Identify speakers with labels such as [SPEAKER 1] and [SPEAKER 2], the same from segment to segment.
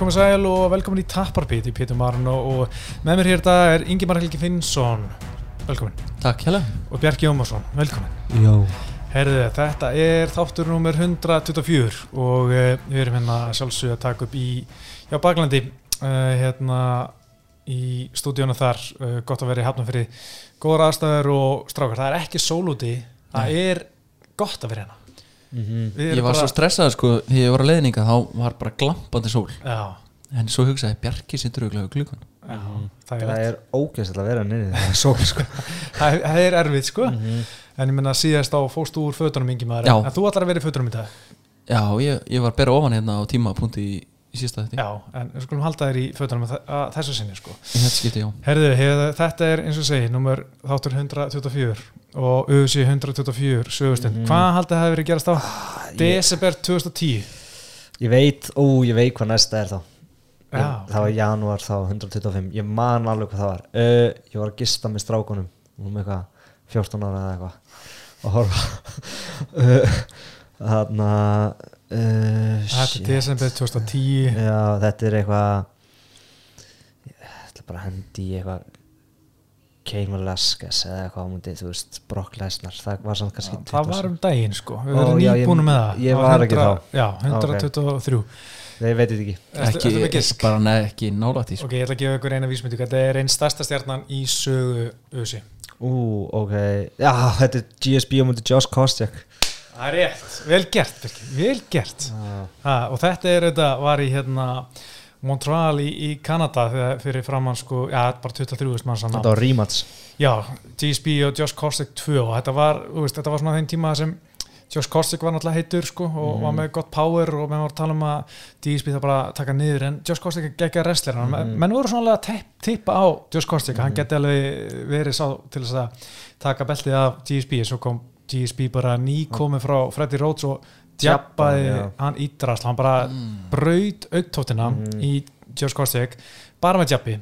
[SPEAKER 1] komið sæl og velkomin í Tapparpít í Pétur Marun og, og með mér hér þetta er Ingi Marhelgi Finnsson. Velkomin.
[SPEAKER 2] Takk hjá
[SPEAKER 1] og Bjarki Jómarsson, velkomin.
[SPEAKER 2] Jó
[SPEAKER 1] Herðu, þetta er þáttur nummer 124 og uh, við erum hérna sjálfsög að taka upp í já, Baklandi uh, hérna í stúdíónu þar uh, gott að vera í hafnum fyrir góðar aðstæður og strákar, það er ekki sól úti. Það er gott að vera hérna
[SPEAKER 2] mm -hmm. Ég var
[SPEAKER 1] bara-
[SPEAKER 2] svo stressað sko Þegar ég var að leiðninga þá var bara glampandi sól.
[SPEAKER 1] Já,
[SPEAKER 2] En svo hugsaði Bjarki sittur auðvitað
[SPEAKER 1] já það er,
[SPEAKER 3] er ógæslega að vera niður það er sól sko.
[SPEAKER 1] Það það er erfið sko.
[SPEAKER 3] Mhm.
[SPEAKER 1] en ég menna síðast á fóstu úr fötunum yngi maður.
[SPEAKER 2] Já.
[SPEAKER 1] en þú ætlar að vera í fötunum í dag?
[SPEAKER 2] Já, ég, ég var að bera ofan hérna á tímapunkti í, í sísta þetta
[SPEAKER 1] Já, en við skulum halda þér í fötunum að, að þessu sinni sko.
[SPEAKER 2] Skipti, já.
[SPEAKER 1] Herðu, hef, þetta er eins og segi nummer þáttur 124 og UC 124 sögustund.
[SPEAKER 3] Mhm.
[SPEAKER 1] hvað haldið það hefur verið að gerast á desember 2010
[SPEAKER 3] Ég veit, ó, ég veit hvað næsta er þá.
[SPEAKER 1] Já,
[SPEAKER 3] Það var janúar þá, 125 Ég man alveg hvað það var. Uh, Ég var að gista með strákunum. Með eitthvað 14 ára eða eitthvað. Og horfa uh, Þarna uh,
[SPEAKER 1] þetta er desember 2010
[SPEAKER 3] Já, þetta er eitthvað Ég ætla bara að hendi eitthvað Kane Velasquez eða eitthvað á múti, þú veist, Brock Lesnar. Það var samt kannski
[SPEAKER 1] það var um daginn sko. Við
[SPEAKER 3] já, ég-
[SPEAKER 1] nýbúinu með það.
[SPEAKER 3] ég var ekki
[SPEAKER 1] 100
[SPEAKER 3] þá.
[SPEAKER 1] Já, 123
[SPEAKER 3] Nei, ég veit þetta ekki.
[SPEAKER 2] Ekki, bara neð, ekki nálægt í sko.
[SPEAKER 1] Ok, ég ætla að gefa ykkur eina vísmyndu Þetta er einn stærsta stjarnan í sögu UC
[SPEAKER 3] Ú, ok, já, þetta er GSB á múti Josh Kostiak
[SPEAKER 1] Það er rétt, vel gert, vel gert. Ha, og þetta er þetta var í hérna Montreal í, í Kanada fyrir framann sko, já, bara 23 manns hann á.
[SPEAKER 3] Þetta var rematch.
[SPEAKER 1] Já, GSB og Josh Kostick 2 og þetta var, veist, þetta var svona þeim tíma sem Josh Kostick var náttúrulega heitur sko, og
[SPEAKER 3] Mhm.
[SPEAKER 1] var með gott power og menn var að tala um að GSB það bara taka niður en Josh Kostick er geggja wrestler mm
[SPEAKER 3] Mhm.
[SPEAKER 1] menn voru svona alveg að tippa á Josh Kostick, hann geti alveg verið sá til þess að taka beltið af GSB svo kom GSB bara nýkomið frá Freddy Rhodes og djabbaði
[SPEAKER 3] já.
[SPEAKER 1] hann ídrast, hann bara
[SPEAKER 2] Mm.
[SPEAKER 1] braut auktóttina
[SPEAKER 3] Mhm.
[SPEAKER 1] í Josh Kostick bara með djabbi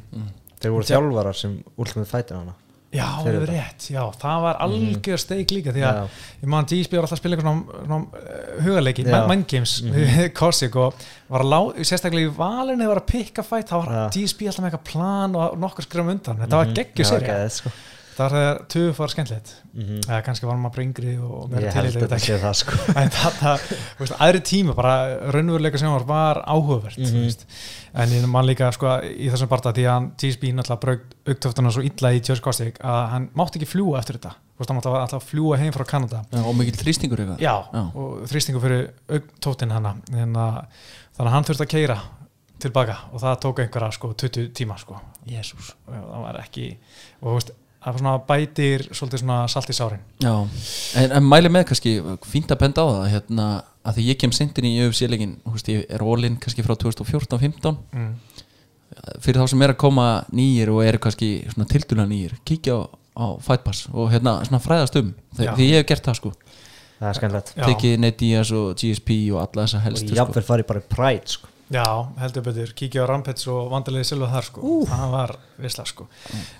[SPEAKER 3] Þeir voru
[SPEAKER 1] Já.
[SPEAKER 3] þjálfarar sem Ultimate Fighter hana
[SPEAKER 1] Já, það er rétt, já, það var algjör steik líka því að
[SPEAKER 3] Já.
[SPEAKER 1] ég man GSB var alltaf að spila eitthvað svona, svona uh, hugarleiki,
[SPEAKER 3] Já.
[SPEAKER 1] mind games
[SPEAKER 3] Mhm.
[SPEAKER 1] við Korsik og var að lá, sérstaklega í valinu var að pikka fætt, þá var
[SPEAKER 3] Já.
[SPEAKER 1] GSB alltaf með eitthvað plan og nokkur skrum undan, þetta var
[SPEAKER 3] Mhm.
[SPEAKER 1] geggjur
[SPEAKER 3] sko.
[SPEAKER 1] Það var þegar töfu var skemmtilegt,
[SPEAKER 3] Mhm.
[SPEAKER 1] eða kannski var maður bara yngri og meira
[SPEAKER 3] Ég held
[SPEAKER 1] til
[SPEAKER 3] að þetta sé það sko.
[SPEAKER 1] En þetta, veist, aðri tíma bara raunveruleika sjónvar var áhugavert mm veist. en ég man líka sko, í þessum barta því að hann GSB náttúrulega braut auktöftuna svo illa í Kostick að hann mátti ekki fljúa eftir þetta. Hann mátti alltaf að fljúa heim frá Kanada.
[SPEAKER 2] Já, Og mikill þrýstingur
[SPEAKER 1] já,
[SPEAKER 2] Já.
[SPEAKER 1] og þrýstingu fyrir auktóftin en að, þannig að hann þurfti að keira tilbaka og það tók einhverja sko 20 tíma sko. Það var ekki og þú veist, svona bætir svolítið svona salt í sárin
[SPEAKER 2] Já, en, en mæli með kannski fínt að benda á það hérna, að því ég kem sendin í UFC-leikin ég er all-in kannski frá 2014-15
[SPEAKER 1] mm.
[SPEAKER 2] fyrir þá sem er að koma nýjir og eru kannski svona tilduna nýjir kíkja á, á Fight Pass og hérna svona fræðast um. Þe- því ég hef gert það sko
[SPEAKER 3] Það er
[SPEAKER 1] Já.
[SPEAKER 2] tekið Nate Diaz og GSP og alla þessa
[SPEAKER 3] Og
[SPEAKER 2] helstu
[SPEAKER 3] ég
[SPEAKER 2] sko.
[SPEAKER 3] farið bara í Pride sko
[SPEAKER 1] Já, heldur betur, kíkja á Rampage og vandalegi Silva þar sko, það var visla sko.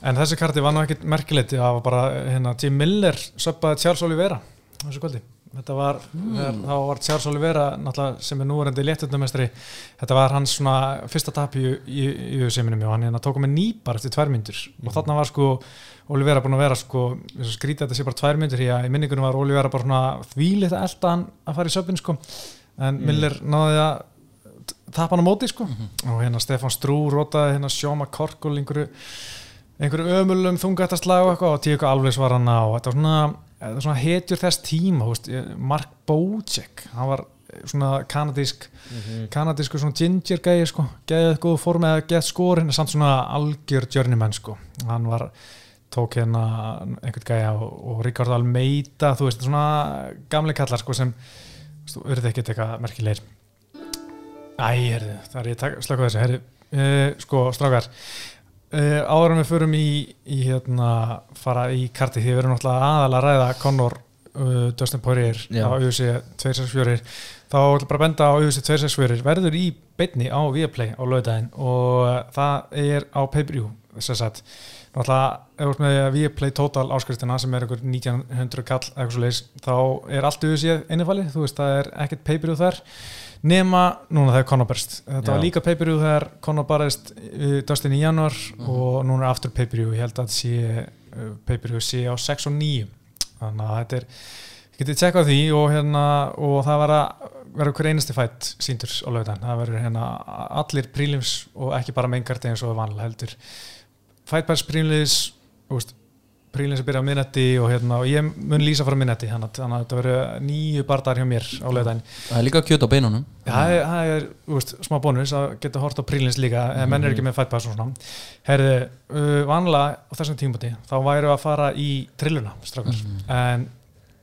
[SPEAKER 1] En þessi karti var nú ekkit merkilegt. Það var bara, hérna, Jim Miller söppaði Charles Oliveira þessu kvöldi. Þetta var, þegar, þá var Charles Oliveira náttúrulega sem er núverandi léttundamestri þetta var hans svona fyrsta tap í, í, í USM-inum og hann hérna tók með nýbar eftir tvær myndur og þarna var sko Oliveira búin að vera sko, eins og skrítið að þetta sé bara tvær myndur að í minningunum var Oliveira bara svona þvílitt að elda hann að fara í söpinn sko. En Miller náði að tapa hann á móti sko. Og hérna Stefan Strú rótaði hérna Sjóma Korkul einhverju, einhverju ömulum þungattaslag og og tíu alveg var hann á þetta var svona, svona hetjur þess tíma veist, Mark Bocek hann var svona kanadísk kanadísku svona ginger gæði sko. Geðið góð form eða geðið skorin samt svona algjör journeyman sko. Hann var tók hérna einhvern gæja og, og Ricardo Almeida þú veist svona gamle kallar sko sem þú verður ekkert eitthvað merkilegir Æ, herðu, það er ég að slaka þessu. Herðu, uh, sko, strákar uh, áður en við förum í, í hérna, fara í karti því við erum náttúrulega aðalega að ræða Conor uh, Dustin Poirier
[SPEAKER 3] Já.
[SPEAKER 1] á UFC 264 þá ætlum bara að benda á UFC 264 verður í beinni á Viaplay á lögdæðin og það er á pay-per-view þess að náttúrulega ef þú ert með Viaplay Total áskriftina sem er einhver 1900 kall leis þá er allt UFC innifalið, þú veist það er ekkert pay-per-view þar nema núna þegar Conor berst. Þetta
[SPEAKER 3] Já.
[SPEAKER 1] var líka pay-per-view þegar uh, Dustin í januar og núna er aftur pay-per-view, ég held að sé uh, pay-per-view sé á 6 og 9 þannig að þetta er ég getið tjekka á því og hérna og það var að vera hver einasti fætt síndur á lögðan, það verður hérna allir prílims og ekki bara meingarti eins og vanlega heldur. Fættbærs prílims prílims að byrja á minnetti og, hérna, og ég mun lýsa frá minnetti þannig að að þetta verður nýju bardar hjá mér á lögðan
[SPEAKER 2] Það er líka kjöt á beinunum.
[SPEAKER 1] Það er, það er veist, smá bónus að geta hort á prílins líka mm menn er ekki með fættbærs og svona. Herði, uh, vanlega á þessum tímpoti þá væru að fara í trilluna strákar, en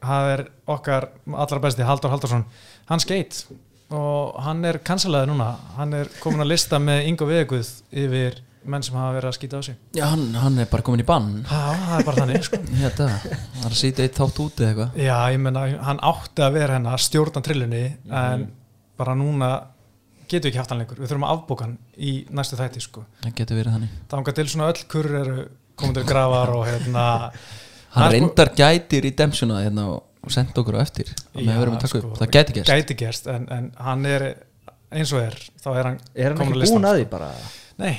[SPEAKER 1] það er okkar allra besti Haldur Haldursson, hann skeitt og hann er cancelaði núna. Hann er komin að lista með Ingo Veguð yfir menn sem hafa verið að skýta á sig.
[SPEAKER 2] Já, hann, hann er bara komin í bann.
[SPEAKER 1] Já, það er bara þannig sko.
[SPEAKER 2] Þetta, það er að sýta eitt þátt úti eða eitthvað.
[SPEAKER 1] Já, ég menna, hann átti að vera hennar stjórnan trillunni en bara núna getum við ekki haft hann lengur. Við þurfum að afbóka hann í næstu þætti sko.
[SPEAKER 2] Það getur verið þannig.
[SPEAKER 1] Þangað til svona öll kurr eru komin til grafar og hérna
[SPEAKER 2] Hann
[SPEAKER 1] Það er sko-
[SPEAKER 2] reyndar gæti redemptiona hérna og senda okkur á eftir og með
[SPEAKER 1] Já,
[SPEAKER 2] verðum að taka
[SPEAKER 1] sko,
[SPEAKER 2] upp, það gæti gerst.
[SPEAKER 1] gæti gerst en, en hann er eins og er þá er hann
[SPEAKER 3] Er hann ekki búin að
[SPEAKER 1] sko.
[SPEAKER 3] því bara?
[SPEAKER 1] Nei,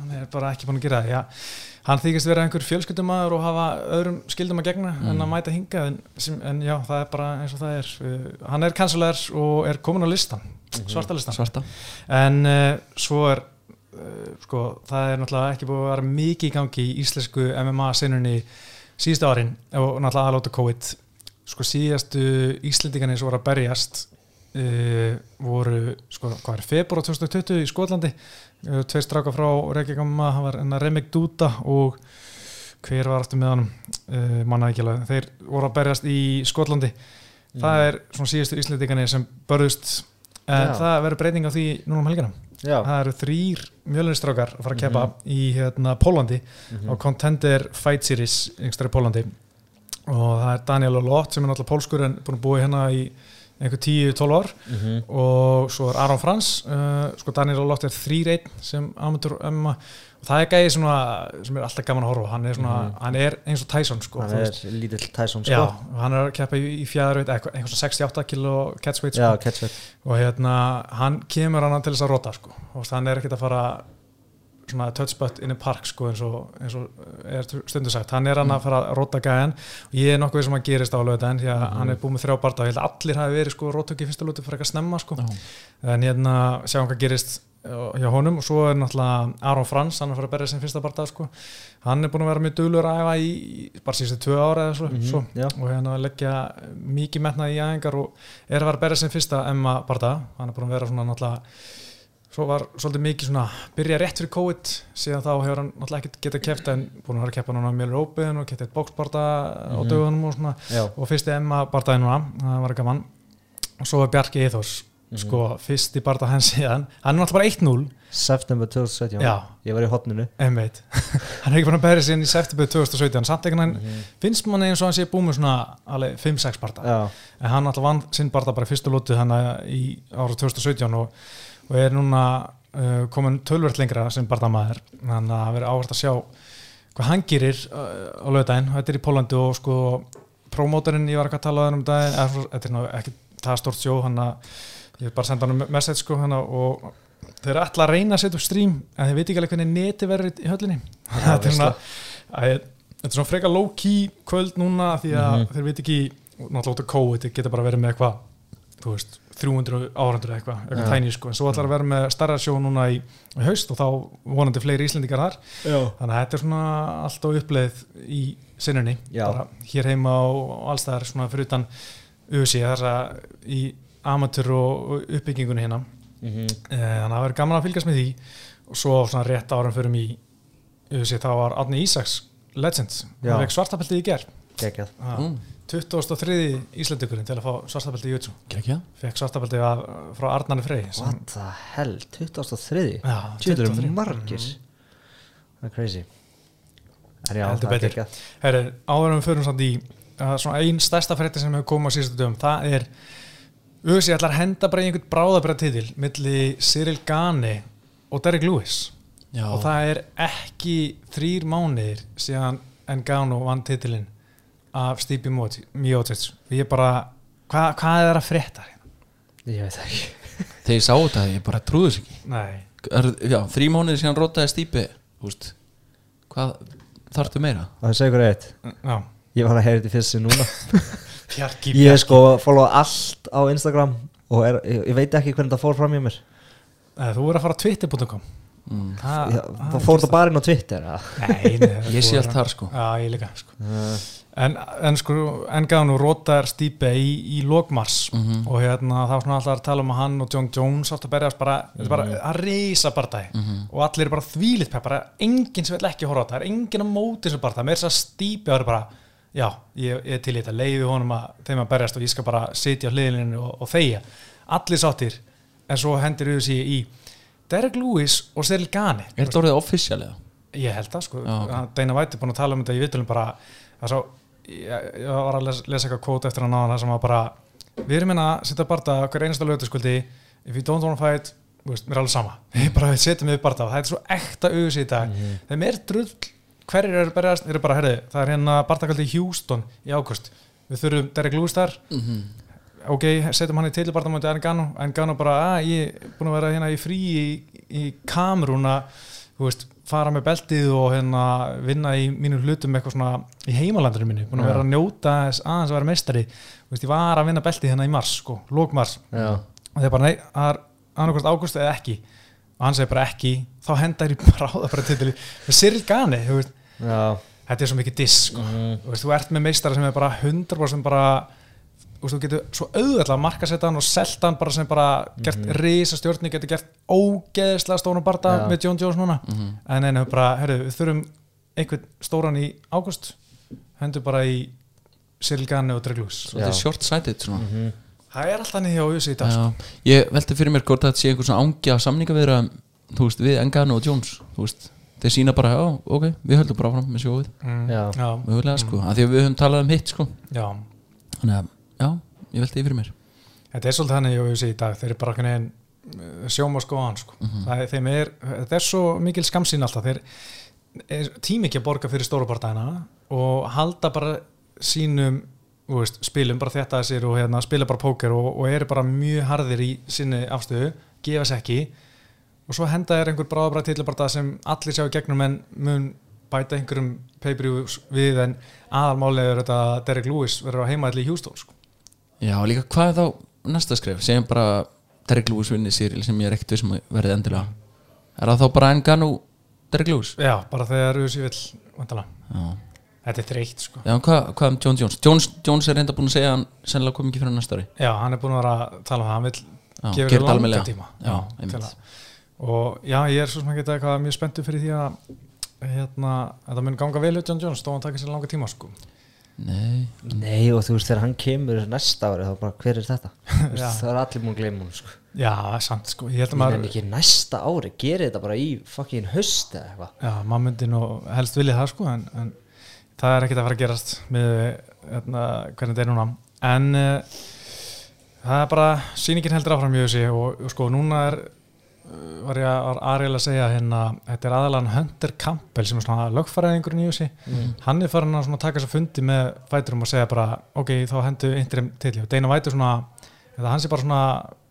[SPEAKER 1] hann er bara ekki búin að gera það. Já, hann þykist vera einhver fjölskyldumæður og hafa öðrum skildum að gegna en
[SPEAKER 2] Mm.
[SPEAKER 1] að mæta hinga en, sem, en já, það er bara eins og það er. Uh, hann er kansulegar og er komin á listan svarta listan
[SPEAKER 2] Svarta.
[SPEAKER 1] En uh, svo er uh, sko, það er náttúrulega ekki búið að vera mikið í gangi í íslensku MMA sinunni síðustu árin og náttúrulega aðlóta COVID. Sko síðastu Íslendingarnir sem voru að berjast uh, voru sko, hvað er, februar 2020 í Skotlandi tveir stráka frá Reykjavík hann var enna Remig Dúta og hver var aftur með honum? Uh, manna ekki alveg, þeir voru að berjast í Skotlandi. Það er svona síðustu Íslendingarnir sem börðust. En
[SPEAKER 3] Já.
[SPEAKER 1] það verður breyting á því núna um helgina.
[SPEAKER 3] Já,
[SPEAKER 1] það eru þrýr mjölunistrákar að fara að keppa í hérna, Pólandi á Contender Fight Series yngstar í Pólandi og það er Daniel Olot sem er náttúrulega pólskur en búin að búa hérna í einhver 10-12 ár.
[SPEAKER 3] Mhm.
[SPEAKER 1] og svo er Aron Frans uh, sko Daniel Olot er 3-1 sem amateur MMA og það er gæði svona sem er alltaf gaman að horfa hann er, svona, hann er eins og Tyson sko,
[SPEAKER 3] hann er lítill Tyson
[SPEAKER 1] Já,
[SPEAKER 3] sko.
[SPEAKER 1] hann er að keppa í, í fjæðarveit eitthvað eitthvað svona 68 kilo catchweight
[SPEAKER 3] Já,
[SPEAKER 1] sko.
[SPEAKER 3] catchweight.
[SPEAKER 1] Og hérna hann kemur hann til þess að rota sko. og hann er ekkert að fara svona touch butt in a park sko, eins, og, eins og er stundu sagt hann er hann að fara að rota gæðan og ég er nokkuð sem að gerist á lögðan því að hann er búið með þrjá barða og ég held að allir hafi verið sko, rótöki í fyrsta lúti fyrir eitthvað snemma sko.
[SPEAKER 2] Já.
[SPEAKER 1] en hérna sjáum hvað gerist uh, hjá honum og svo er náttúrulega Aron Frans, hann er að fara að berja sem fyrsta barða sko. hann er búin að vera mjög duglur að æfa í, bara síðustu tvö ára eða svo,
[SPEAKER 3] Mhm,
[SPEAKER 1] svo
[SPEAKER 3] já.
[SPEAKER 1] og hérna leggja mikið metnað í æfingar og er að fara að berja sem fyrsta Emma barða, hann er búin að vera svona náttúrulega svo var svolítið mikið svona byrja rétt fyrir COVID. Síðan þá hefur hann náttúrulega ekkert getað kæft en búin að vera að keppa núna Mjölur Open og getið eitt bóksbarda á
[SPEAKER 3] Mhm.
[SPEAKER 1] dögunum og svona.
[SPEAKER 3] Já,
[SPEAKER 1] og fyrsti Emma bardaði núna, það var gaman. Og svo er Bjarki Eithors
[SPEAKER 3] Mhm.
[SPEAKER 1] sko, fyrsti barda hans síðan. Hann er náttúrulega bara 1-0
[SPEAKER 3] september 2017
[SPEAKER 1] Já.
[SPEAKER 3] Ég var í hotninu
[SPEAKER 1] einmitt, hann er ekki búin að berja síðan í september 2017, samt ekki hann
[SPEAKER 3] Mhm.
[SPEAKER 1] finnst manni eins og hann sé búið með svona alveg 5-6 barda.
[SPEAKER 3] Já,
[SPEAKER 1] en hann alltaf vann sinn barða bara í fyrstu lútu hann í ára 2017 og, og er núna uh, komin tölvert lengra sem barðamaður þannig að það verður áhvert að sjá hvað hann gerir uh, á lögdæðin þetta er í Pólandi og sko promótorinn ég var ekki að tala um daginn þetta er ná ekki það stort sjó hann að ég bara senda hann message sko hann og þeir eru alltaf að reyna að setja upp stream en þeir veit ekki alveg hvernig neti verður í höllinni. Þetta er svona að, er frekar low key kvöld núna því að
[SPEAKER 3] Mhm.
[SPEAKER 1] þeir veit ekki náttúrulega COVID, geta bara verið með eitthvað þú veist, 300 árandur eitthvað eitthvað
[SPEAKER 3] Já.
[SPEAKER 1] tæni sko, en svo ætlar að vera með starra sjó núna í, í haust og þá vonandi fleiri Íslendingar þar,
[SPEAKER 3] Já.
[SPEAKER 1] þannig að þetta er svona allt á uppleið í sinnunni hér heima og, allstæðar svona fyrir utan USA þess að í amateur og, uppbyggingunni hérna
[SPEAKER 3] Mhm.
[SPEAKER 1] Eh, þannig að það verður gaman að fylgjast með því og svo svona rétt árum fyrir mig USA, þá var Árni Ísaks legend,
[SPEAKER 3] Já.
[SPEAKER 1] hann vekk svartabeltið í ger
[SPEAKER 3] Gekjað
[SPEAKER 2] Mm.
[SPEAKER 1] 23. Íslandugurinn til að fá svartabeltið í YouTube
[SPEAKER 2] Gekja
[SPEAKER 1] fekk svartabeltið af, frá Arnarni Frey
[SPEAKER 3] What the hell, 2003
[SPEAKER 1] Já,
[SPEAKER 3] Tjóður
[SPEAKER 1] 23.
[SPEAKER 3] margir. Það er crazy. Það er
[SPEAKER 1] betur.
[SPEAKER 3] geggjað.
[SPEAKER 1] Herri, áður en við förum samt í uh, svona einn stærsta frétti sem hefur komið á síðustu dögum, það er USA ætlar að henda bara í einhvern bráðabræð titil milli Cyril Gane og Derek Lewis.
[SPEAKER 2] Já,
[SPEAKER 1] og það er ekki þrýr mánuðir síðan Engano vann titilinn af Stipe Miocic og ég bara, hva, hvað er að frétta hérna?
[SPEAKER 3] ég veit það ekki
[SPEAKER 2] þegar ég sá þetta, ég bara trúði þess ekki er, þrý mánuðir síðan rótaði stípi húst, hvað þarftu meira?
[SPEAKER 3] það segir ykkur eitt
[SPEAKER 1] já
[SPEAKER 3] ég var að heyra þetta fyrst sinn núna
[SPEAKER 1] Bjarki,
[SPEAKER 3] ég er sko að followa allt á Instagram og er, ég, ég veit ekki hvernig það fór fram í mér
[SPEAKER 1] Nei, þú verður að fara á twitter.com
[SPEAKER 2] Mm.
[SPEAKER 1] Það,
[SPEAKER 3] Já, það fór það bara inn á Twitter eða?
[SPEAKER 1] Nei, nei,
[SPEAKER 2] Ég sé allt þar, sko.
[SPEAKER 1] Já, ég líka sko.
[SPEAKER 3] Uh,
[SPEAKER 1] En, en sko, en gaf nú Rótar Stípe í, í lokmars
[SPEAKER 2] Mhm.
[SPEAKER 1] og hérna það var svona alltaf að tala um að hann og John Jones átt að berjast bara, þetta er bara að reysa bardagi
[SPEAKER 2] Mhm.
[SPEAKER 1] og allir er bara þvílitt pepp, bara enginn sem vil ekki horfa á það er enginn að móti þessu bardagi, með þess að Stípe er bara já, ég, ég er til í þetta, leiði honum að þeim að berjast og ég skal bara sitja á hliðinu og, og þeia, allir sáttir en svo hendur við sér í Derek Lewis og Cyril Gani
[SPEAKER 2] Er þetta orðið offisjálega?
[SPEAKER 1] Ég held það sko,
[SPEAKER 2] Já, ok.
[SPEAKER 1] okay. Deina Væti er búin að tala um þetta í viðtölum bara, það er svo, ég, ég var að lesa, lesa eitthvað kvót eftir hann á það sem var bara, við erum hérna að setja barða hver einasta lögutaskvöldi, if you don't wanna fight, veist, mér er alveg sama, við bara setjum við og það er svo ekta auðs í dag, þeim er drull, hverjir eru berjast, þeir eru bara, herri, það er hérna barðakvöldi í Houston í águst, við þurfum Derek Lewis þar, ok, setjum hann í tilbarðamöndi Engano, Engano bara, að ég er búin að vera hérna í frí í, í Kamerún að, þú veist, fara með beltið og hérna vinna í mínum hlutum eitthvað svona í heimalandinu minni, búin að vera að njóta aðeins að vera meistari, þú veist, ég var að vinna beltið hérna í mars, sko, lókmars
[SPEAKER 3] já,
[SPEAKER 1] og þeir bara, nei, það er annarkvæmst águst eða ekki, og hann segir bara ekki. Þá henda þér í bráða bara til með Cyril Gani, þú veist,
[SPEAKER 3] já,
[SPEAKER 1] þetta er svo mikið diss, sko.
[SPEAKER 3] Mhm.
[SPEAKER 1] þú veist, þú ert með meistara sem er bara 100% bara þú getur svo auðvitað að markasetta hann og selta hann bara sem bara gert mm risa stjórni, getur gert ógeðslega stóran barda
[SPEAKER 3] Já.
[SPEAKER 1] með John Jones núna. En einu bara, herru, við þurfum einhvern stóran í águst hendur bara í Cyril Gani og Dreglús
[SPEAKER 2] Þetta er short-sighted svona.
[SPEAKER 3] Mhm.
[SPEAKER 1] það er alltaf niður á USA í dag sko.
[SPEAKER 2] Ég velti fyrir mér hvort þetta sé einhver svona ángi af samningaviðra þú veist, við Engano og Jones þú veist, þeir sína bara, já, ok, við höldum bara fram með sjóið,
[SPEAKER 1] mm,
[SPEAKER 3] Já.
[SPEAKER 2] mögulega sko af því að við höfum talað um hitt sko.
[SPEAKER 1] Já.
[SPEAKER 2] þannig að, já, ég velti því fyrir mér
[SPEAKER 1] þetta er svolítið þannig á USA í dag þeir eru bara hvernig sjóma skoðan sko. það er, er, þetta er svo mikil skamsýn alltaf þeir tími ekki að borga fyrir stórupartæna og halda bara sínum veist, spilum, bara þetta að sér og hérna, spila bara póker og, og eru bara mjög harðir í sinni afstöðu, gefa sér ekki og svo henda er einhver bráðabræð tilbarta sem allir sjá í gegnum en mun bæta einhverjum pay-per-view við en aðalmálið er þetta að Derek Lewis verður á heimaðli í Houston sko.
[SPEAKER 2] Já, líka hvað er þá næsta skref segjum bara Derek Lewis vinni Cyril sem ég er ekkert vissum að verði endilega er það þá bara Engano Derek Lewis?
[SPEAKER 1] Já, bara þegar USA vill.
[SPEAKER 2] Já,
[SPEAKER 1] Þetta er þreytt sko.
[SPEAKER 2] Já hvað, hvað um John Jones? Jones? Jones er reynda búin að segja að hann sennilega kom ekki fyrir næsta ári
[SPEAKER 1] Já, hann er búin að vera að tala um það, hann vil
[SPEAKER 2] Já,
[SPEAKER 1] gefa þér
[SPEAKER 2] þetta
[SPEAKER 1] langa tíma
[SPEAKER 2] Já,
[SPEAKER 1] að- og já, ég er svo sem að geta eitthvað mjög spenntu fyrir því að hérna, það mun ganga vel John Jones, þó hann taka sér langa tíma sko.
[SPEAKER 2] Nei,
[SPEAKER 3] Nei og þú veist þegar hann kemur næsta ári þá bara hver er þetta? Það er allir múin hún sko.
[SPEAKER 1] Já, sant sko, ég held að maður
[SPEAKER 3] ekki næsta ári, gerir þetta bara í fucking höst eða eitthvað.
[SPEAKER 1] Já, maður myndi nú helst vilja það sko en, en það er ekkert að fara að gerast með hérna, hvernig þetta er núna. En uh, það er bara sýningin heldur áfram mjög sig og, og sko núna er var ég að, Ariel að segja hérna, þetta er aðalan Hunter Campbell sem er svona lögfæraðingurinn í þessi hann er farin að taka sér fundi með fæturum og segja bara, ok, þá hendu interim til Deina Vætur svona hann sé bara svona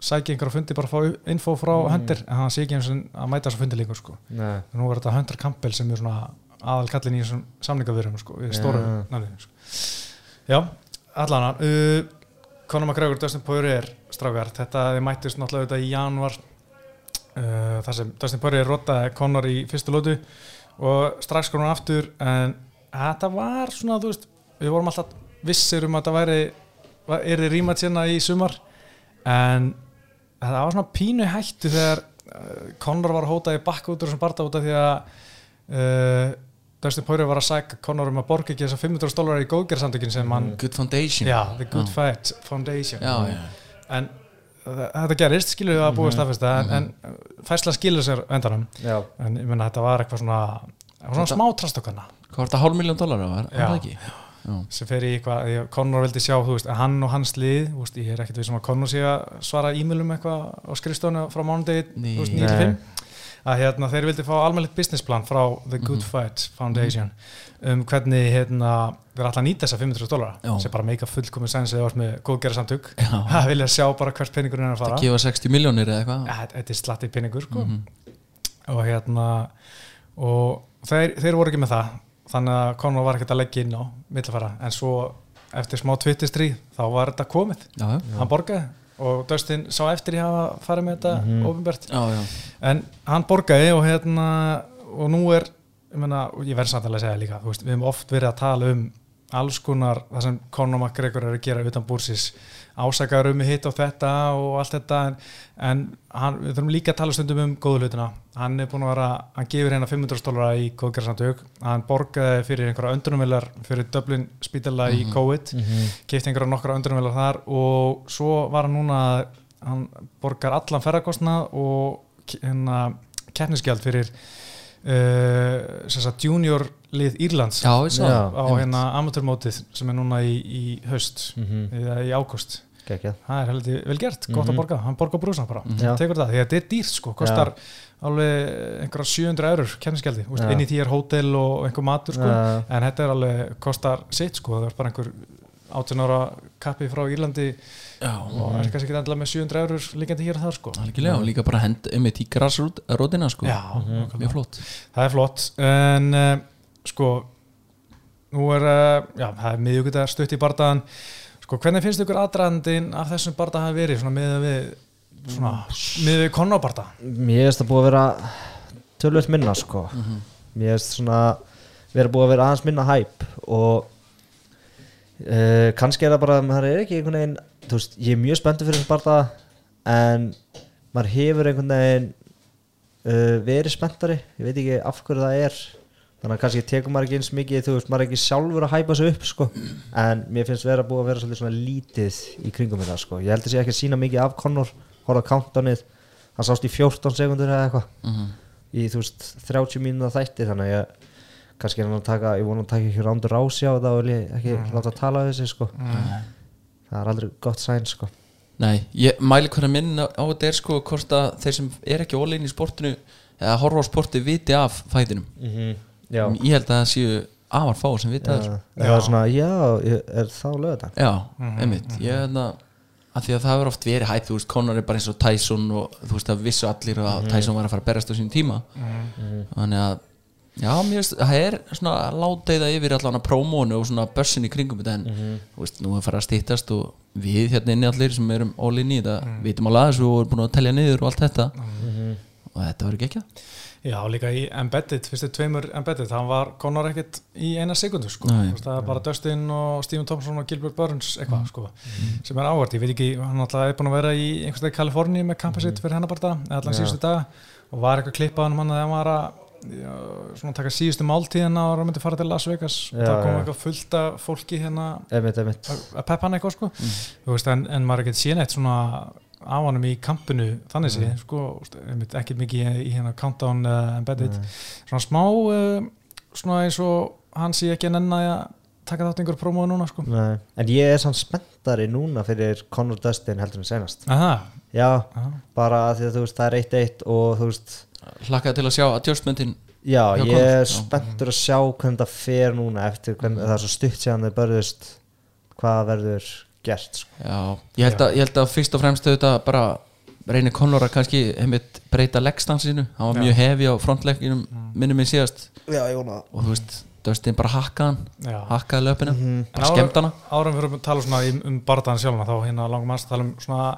[SPEAKER 1] sækja einhverja fundi bara að fá info frá Hunter en hann sé ekki eins og að mæta þessu fundi líka sko
[SPEAKER 3] Nei.
[SPEAKER 1] nú er þetta Hunter Campbell sem er svona aðal kallin í þessum samningavirðum sko, í stóru
[SPEAKER 3] Já.
[SPEAKER 1] nafninu sko. já, allan uh, Conor McGregor, Dustin Poirier strákar, þetta þið mættist náttúrulega í januar uh, þar sem Dustin Poirier rotaði Conor í fyrstu lótu og strax kom hann aftur en þetta var svona, þú veist við vorum alltaf vissir um að þetta væri er þið rímat sérna í sumar en það var svona pínu hættu þegar uh, Conor var hótað í bakka út úr þessum barða út af því að uh, Dustin Poirier var að sækja Conor um að borga ekki þessar 500 dólarar í góðgerðsamtökin sem hann
[SPEAKER 2] Good Foundation
[SPEAKER 1] já, The Good
[SPEAKER 2] Já.
[SPEAKER 1] Fight Foundation
[SPEAKER 2] já, já.
[SPEAKER 1] en þetta gerist, skilur við að búið staðfesta en, en fæsla skilur sér á endanum
[SPEAKER 3] Já,
[SPEAKER 1] en ég menna þetta var eitthvað svona eitthvað svona smá trastokkana
[SPEAKER 2] Hvað var þetta hálf miljón dólar var, var það ekki? Já.
[SPEAKER 1] sem fer í eitthvað, Conor vildi sjá þú veist, að hann og hans lið, þú veist, ég er ekkert við sem að Conor sé að svara e-mailum eitthvað á skrifstofinu frá mánudegi
[SPEAKER 2] Nei.
[SPEAKER 1] 2095 að hérna, þeir vildi fá almennilegt businessplan frá The Good
[SPEAKER 2] Mhm.
[SPEAKER 1] Fight Foundation um hvernig hérna, þeir ætla að nýta þessa 500 dólar
[SPEAKER 2] Já.
[SPEAKER 1] sem bara meika fullkomið sens eða vart með góðgerra samtök það vilja sjá bara hvert peningurinn er að fara.
[SPEAKER 2] Það gefa 60 miljónir eða eitthvað.
[SPEAKER 1] Þetta er slatti peningur sko.
[SPEAKER 2] Mhm.
[SPEAKER 1] og hérna og þeir, þeir voru ekki með það. Þannig að Conor var ekkert að leggja inn á millafæra en svo eftir smá tvittistrí þá var þetta komið.
[SPEAKER 2] Já, já,
[SPEAKER 1] hann borgaði og Dustin sá eftir í að fara með þetta mm
[SPEAKER 2] já, já.
[SPEAKER 1] en hann borgaði og hérna og nú er og ég verð samtalið að segja líka þú veist, við hefum oft verið að tala um alls konar það sem Conor McGregor er að gera utan búrsis ásakaður um hitt og þetta og allt þetta en, en hann, við þurfum líka að tala stundum um góðu hlutina. Hann er búin að vera, hann gefur hérna 500 dólara í góðgerðsandug, hann borgaði fyrir einhverja öndrunumvelar fyrir Dublin spítala í COVID, kefti einhverja nokkra öndrunumvelar þar og svo var hann núna hann borgar allan ferðarkostnað og hérna keppnisgjald fyrir uh, sem sagt junior lið Írlands
[SPEAKER 2] Já,
[SPEAKER 3] Já.
[SPEAKER 1] á hérna amatörmótið sem er núna í, í haust
[SPEAKER 3] Mhm.
[SPEAKER 1] eða í ágúst það er heldur vel gert, gott að
[SPEAKER 3] Mhm.
[SPEAKER 1] borga hann borgar brúsan bara,
[SPEAKER 3] Já.
[SPEAKER 1] tekur það, því að þetta er dýrt sko, kostar alveg einhverja 700 eurur keppnisgjaldi, Þú veist,
[SPEAKER 3] Já.
[SPEAKER 1] inn í því er hótel og einhver matur sko,
[SPEAKER 3] Já.
[SPEAKER 1] en þetta er alveg, kostar sitt sko, það er bara einhver 18 ára kappi frá Írlandi
[SPEAKER 2] Já,
[SPEAKER 1] og er kannski ekki endilega með 700 eurur líkandi hér og það sko.
[SPEAKER 2] Algjörlega og líka bara hend um eitt í grasrótina sko.
[SPEAKER 1] Já, nákvæmlega.
[SPEAKER 2] Mjög flott.
[SPEAKER 1] Það er flott. En uh, sko nú er, uh, já, það er miðjögunda stutt í bardaðan sko, hvernig finnst ykkur aðdraðandinn af þessum bardaða hafi verið svona með við svona, með við konnobarda
[SPEAKER 3] Mér finnst það búið að vera tölvöld minna sko. Mér finnst svona vera búið að vera aðeins minna hæp og uh, kannski er það bara að maður er ekki einhvern veginn þú veist, ég er mjög spenntur fyrir þessum barða en maður hefur einhvern veginn uh, verið spenntari ég veit ekki af hverju það er þannig að kannski tekur maður ekki eins mikið þú veist, maður er ekki sjálfur að hæpa sig upp sko. en mér finnst vera búið að vera svolítið svona lítið í kringum þetta sko. ég held að sé ekki að sína mikið af Conor horfða countanið, hann sást í 14 sekundur eða eitthvað
[SPEAKER 2] Mhm.
[SPEAKER 3] í þú veist 30 mínúna þætti þannig að ég kannski er hann að taka ég vona að taka ekki rándur rási á þetta og vil ég ekki láta að tala við sig sko. Það er aldrei gott sæn sko.
[SPEAKER 2] Nei, ég mæli hverja minn á þetta er sko hvort að þeir sem er ekki ólein í sportinu eða horfa á sporti viti af fætinum.
[SPEAKER 3] -hmm. já,
[SPEAKER 2] Ég held að það séu afar fá sem vita það
[SPEAKER 3] já,
[SPEAKER 2] sko.
[SPEAKER 3] það er svona já, ég- er þá lögða
[SPEAKER 2] Já, einmitt. Ég er það að því að það hefur oft verið hætt þú veist, Conor er bara eins og Tyson og þú veist að vissu allir að Tyson var að fara að berast á sín tíma. Þannig að já, mér veist, það er svona láteiða yfir allan að prómónu og svona börsin í kringum þetta en þú veist, nú er farið að stýttast og við hérna inni allir sem erum all-in í þetta vitum alveg aðeins og erum búin að telja niður og allt þetta. Og þetta verður ekki ekki
[SPEAKER 1] Já, líka í Embedded, fyrstu tveimur Embedded, það var Conor ekkert í eina sekundu sko. Það er bara Dustin og Stephen Thompson og Gilbert Burns eitthvað, sko, sem er áhvert, ég veit ekki hann alltaf er búin að vera í einhvers veginn Kaliforni með kampið sitt fyrir eða allan síðustu daga og var eitthvað klippað hann að hann var að já, svona taka síðustu máltíðina og myndi fara til Las Vegas. Og
[SPEAKER 3] Já,
[SPEAKER 1] það kom eitthvað fullt af fólki hérna. Að peppa hann eitthvað sko. Þú veist, en, en maður er ekkert síðan eitt svona af honum í kampinu þannig sé sko, veist, einmitt ekki mikið í hérna countdown uh, embedded. Svona smá uh, svona eins og hann sé ekki nenna að taka þátt einhver prómóðu núna sko.
[SPEAKER 3] Nei. en ég er sann spenntari núna fyrir Conor Dustin heldur en senast
[SPEAKER 1] Aha,
[SPEAKER 3] já,
[SPEAKER 1] aha.
[SPEAKER 3] bara því að þú veist það er 1-1 og þú veist
[SPEAKER 2] Hlakkaði til að sjá adjustmentin
[SPEAKER 3] Já,
[SPEAKER 2] Já,
[SPEAKER 3] ég
[SPEAKER 2] Conor,
[SPEAKER 3] er spenntur að sjá hvernig það fer núna eftir hvernig það er svo stutt síðan þau börðust hvað verður gert sko.
[SPEAKER 2] Já, ég held, að, ég held að fyrst og fremst þetta bara reynir Conor að kannski heimitt breyta leggstansinu, hann var
[SPEAKER 1] Já.
[SPEAKER 2] mjög hefi á frontlegginum minnum minn síðast.
[SPEAKER 3] Já, ég vona
[SPEAKER 2] og þú veist, Dustin bara hakkaði
[SPEAKER 1] Já.
[SPEAKER 2] hakkaði löpina,
[SPEAKER 3] Mhm.
[SPEAKER 2] bara skemmt hana.
[SPEAKER 1] Árum fyrir að tala svona um, um bardaðan sjálfna þá hérna langum aðst að tala um svona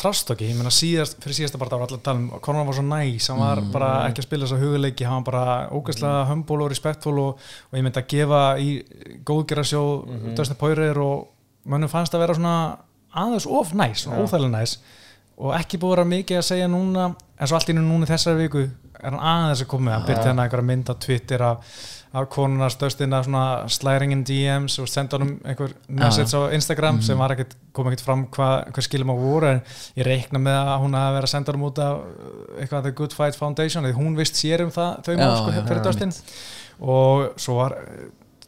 [SPEAKER 1] trastöki, ég meina síðast, fyrir síðasta bardaðan var allir að tala um, Conor var svo næs hann var bara ekki að spila þess að huguleiki hann var bara ógæslega humble og respektful og, og ég myndi að gefa í góðgera sjó mm Dustin Poirier og mönnum fannst að vera svona aðeins of næs, svona óþægilega næs og ekki búið að vera mikið að segja núna en svo allt í einu núna þessari viku er hann aðeins að koma hann byrti hann einhverja mynd á Twitter af, af konuna stöðstina slæringin DMs og senda honum einhver message á Instagram sem var ekkert, kom ekkert fram hvað hva skilum á voru en ég reikna með að hún hafi verið að senda honum út af eitthvað The Good Fight Foundation því hún vist sér um það, þau
[SPEAKER 2] Já,
[SPEAKER 1] sko, fyrir
[SPEAKER 2] já,
[SPEAKER 1] Dustin. og svo var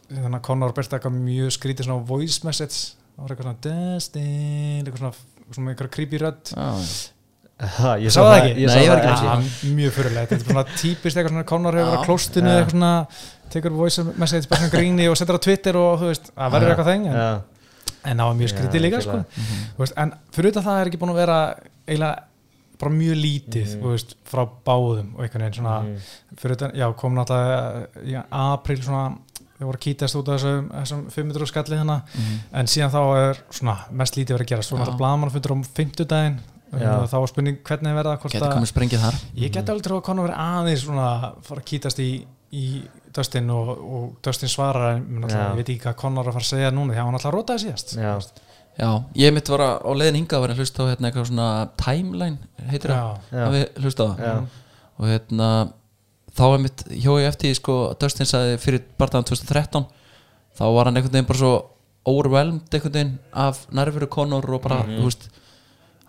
[SPEAKER 1] þannig að Conor byrti eitthvað mjög skrítið svona voice message. Það var eitthvað svona Dustin eitthvað svona, svona eitthvað creepy rödd.
[SPEAKER 3] Ha, ég
[SPEAKER 1] Sá það ekki?
[SPEAKER 3] ég
[SPEAKER 2] Nei, ég var
[SPEAKER 3] það
[SPEAKER 2] ekki.
[SPEAKER 3] ekki
[SPEAKER 1] Ja, mjög fyrirlegt, þetta er svona típist eitthvað svona Conor hefur verið á klóstinu eitthvað svona, tekur voice message bara svona gríni og setur á Twitter og þú veist, það verður eitthvað þeng en, en það var mjög
[SPEAKER 3] Já,
[SPEAKER 1] skrítið líka sko.
[SPEAKER 3] fíla
[SPEAKER 1] Þú veist, en fyrir utan það er ekki búin að vera eiginlega bara mjög lítið
[SPEAKER 3] Mhm.
[SPEAKER 1] þú veist, frá báðum og einhvern veginn svona fyrir utan, já, kom náttúrulega í apríl svona við vorum að kýtast út af þessum, þessum 500 skalli hérna. En síðan þá er svona mest lítið verið að gera svo
[SPEAKER 2] Já.
[SPEAKER 1] náttúrulega blaman fundur á 50 daginn
[SPEAKER 3] Já.
[SPEAKER 1] þá var spurning hvernig verða hvort
[SPEAKER 2] Geti
[SPEAKER 1] að
[SPEAKER 2] komið sprengið þar.
[SPEAKER 1] Ég geti alveg trú að Conor verið aðeins svona fara að kýtast í, í Dustin og, og Dustin svarar en ég veit ekki hvað er að fara að segja núna því að hann alltaf rótaði síðast.
[SPEAKER 3] Já,
[SPEAKER 2] Já, ég mitt var að- á leiðin hingað að vera að hlusta á hérna eitthvað svona timeline heitir það.
[SPEAKER 1] Já.
[SPEAKER 2] hafið hlusta á það? Og hérna þá er mitt hjó ég eftir sko Dustin sagði fyrir barðan 2013 þá var hann einhvern veginn bara svo overwhelmed einhvern veginn af nærveru Conor og bara, þú veist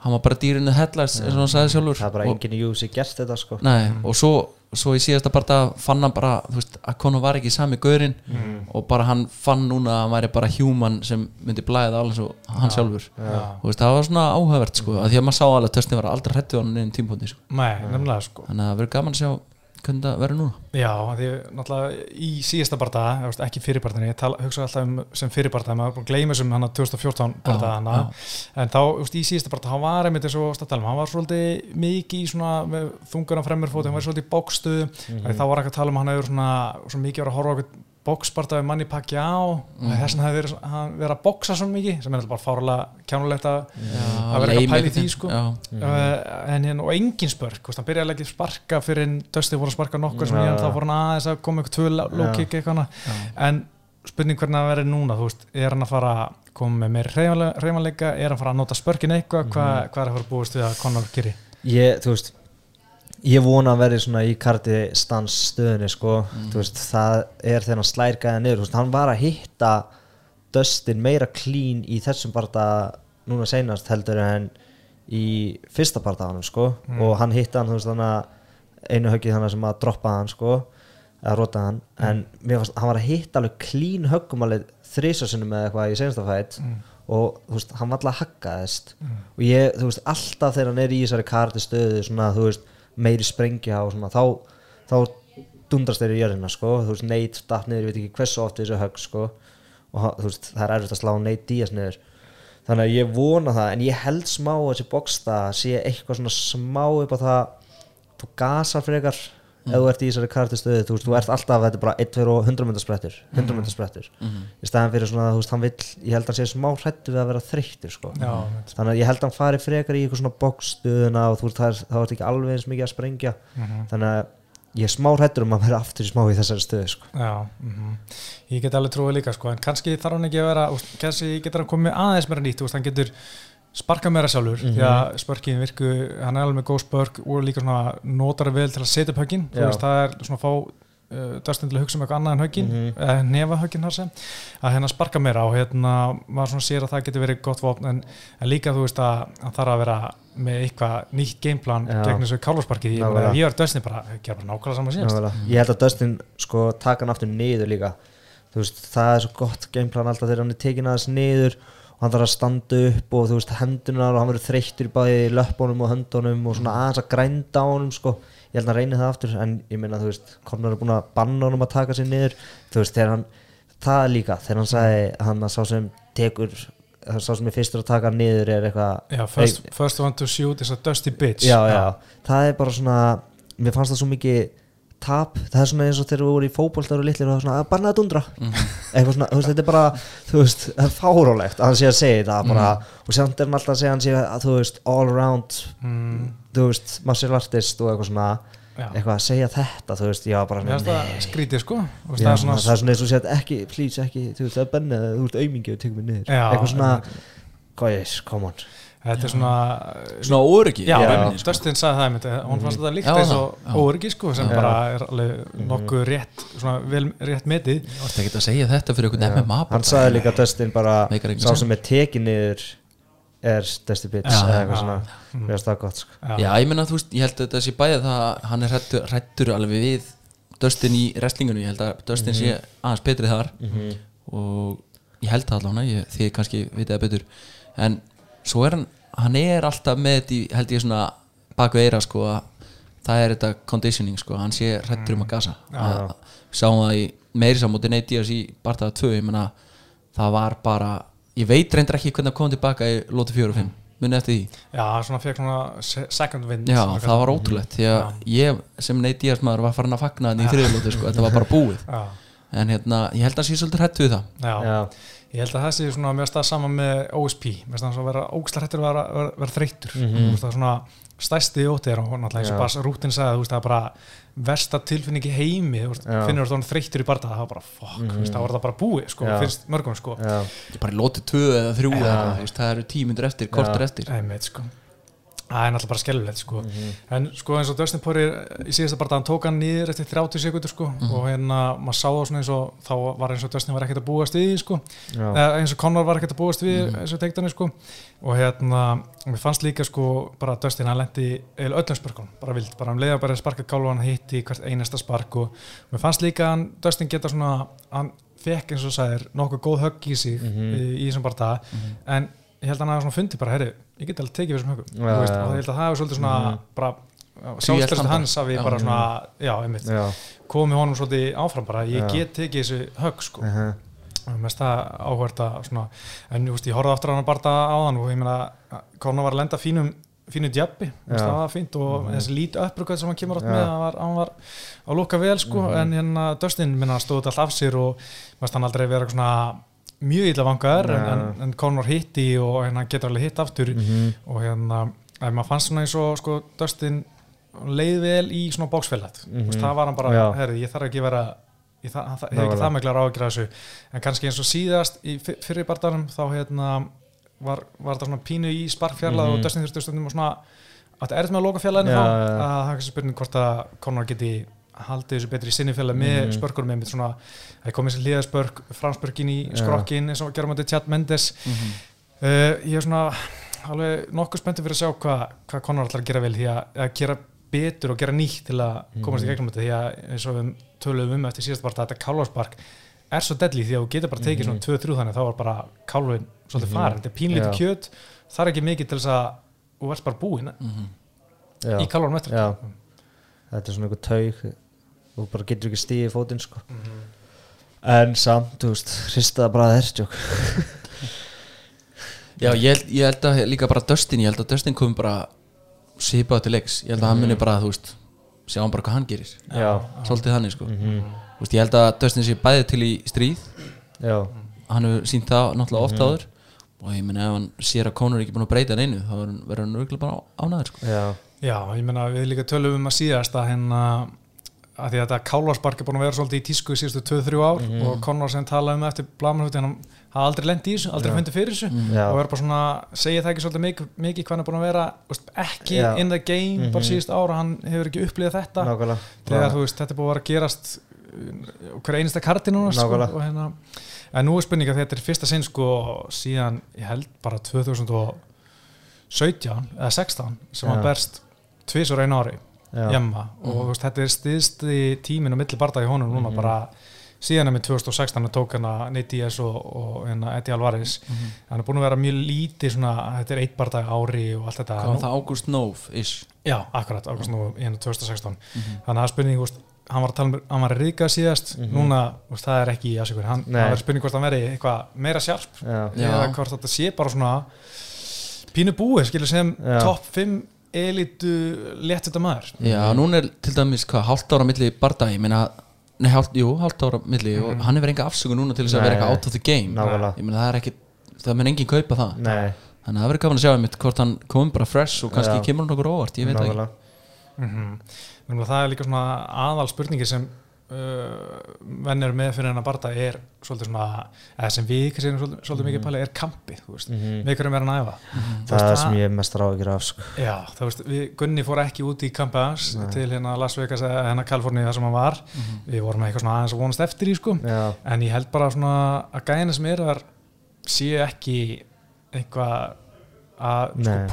[SPEAKER 2] hann var bara dýrinu headlights eins og hann sagði sjálfur.
[SPEAKER 3] Það er bara
[SPEAKER 2] og,
[SPEAKER 3] enginn í júsi gert þetta sko.
[SPEAKER 2] Nei, og svo, svo í síðasta barða fann hann bara, þú veist, að Conor var ekki sami gaurinn og bara hann fann núna að hann væri bara human sem myndi blæða alveg svo hann sjálfur.
[SPEAKER 1] Já.
[SPEAKER 2] Þú veist, það var svona áhugavert sko, að því að maður sá alveg að Dustin var aldrei hrættu á hann einn tímpóndi sko.
[SPEAKER 1] Nei, nefnilega sko.
[SPEAKER 2] Þannig að það verður gaman að sjá hvernig það verður núna?
[SPEAKER 1] Já, því náttúrulega í síðasta barða ekki fyrirbarðinni, ég tala, hugsa alltaf um sem fyrirbarða, maður að gleyma þessum hann 2014 barða
[SPEAKER 2] Já,
[SPEAKER 1] hana. en þá í síðasta barða, hann var einmitt eins og stættalum, hann var svolítið mikið í svona með þungunan fremurfóti, hann var svolítið í bókstu þá var ekki að tala um að hann hefur svona, svona mikið verið að horfa á bóksbarta við manni pakki á og þess vegna hefði verið, hann verið að bóksa svo mikið sem er alltaf bara fárlega kjánulegt að að vera ekki að pæla í því sko. Uh, en hérna og engin spörk veist, hann byrjaði að leggja sparka fyrir en Dusty voru að sparka nokkur sem
[SPEAKER 3] Já.
[SPEAKER 1] hérna þá voru hann aðeins að koma eitthvað tvö low kick eitthvað en spurning hvernig það verður núna þú veist, er hann að fara að koma með meir reymanleika, er hann að fara að nota spörkin eitthvað, hvað, hvað er að fara að búist við að Conor geri?
[SPEAKER 3] ég, þú veist ég vona að verði svona í karti stans stöðunni sko þú veist, það er þegar hann slær gæða niður. Veist, hann var að hitta Dustin meira clean í þessum barða núna seinast heldur en í fyrsta barðaðanum sko. Og hann hitta hann veist að einu höggið þannig sem að droppa hann sko eða rota hann. En mér fannst hann var að hitta alveg clean höggum alveg þrísarsinnum eða eitthvað í seinasta fætt og þú veist hann var alltaf haggaðist og ég þú veist alltaf þegar hann er í þessari karti stöðu svona þú veist meiri sprengja og svona þá þá dundrast þeir í jörðina sko. Þú veist Nate datt niður ég veit ekki hversu oft þessu högg sko. Og þú veist það er erfitt að slá Nate Díaz niður. Þannig að ég vona það en ég held smá þessi bóksta sé eitthvað svona smá upp á það þú gasar frekar ef þú ert í þessari karakterstöðu þú veist, þú ert alltaf, þetta er bara 1, 2 og 100 mynda sprettur 100 mynda sprettur í staðan fyrir svona, þú veist, hann vill ég held að hann sé smá hrættu við að vera þreyttur sko.
[SPEAKER 1] Já,
[SPEAKER 3] þannig að ég held að hann fari frekar í eitthvað svona bókstöðuna og þú veist, það það er ekki alveg eins mikið að sprengja þannig að ég er smá hrættur um að vera aftur í smá í þessari stöðu sko.
[SPEAKER 1] já mhm. ég get alveg trúið líka sko, en kannski þarf hann ekki að vera kannski getur hann komið aðeins meira nýtt úst, hann getur sparka meira sjálfur því að spörkin virku, hann er alveg góð spörk og líka svona notar vel til að setja upp höggin, þú veist, það er svona að fá uh, Dustin til að hugsa um eitthvað annað en höggin mm
[SPEAKER 3] Mhm.
[SPEAKER 1] -hmm. nefa höggin þar sem að hérna sparka meira og hérna maður svona sér að það getur verið gott vopn en, en líka þú veist að hann þarf að vera með eitthvað nýtt gameplan
[SPEAKER 3] Já.
[SPEAKER 1] gegn þessu ég,
[SPEAKER 3] Nákvæmlega.
[SPEAKER 1] meina, ég var Dustin bara, gera bara nákvæmlega saman síðast
[SPEAKER 3] Nákvæmlega. ég held að Dustin sko taka hann aftur niður líka þú veist, það er svo gott gameplan alltaf þegar hann er tekin aðeins niður og hann þarf að standa upp og þú veist hendunar og hann verður þreyttur í bæði löppunum og höndunum og svona aðeins að grænda á honum sko, ég held að hann reyni það aftur en ég meina þú veist, Conor er búin að banna honum að taka sér niður, þú veist, þegar hann það líka, þegar hann sagði hann að sá sem tekur sá sem er fyrstur að taka hann niður er eitthvað
[SPEAKER 1] Já, first, first one to shoot is a dusty bitch.
[SPEAKER 3] Já, já, það er bara svona mér fannst það svo mikið tap það er svona eins og þegar við vorum í fótboltar og litlir og það er svona, bara að dundra. Eitthvað svona, þú veist, þetta er bara þú veist, það er fárólegt að hann sé að segja þetta bara, og samt er hann alltaf að segja hann sé að þú veist, all around
[SPEAKER 1] mm,
[SPEAKER 3] þú veist, martial artist og eitthvað svona
[SPEAKER 1] já.
[SPEAKER 3] eitthvað að segja þetta, þú veist, já bara
[SPEAKER 1] Mér finnst það skrítið sko. Veist,
[SPEAKER 3] Já,
[SPEAKER 1] það er svona,
[SPEAKER 3] það er svona eins og sér ekki, please ekki þú veist, það er bennið, þú ert aumingi og tekur mig niður. Eitthvað svona, ég, come on
[SPEAKER 1] þetta er svona
[SPEAKER 2] svona óryggi
[SPEAKER 1] Já,
[SPEAKER 3] Já.
[SPEAKER 2] rauninni, sko.
[SPEAKER 1] Dustin sagði það einmitt, hún fannst þetta líkt
[SPEAKER 2] Já,
[SPEAKER 1] eins
[SPEAKER 2] það,
[SPEAKER 1] og
[SPEAKER 2] já.
[SPEAKER 1] óryggi sko sem
[SPEAKER 3] Já.
[SPEAKER 1] bara er alveg nokkuð rétt svona vel rétt metið
[SPEAKER 2] Þú ert ekki að segja þetta fyrir einhvern
[SPEAKER 3] Já.
[SPEAKER 2] MMA
[SPEAKER 3] hann sagði líka að Dustin bara sá sem er tekin niður er Dusty Bitch
[SPEAKER 2] Já,
[SPEAKER 3] eða eitthvað
[SPEAKER 1] já.
[SPEAKER 3] svona mér finnst það gott sko.
[SPEAKER 2] Já, ég meina, þú veist, ég held að þetta sé bæðið það að hann er hrættur, hrættur alveg við Dustin í wrestlingunum, ég held að Dustin sé aðeins betri þar og ég held það allavega, ég, þið kannski vitið það betur en svo er hann hann er alltaf með þetta í, held ég svona baku eira sko að það er þetta conditioning sko, hann sé hrættur um að gasa. Að, sáum það í meiri samúti Diaz í bartaða 2 ég meina það var bara ég veit reyndar ekki hvernig það kom tilbaka í lóti 4 og 5 munið eftir því?
[SPEAKER 1] Já, svona fekk svona se- second wind
[SPEAKER 2] Já, það var ótrúlegt því að ég sem Nate Diaz maður var farin að fagna þannig í þriðlóti sko, þetta var bara búið.
[SPEAKER 1] Já,
[SPEAKER 2] en hérna, ég held að hann sé svolítið hrættu við það.
[SPEAKER 1] Já.
[SPEAKER 3] Já,
[SPEAKER 1] Ég held að það sé svona mjög stað saman með OSP Mér finnst það að vera ógæslega hrættur að vera, vera, vera þreyttur. Mm -hmm. Það er svona stærsti ótið og náttúrulega eins og bara rútin sagði veist, það er bara versta tilfinning í heimi finnur þú þreyttur í barða það var bara fuck, mm -hmm. það var það bara búið sko,
[SPEAKER 3] Já.
[SPEAKER 1] finnst mörgum sko.
[SPEAKER 3] Já,
[SPEAKER 2] er bara í lóti 2 eða 3 eða það eru tímyndur eftir, kortur eftir.
[SPEAKER 1] Einmitt, sko. Það er náttúrulega bara skelvilegt sko.
[SPEAKER 3] Mhm.
[SPEAKER 1] en sko eins og Dustin Poirier í síðasta bara hann tók hann niður eftir 30 sekundur sko,
[SPEAKER 3] Mhm.
[SPEAKER 1] og hérna maður sá það svona eins og þá var eins og Dustin var ekkert að búast við sko.
[SPEAKER 3] Mhm.
[SPEAKER 1] Eða eins og Conor var ekkert að búast við eins og teiktanir sko. og hérna mér fannst líka sko bara Dustin hann lendi eða öllum spörkunum, bara vild bara hann leiða bara að sparka kálu hann hitti í hvert einasta spark og mér fannst líka að hann Dustin geta svona hann fekk eins og sagðir nokkuð góð högg í sig
[SPEAKER 3] Mhm.
[SPEAKER 1] í, í þessum bara dag en ég held að hann hafa svona fundið bara, herri, ég get alveg tekið við Þú veist,
[SPEAKER 3] já.
[SPEAKER 1] og ég held að það hefur svolítið svona bara sjálfstæðstu
[SPEAKER 2] bara.
[SPEAKER 1] hans hafi
[SPEAKER 2] Já.
[SPEAKER 1] bara svona, já, einmitt
[SPEAKER 3] já,
[SPEAKER 1] komið honum svolítið áfram bara, ég
[SPEAKER 3] Já.
[SPEAKER 1] get tekið þessu högg sko.
[SPEAKER 3] Mhm,
[SPEAKER 1] og mest það áhvert að svona, en veist, ég horfði aftur á hann að barta á hann og ég meina, Conor var að lenda fínum fínu djabbi, það var fínt og þessi lít upprökað sem hann kemur átt með hann var, hann var að lúka vel sko, en hérna Dustin minna stóð allt af sér og mest hann aldrei vera svona mjög illa vangaður en,
[SPEAKER 3] Já.
[SPEAKER 1] en, en Conor hitti og hérna getur alveg hitt aftur
[SPEAKER 3] mhm,
[SPEAKER 1] og hérna, ef maður fannst svona eins og sko, Dustin leið vel í svona bóksfélag mm
[SPEAKER 3] Mhm.
[SPEAKER 1] það var hann bara,
[SPEAKER 3] Já.
[SPEAKER 1] herri, ég þarf ekki vera ég það, það, hef ekki það miklar áhyggjur af þessu en kannski eins og síðast í fyr- fyrri barndanum þá hérna var, var þetta svona pínu í sparkfjarlað og Dustin þurfti stundum og svona að það er með að loka fjarlæðinu
[SPEAKER 3] Mhm. Já,
[SPEAKER 1] þá að það er kannski spurning hvort að Conor geti haldið þessu betri í sinni fjarlæð með
[SPEAKER 3] Mhm.
[SPEAKER 1] spörkurum með svona, það er komið sér hlýðaspörk framspörkin í skrokkin eins og gerum við Chad Mendes. Uh, ég er svona alveg nokkuð spenntið fyrir að sjá hvað hva Conor ætlar að gera vel því að, að gera betur og gera nýtt til að komast í gegnum þetta því að eins og við töluðum um eftir síðast bara þetta kálvarspark er svo deadly því að þú getur bara tekið svona 2-3 þannig þá var bara kálvin svolítið farin þetta er pínlítið kjöt það er ekki mikið til þess að þú ert bara búinn
[SPEAKER 3] já,
[SPEAKER 1] í kálvarum eftir
[SPEAKER 3] þetta er svona einhver taug og bara getur ekki stíði fótinn sko. En samt, þú veist, hristaða bara þér tjók
[SPEAKER 2] Já, ég held, ég held að líka bara Dustin, ég held að Dustin kom bara sipað til leiks, ég held að hann muni bara, þú veist sjá hann bara hvað hann gerir.
[SPEAKER 3] Já,
[SPEAKER 2] svolítið þannig, sko. Þú veist, ég held að Dustin sé bæði til í stríð.
[SPEAKER 3] Já,
[SPEAKER 2] hann hefur sínt það náttúrulega oft áður. Og ég meina ef hann sér að Conor er ekki búin að breyta hann einu þá verður hann- örgulega bara ánæður sko.
[SPEAKER 1] Mm.
[SPEAKER 3] já.
[SPEAKER 1] Já, ég meina við líka tölum um að síðast að hérna að því að þetta kálvarspark er búin að vera svolítið í tísku í síðustu 2-3 ár og Conor sem talaði um eftir blamanhutin hann hafði aldrei lent í þessu, aldrei fundið fyrir þessu
[SPEAKER 3] Já.
[SPEAKER 1] og er bara svona, segja það ekki svolítið mikið, mikið hvað hann er búin að vera veist, ekki
[SPEAKER 3] Já.
[SPEAKER 1] in the game bara síðust ára, hann hefur ekki upplýðað þetta.
[SPEAKER 3] Nákvæmlega.
[SPEAKER 1] Þegar þú veist, þetta er búið að vera að gerast uh, hver einasta karti núna sko, og hérna, en nú er spurning að þetta er fyrsta sinn sko síðan, ég held bara 2017 eða 16 sem hann berst tvisur einu ári. Hjemma og þú veist, þetta er stiðsti tímin og milli barða í honum núna
[SPEAKER 3] Mhm.
[SPEAKER 1] bara síðan með 2016 hann tók hana Nate Diaz og, og hérna Eddie Alvarez.
[SPEAKER 3] Mhm.
[SPEAKER 1] hann er búin að vera mjög lítið svona, þetta er eitt barða ári og allt þetta.
[SPEAKER 2] Hvað var það? August Nove ish?
[SPEAKER 1] Já, akkurat, ákvæmst nú í hérna 2016
[SPEAKER 3] Mhm.
[SPEAKER 1] þannig að það er spurning, úst, hann var að tala um hann var að ríka síðast, núna úst, það er ekki í aðsökur, hann, er spurning hvort hann veri eitthvað meira
[SPEAKER 3] Já.
[SPEAKER 1] eða hvort þetta sé bara svona pínu búið, skilur sem
[SPEAKER 3] Já.
[SPEAKER 1] topp 5 elitu létt þetta maður.
[SPEAKER 2] Já, núna er til dæmis hvað, hálft ára milli barda, ég meina Nei, hálft, jú, hálft ára milli og hann hefur enga afsökun núna til þess að vera eitthvað out of the game.
[SPEAKER 3] Nákvæmlega.
[SPEAKER 2] Ég meina það er ekki, það mun enginn kaupa það.
[SPEAKER 3] Nei,
[SPEAKER 2] Þannig að það verður gaman að sjá einmitt hvort hann kom bara fresh og kannski
[SPEAKER 3] Já.
[SPEAKER 2] kemur hann okkur óvart, ég veit það ekki.
[SPEAKER 3] Nákvæmlega.
[SPEAKER 1] Mm það er líka svona aðal spurningi sem uh, venn eru með fyrir hennar barða er svolítið svona, eða sem við kannski erum svolítið, svolítið mikið pæli, er kampið veist,
[SPEAKER 3] Mhm.
[SPEAKER 1] með hverjum er hann að æfa Þú
[SPEAKER 3] það er sem ég mest ráðgjur af sko.
[SPEAKER 1] Já, það veist, við, Gunni fór ekki út í kampið hans til hérna Las Vegas eða hérna Kaliforni þar sem hann var. Við vorum eitthvað svona aðeins að vonast eftir í sko.
[SPEAKER 3] Já,
[SPEAKER 1] en ég held bara svona að gæðina sem er þar séu ekki eitthvað að sko,
[SPEAKER 3] Nei.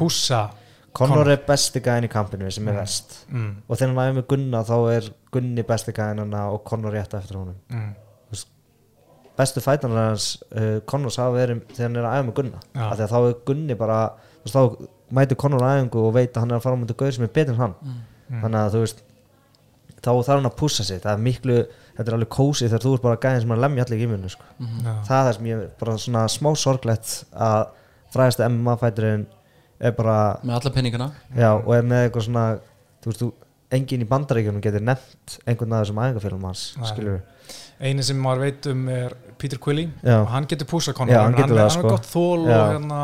[SPEAKER 3] Conor er besti gæðin í kampinu sem er vest
[SPEAKER 1] mm,
[SPEAKER 3] og þegar hann æfir með Gunna þá er Gunni besti gæðin og Conor rétt eftir honum.
[SPEAKER 1] Mm,
[SPEAKER 3] bestu fætanar hans uh, Connors hafa verið þegar hann er að æfa með Gunna. Af því að þá er Gunni bara veist, þá mæti Conor æfingu og veit að hann er að fara á mútið gauð sem er betur en hann. Þannig að þú veist þá þarf hann að pussa sig. Það er miklu, þetta er alveg kósi þegar þú ert bara gæðin sem er að lemja allir í gíminu sko.
[SPEAKER 1] Já.
[SPEAKER 3] það er það sem ég bara svona smá sorglegt að fræðasta MMA fæturinn er bara
[SPEAKER 2] með alla penningana
[SPEAKER 3] já, og er með eitthvað svona þú veist, þú, enginn í bandaríkjunum getur nefnt einhvern af þessum æfingafélum hans
[SPEAKER 1] eini sem maður veit um er Peter Quilly.
[SPEAKER 3] Já.
[SPEAKER 1] og hann getur púsa
[SPEAKER 3] Já,
[SPEAKER 1] konur
[SPEAKER 3] hann
[SPEAKER 1] hann,
[SPEAKER 3] getur
[SPEAKER 1] hann,
[SPEAKER 3] sko.
[SPEAKER 1] er gott þól
[SPEAKER 3] Já.
[SPEAKER 1] og hérna,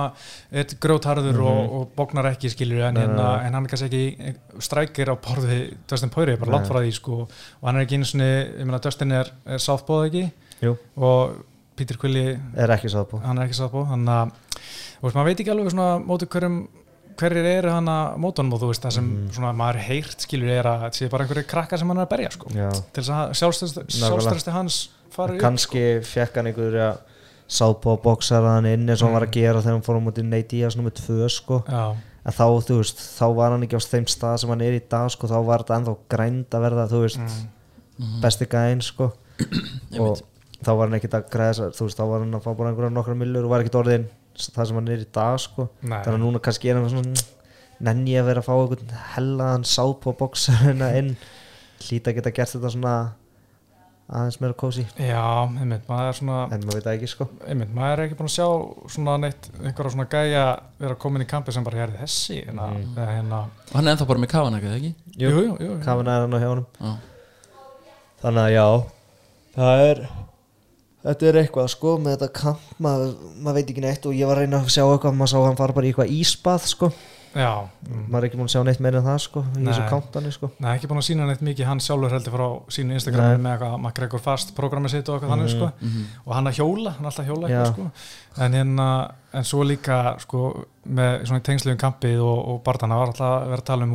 [SPEAKER 1] er grjótharður og, og bóknar ekki skilur en, hérna, en hann er kannski ekki strækir á borði Dustin Poirier, bara langt frá því sko, og hann er ekki einu meina Dustin er, er sáþbóð ekki?
[SPEAKER 3] Jú,
[SPEAKER 1] og Peter Quilly
[SPEAKER 3] er ekki sátt på
[SPEAKER 1] hann er ekki að þú veist, maður veit ekki alveg svona móti hverjum hverjir eru hann að mótunum og þú veist það sem
[SPEAKER 3] Mhm.
[SPEAKER 1] svona maður heyrt skilur er að þetta sé bara einhverju krakkar sem hann er að berja sko,
[SPEAKER 3] Já.
[SPEAKER 1] til þess að sjálfstyrsti hans fari upp
[SPEAKER 3] kannski fekk hann einhver ja, sátt på boxara hann inn eins og hann var að gera þegar hann fór á mútið Nate Diaz nummer 2 sko.
[SPEAKER 1] Já,
[SPEAKER 3] en þá, þú veist, þá var hann ekki á þeim stað sem hann er í dag, sko, þá var þetta ennþá grænd að verða, þú veist,
[SPEAKER 1] Mm.
[SPEAKER 3] besti gæinn, sko. Og þá var hann ekkert að græða að, þú veist, þá var hann að fá bara einhverja nokkra millur og var ekkert orðin það sem hann er í dag, sko
[SPEAKER 1] Nei.
[SPEAKER 3] þannig að núna kannski er hann svona nenni ég að vera að fá einhvern hellaðan sátt på boxarina inn hlýta að geta gert þetta svona aðeins meira kósi,
[SPEAKER 1] Já, einmitt, maður er svona
[SPEAKER 3] en maður veit ekki, sko
[SPEAKER 1] einmitt, maður er ekki búin að sjá svona neitt, einhverja svona gæja vera komin í kampi sem bara hérði þessi hérna,
[SPEAKER 3] Mm.
[SPEAKER 1] eða hérna
[SPEAKER 2] og hann er ennþá bara með kafanaka, eða ekki?
[SPEAKER 1] jú, jú, jú, jú.
[SPEAKER 3] kafin er hann á hjá honum
[SPEAKER 2] Já.
[SPEAKER 3] þannig að já það er þetta er eitthvað sko með þetta kamp maður, maður veit ekki neitt og ég var að reyna að sjá eitthvað maður sá að hann fara bara í eitthvað ísbað sko.
[SPEAKER 1] Já mm.
[SPEAKER 3] maður er ekki búin að sjá neitt meira en það sko í
[SPEAKER 1] Nei.
[SPEAKER 3] þessu kantani sko.
[SPEAKER 1] Nei, ekki búin að sína neitt mikið hann sjálfur heldur frá sínu Instagram
[SPEAKER 3] Nei.
[SPEAKER 1] með eitthvað McGregor Fast programmi sitt og eitthvað þannig sko. Og hann að hjóla, hann er alltaf að hjóla eitthvað sko. En hérna, en svo líka sko með svona tengslu um kampið og, og barðana var alltaf að vera að tala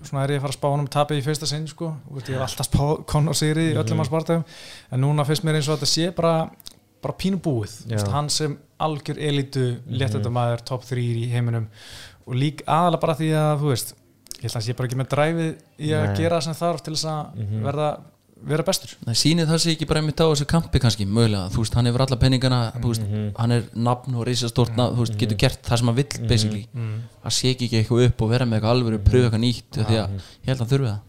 [SPEAKER 1] um, er hann ég ég svona er ég að fara að spá honum tapið í fyrsta sinn sko, veist, ég hef alltaf spáð Conor Sigri í öllum hans barðum, en núna finnst mér eins og þetta sé bara, bara pínu búið. Veist, hann sem algjör elitu léttendamaður, top 3 í heiminum. Og lík aðalega bara því að þú veist, ég held að hann sé bara ekki með dræfið í að
[SPEAKER 3] Nei.
[SPEAKER 1] gera sem þarf til þess að verða, vera bestur.
[SPEAKER 2] Það sýnir það sig ekki bara einmitt á þessu kampi kannski, mögulega, þú veist, hann hefur alla penningana þú veist, hann er nafn og reisastórt nafn, þú veist, getur gert það sem hann vill basically, að sé ekki eitthvað upp og vera með eitthvað alvöru, pröfa eitthvað nýtt því að ég held að hann þurfi það.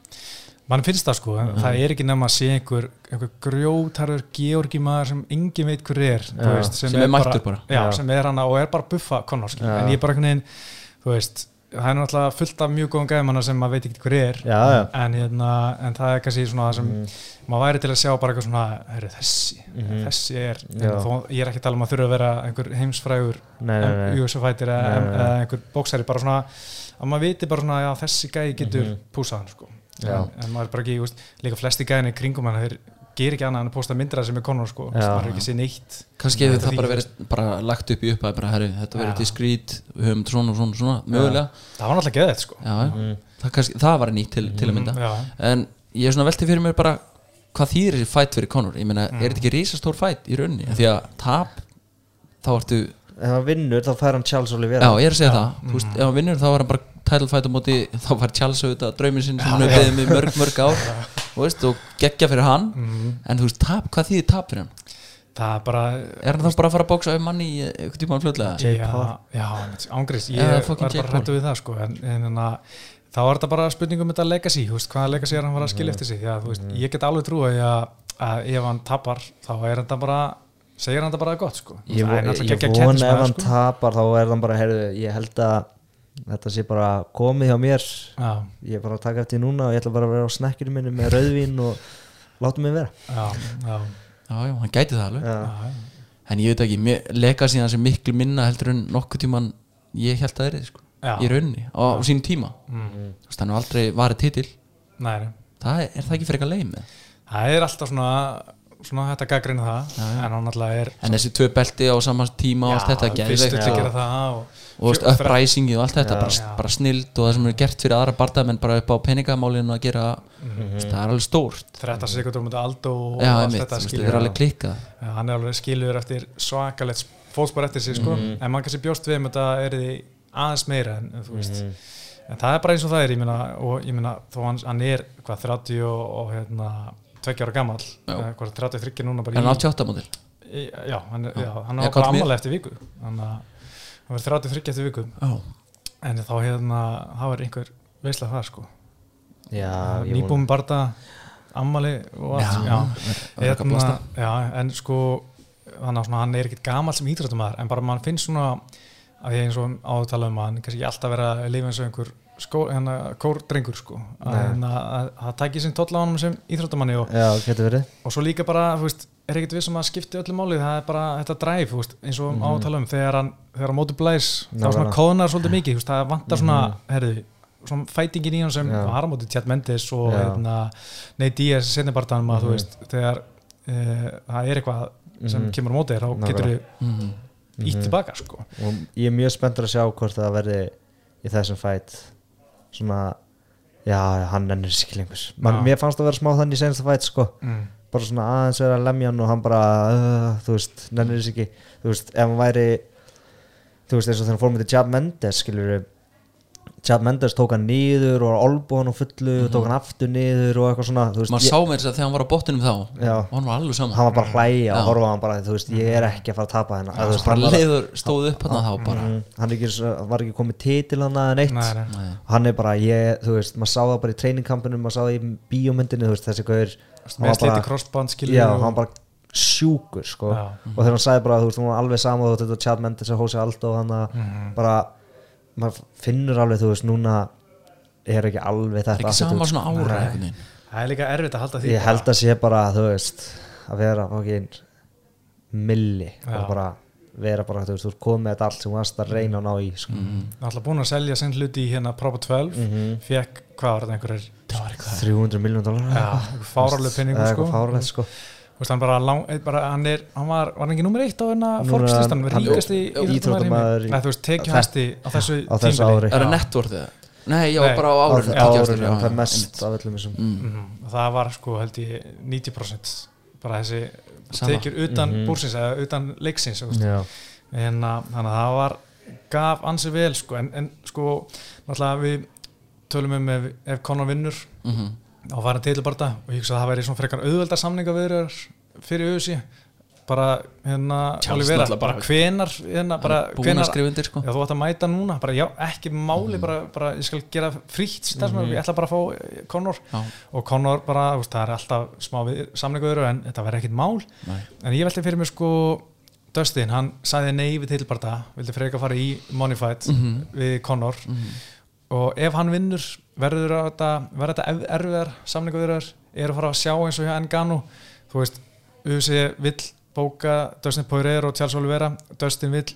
[SPEAKER 1] Mann finnst það sko, en það er ekki nema að sé einhver, einhver grjótarður georgi maður sem engin veit hver er veist,
[SPEAKER 2] Sem er mættur bara.
[SPEAKER 1] já,
[SPEAKER 3] Já.
[SPEAKER 1] sem er hana og er bara buffa.
[SPEAKER 3] Já.
[SPEAKER 1] en ég er bara einhvern veginn þú veist, það er náttúrulega fullt af mjög góðum gæðum sem maður veit ekki hver er.
[SPEAKER 3] Já, já,
[SPEAKER 1] en, hérna, en það er kannski svona það sem maður væri til að sjá bara eitthvað svona heru, þessi, þessi er þó, ég er ekki að tala um að þurfa að vera einhver heimsfrægur. UFC-fætir eða, einhver bóksæri bara svona að maður viti bara svona já þessi gæði getur mm púsað hann sko. En, en maður er bara ekki, úst, líka flesti gæðinni kringum hann þeir ger ekki annað en að posta myndir af sem er konur sko, maður er ekki sér neitt.
[SPEAKER 2] Kannski hefur það bara verið bara lagt upp í upphæð bara, herri, þetta verið diskrít við höfum svona og svona, svona mögulega.
[SPEAKER 1] Það var náttúrulega geðið sko.
[SPEAKER 2] Já, já. það, kannski, það var nýtt til, til að mynda.
[SPEAKER 1] já,
[SPEAKER 2] en ég er svona veltið fyrir mér bara hvað þýðir þessi fætt fyrir Conor ég meina,
[SPEAKER 1] Mm.
[SPEAKER 2] er þetta ekki risastór fætt í rauninni? Því að tap þá ertu,
[SPEAKER 3] ef hann vinnur þá fær hann Charles Oliveira.
[SPEAKER 2] Já ég er að segja það. Þú veist, ef hann vinnur þá var hann bara title fight á móti þá var Charles auðvitað drauminn sinn sem hann hefur beðið mig mörg mörg ár. Þú veist, og geggja fyrir hann.
[SPEAKER 1] Mhm.
[SPEAKER 2] en þú veist, tap, hvað þýðir tap fyrir hann?
[SPEAKER 1] Það er bara
[SPEAKER 2] er hann þá bara að fara að bóksa um manni í eitthvað tíma fljóðlega
[SPEAKER 3] Jake
[SPEAKER 1] já, já, ángrís ég var bara hrættu við það sko. En, en, en að, þá er þetta bara spurning um þetta legacy, veist, hvaða legacy er hann var að skilja eftir sig, því að þú veist, ég get alveg trúið að, að ef hann tapar þá er þetta bara, segir hann þetta bara gott sko,
[SPEAKER 3] ég,
[SPEAKER 1] Það
[SPEAKER 3] ég
[SPEAKER 1] geggjað
[SPEAKER 3] vona ef hann
[SPEAKER 1] sko.
[SPEAKER 3] tapar þá er hann bara, heyrðu, ég held að þetta sé bara komið hjá mér.
[SPEAKER 1] Já,
[SPEAKER 3] ég er bara að taka eftir núna og ég ætla bara að vera á snakkinu minni með rauðvín og láta mig vera.
[SPEAKER 1] Já, já,
[SPEAKER 2] já, já, hann gæti það alveg.
[SPEAKER 3] Já,
[SPEAKER 1] já,
[SPEAKER 2] en ég veit ekki, legacy hans er miklu minna heldur en nokkuð tíman ég held að það er sko,
[SPEAKER 1] Já.
[SPEAKER 2] í rauninni á, á sínum tíma.
[SPEAKER 1] Mm,
[SPEAKER 2] veist, hann er aldrei varið titil.
[SPEAKER 1] Nei, nei.
[SPEAKER 2] það er, er það ekki fyrir eitthvað leið með?
[SPEAKER 1] Það er alltaf svona svona þetta gaggrinu það en hann alltaf er
[SPEAKER 2] en þessi tvö belti á saman tíma og allt þetta
[SPEAKER 1] til að
[SPEAKER 2] og,
[SPEAKER 1] og,
[SPEAKER 2] uppræsingið og allt þetta
[SPEAKER 3] Já.
[SPEAKER 2] bara,
[SPEAKER 1] Já.
[SPEAKER 2] bara snild og það sem er gert fyrir aðra barndamenn bara upp á peningamálinu að gera
[SPEAKER 1] Mhm.
[SPEAKER 2] það er alveg stórt
[SPEAKER 1] 13 sekundur mútið Aldo og
[SPEAKER 2] já,
[SPEAKER 1] allt þetta
[SPEAKER 2] þetta er alveg klikkað
[SPEAKER 1] Já, hann er alveg skilur eftir svakalegt fótspor eftir sig sko.
[SPEAKER 2] Mhm.
[SPEAKER 1] en mann kannski bjóst við um þetta er því aðeins meira en, þú veist
[SPEAKER 2] Mhm.
[SPEAKER 1] en það er bara eins og það er ég meina, og ég meina þó hann, hann er hvað 30 og, og hérna 20 ára eða hvað 33 núna bara
[SPEAKER 2] en
[SPEAKER 1] í
[SPEAKER 2] 88 mótil
[SPEAKER 1] Já, hann, er- var bara ammali eftir viku. Hann var 33 eftir viku.
[SPEAKER 2] Já,
[SPEAKER 1] En þá hérna, það var einhver veislega það sko. Nýbúum barða, ammali og allt
[SPEAKER 2] Já,
[SPEAKER 1] já.
[SPEAKER 2] er blasta.
[SPEAKER 1] já, en sko þannig að hann er ekkit gamall sem íþróttumæður en bara mann finnst svona að ég eins og áður tala um að hann er kannski ekki alltaf vera að lifa eins og einhver hérna, kórdrengur sko að,
[SPEAKER 3] Nei.
[SPEAKER 1] hérna, að, að það tæki sinn tolla á hann sem íþróttumanni og,
[SPEAKER 3] Já, getur verið
[SPEAKER 1] og svo líka bara, þú veist, er ekkit við sem að skipti öllu máli, það er bara þetta dræf, þú veist, eins og mm -hmm. tala um, þegar hann þegar hann móti blæs, þá svona kóðnar svolítið mikið, þú veist, það vantar svona herðu, svona fætingin í hann sem
[SPEAKER 3] Já.
[SPEAKER 1] var á móti Tjad Mendes og hérna, Ney Díaz setnibartanum að þú
[SPEAKER 3] Mhm.
[SPEAKER 1] veist, þegar e, það er eitthvað sem
[SPEAKER 3] Mhm.
[SPEAKER 1] kemur á móti þá getur
[SPEAKER 3] Nákvæmlega.
[SPEAKER 1] þú
[SPEAKER 2] Mhm.
[SPEAKER 1] ítt tilbaka, sko
[SPEAKER 3] og ég er mjög spenntur að sjá hvort það verði í þessum fætt svona já, hann ennir ekki lengur Man, mér fannst það að vera smá þannig í senasta fætt sko.
[SPEAKER 1] mm.
[SPEAKER 3] bara svona aðeins vera að lemja hann og hann bara, uh, þú veist, nennir sér ekki þú veist, ef hann væri þú veist, eins og hann fór með til Jab Mendes skilur Jab Mendes tók hann niður og olbúð hann á fullu og tók hann aftur niður og eitthvað svona þú veist,
[SPEAKER 2] maður
[SPEAKER 3] ég,
[SPEAKER 2] sá með þess að þegar hann var á bottunum þá
[SPEAKER 3] Já.
[SPEAKER 2] og hann var alveg saman
[SPEAKER 3] hann var bara að hlæja og horfa á hann bara, þú veist, ég er ekki að fara að tapa hennar
[SPEAKER 2] Það var bara leiður stóð upp hann þá bara
[SPEAKER 3] mm, hann er ekki, var ekki komið titil hann að neitt
[SPEAKER 1] Nei, nei.
[SPEAKER 3] Hann er bara, ég, þú veist, maður sá það bara í treiningkampinu, maður sá það í bíómyndinu þú veist, þessi hann
[SPEAKER 1] með sliti
[SPEAKER 3] bara-
[SPEAKER 1] crossband skilur
[SPEAKER 3] já,
[SPEAKER 1] og-
[SPEAKER 3] hann var bara sjúkur sko.
[SPEAKER 1] Já.
[SPEAKER 3] og þegar hann sagði bara, þú veist, hún var alveg sama þú veist, þetta Chad Mendes og Hosea Aldo hann að
[SPEAKER 1] Mhm.
[SPEAKER 3] bara, maður finnur alveg, þú veist, núna er ekki alveg
[SPEAKER 2] það er
[SPEAKER 3] þetta
[SPEAKER 2] ekki sama svona ára
[SPEAKER 1] það er líka erfitt að halda því
[SPEAKER 3] ég held að sé bara, þú veist að vera fokkin milli og bara vera bara, þú veist, þú ert komið með þetta allt sem þú varst að reyna að ná í sko.
[SPEAKER 2] Mhm.
[SPEAKER 1] náttúrulega búin að selja sinn hluti í hérna Propa 12
[SPEAKER 3] Mhm.
[SPEAKER 1] fekk, hvað var þetta einhverjir
[SPEAKER 3] 300 miljón dólar
[SPEAKER 1] já, fáralegu penningu sko veist, hann bara, lang, eh, bara hann er, hann var, var hann ekki nummer eitt á hérna íþróttamaður heimi.
[SPEAKER 3] í-
[SPEAKER 1] Nei, þú veist, tekjuhæsti á þessu
[SPEAKER 3] á þessu
[SPEAKER 1] tímabili.
[SPEAKER 3] ári
[SPEAKER 2] er það eða? nei, já,
[SPEAKER 1] Nei.
[SPEAKER 2] bara á
[SPEAKER 3] á
[SPEAKER 2] árun
[SPEAKER 3] á árinu, það er mest af öllum þessum
[SPEAKER 2] mm.
[SPEAKER 1] Mhm. Og það var sko, held ég, 90% bara þessi tekjur utan
[SPEAKER 3] Mhm.
[SPEAKER 1] búrsins eða utan leiksins, En að, þannig að það var, gaf ansi vel, sko, en, en sko, náttúrulega við tölum um ef, ef Conor vinnur
[SPEAKER 2] Mhm.
[SPEAKER 1] Á farin titilbarta og ég hugsa að það væri svona frekar auðveldar samninga viðröðar fyrir auðvisi bara hérna Olivera, bara
[SPEAKER 2] bara-
[SPEAKER 1] hvenar hérna, bara hvenar
[SPEAKER 2] sko.
[SPEAKER 1] Já, þú ætti að mæta núna, bara já, ekki máli bara, bara, ég skal gera frítt starfsmann, ég ætla bara að fá eh, Conor
[SPEAKER 2] já,
[SPEAKER 1] og Conor bara, veist, það er alltaf smá við, samninguður en þetta verði ekkit mál.
[SPEAKER 2] Nei.
[SPEAKER 1] en ég velti fyrir mig sko Dustin, hann sagði nei við titilbarta vildi freka fara í Money Fight
[SPEAKER 2] Mhm.
[SPEAKER 1] við Conor og ef hann vinnur verður þetta, verður þetta erfiðar samninguður er að fara að sjá eins og hjá Engano þú veist, UFC vill bóka Dustin Poirier og Charles Oliveira. Dustin vill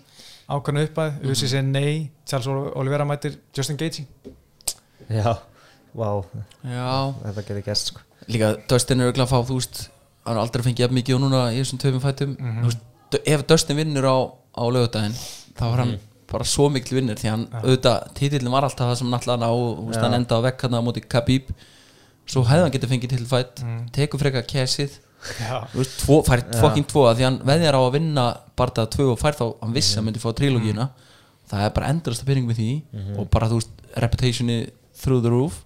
[SPEAKER 1] ákvæmna uppæð UFC segir nei, Charles Oliveira mætir Justin Gaethje.
[SPEAKER 3] Já, vá.
[SPEAKER 2] Já,
[SPEAKER 3] þetta getur gæst sko.
[SPEAKER 2] Líka Dustin er auðvitað að fá þú veist, hann har aldrei fengið jafn mikið og núna í þessum töfum fætum.
[SPEAKER 1] Mhm.
[SPEAKER 2] þú veist, ef Dustin vinnur á, á lögudaginn þá var hann bara svo mikil vinnur því hann auðvitað, titillin var alltaf það sem alltaf ná og
[SPEAKER 3] Já.
[SPEAKER 2] hann enda á vekk hann á móti Khabib. Svo hefði hann getið fengið titilfætt
[SPEAKER 1] Mhm.
[SPEAKER 2] tekur frekar kessið þú veist, tvo, að því hann veðjar á að vinna barða tvö og fær þá, hann vissi að hann myndi fá trilogíuna það er bara endurasta penning með því og bara þú veist, reputationi through the roof.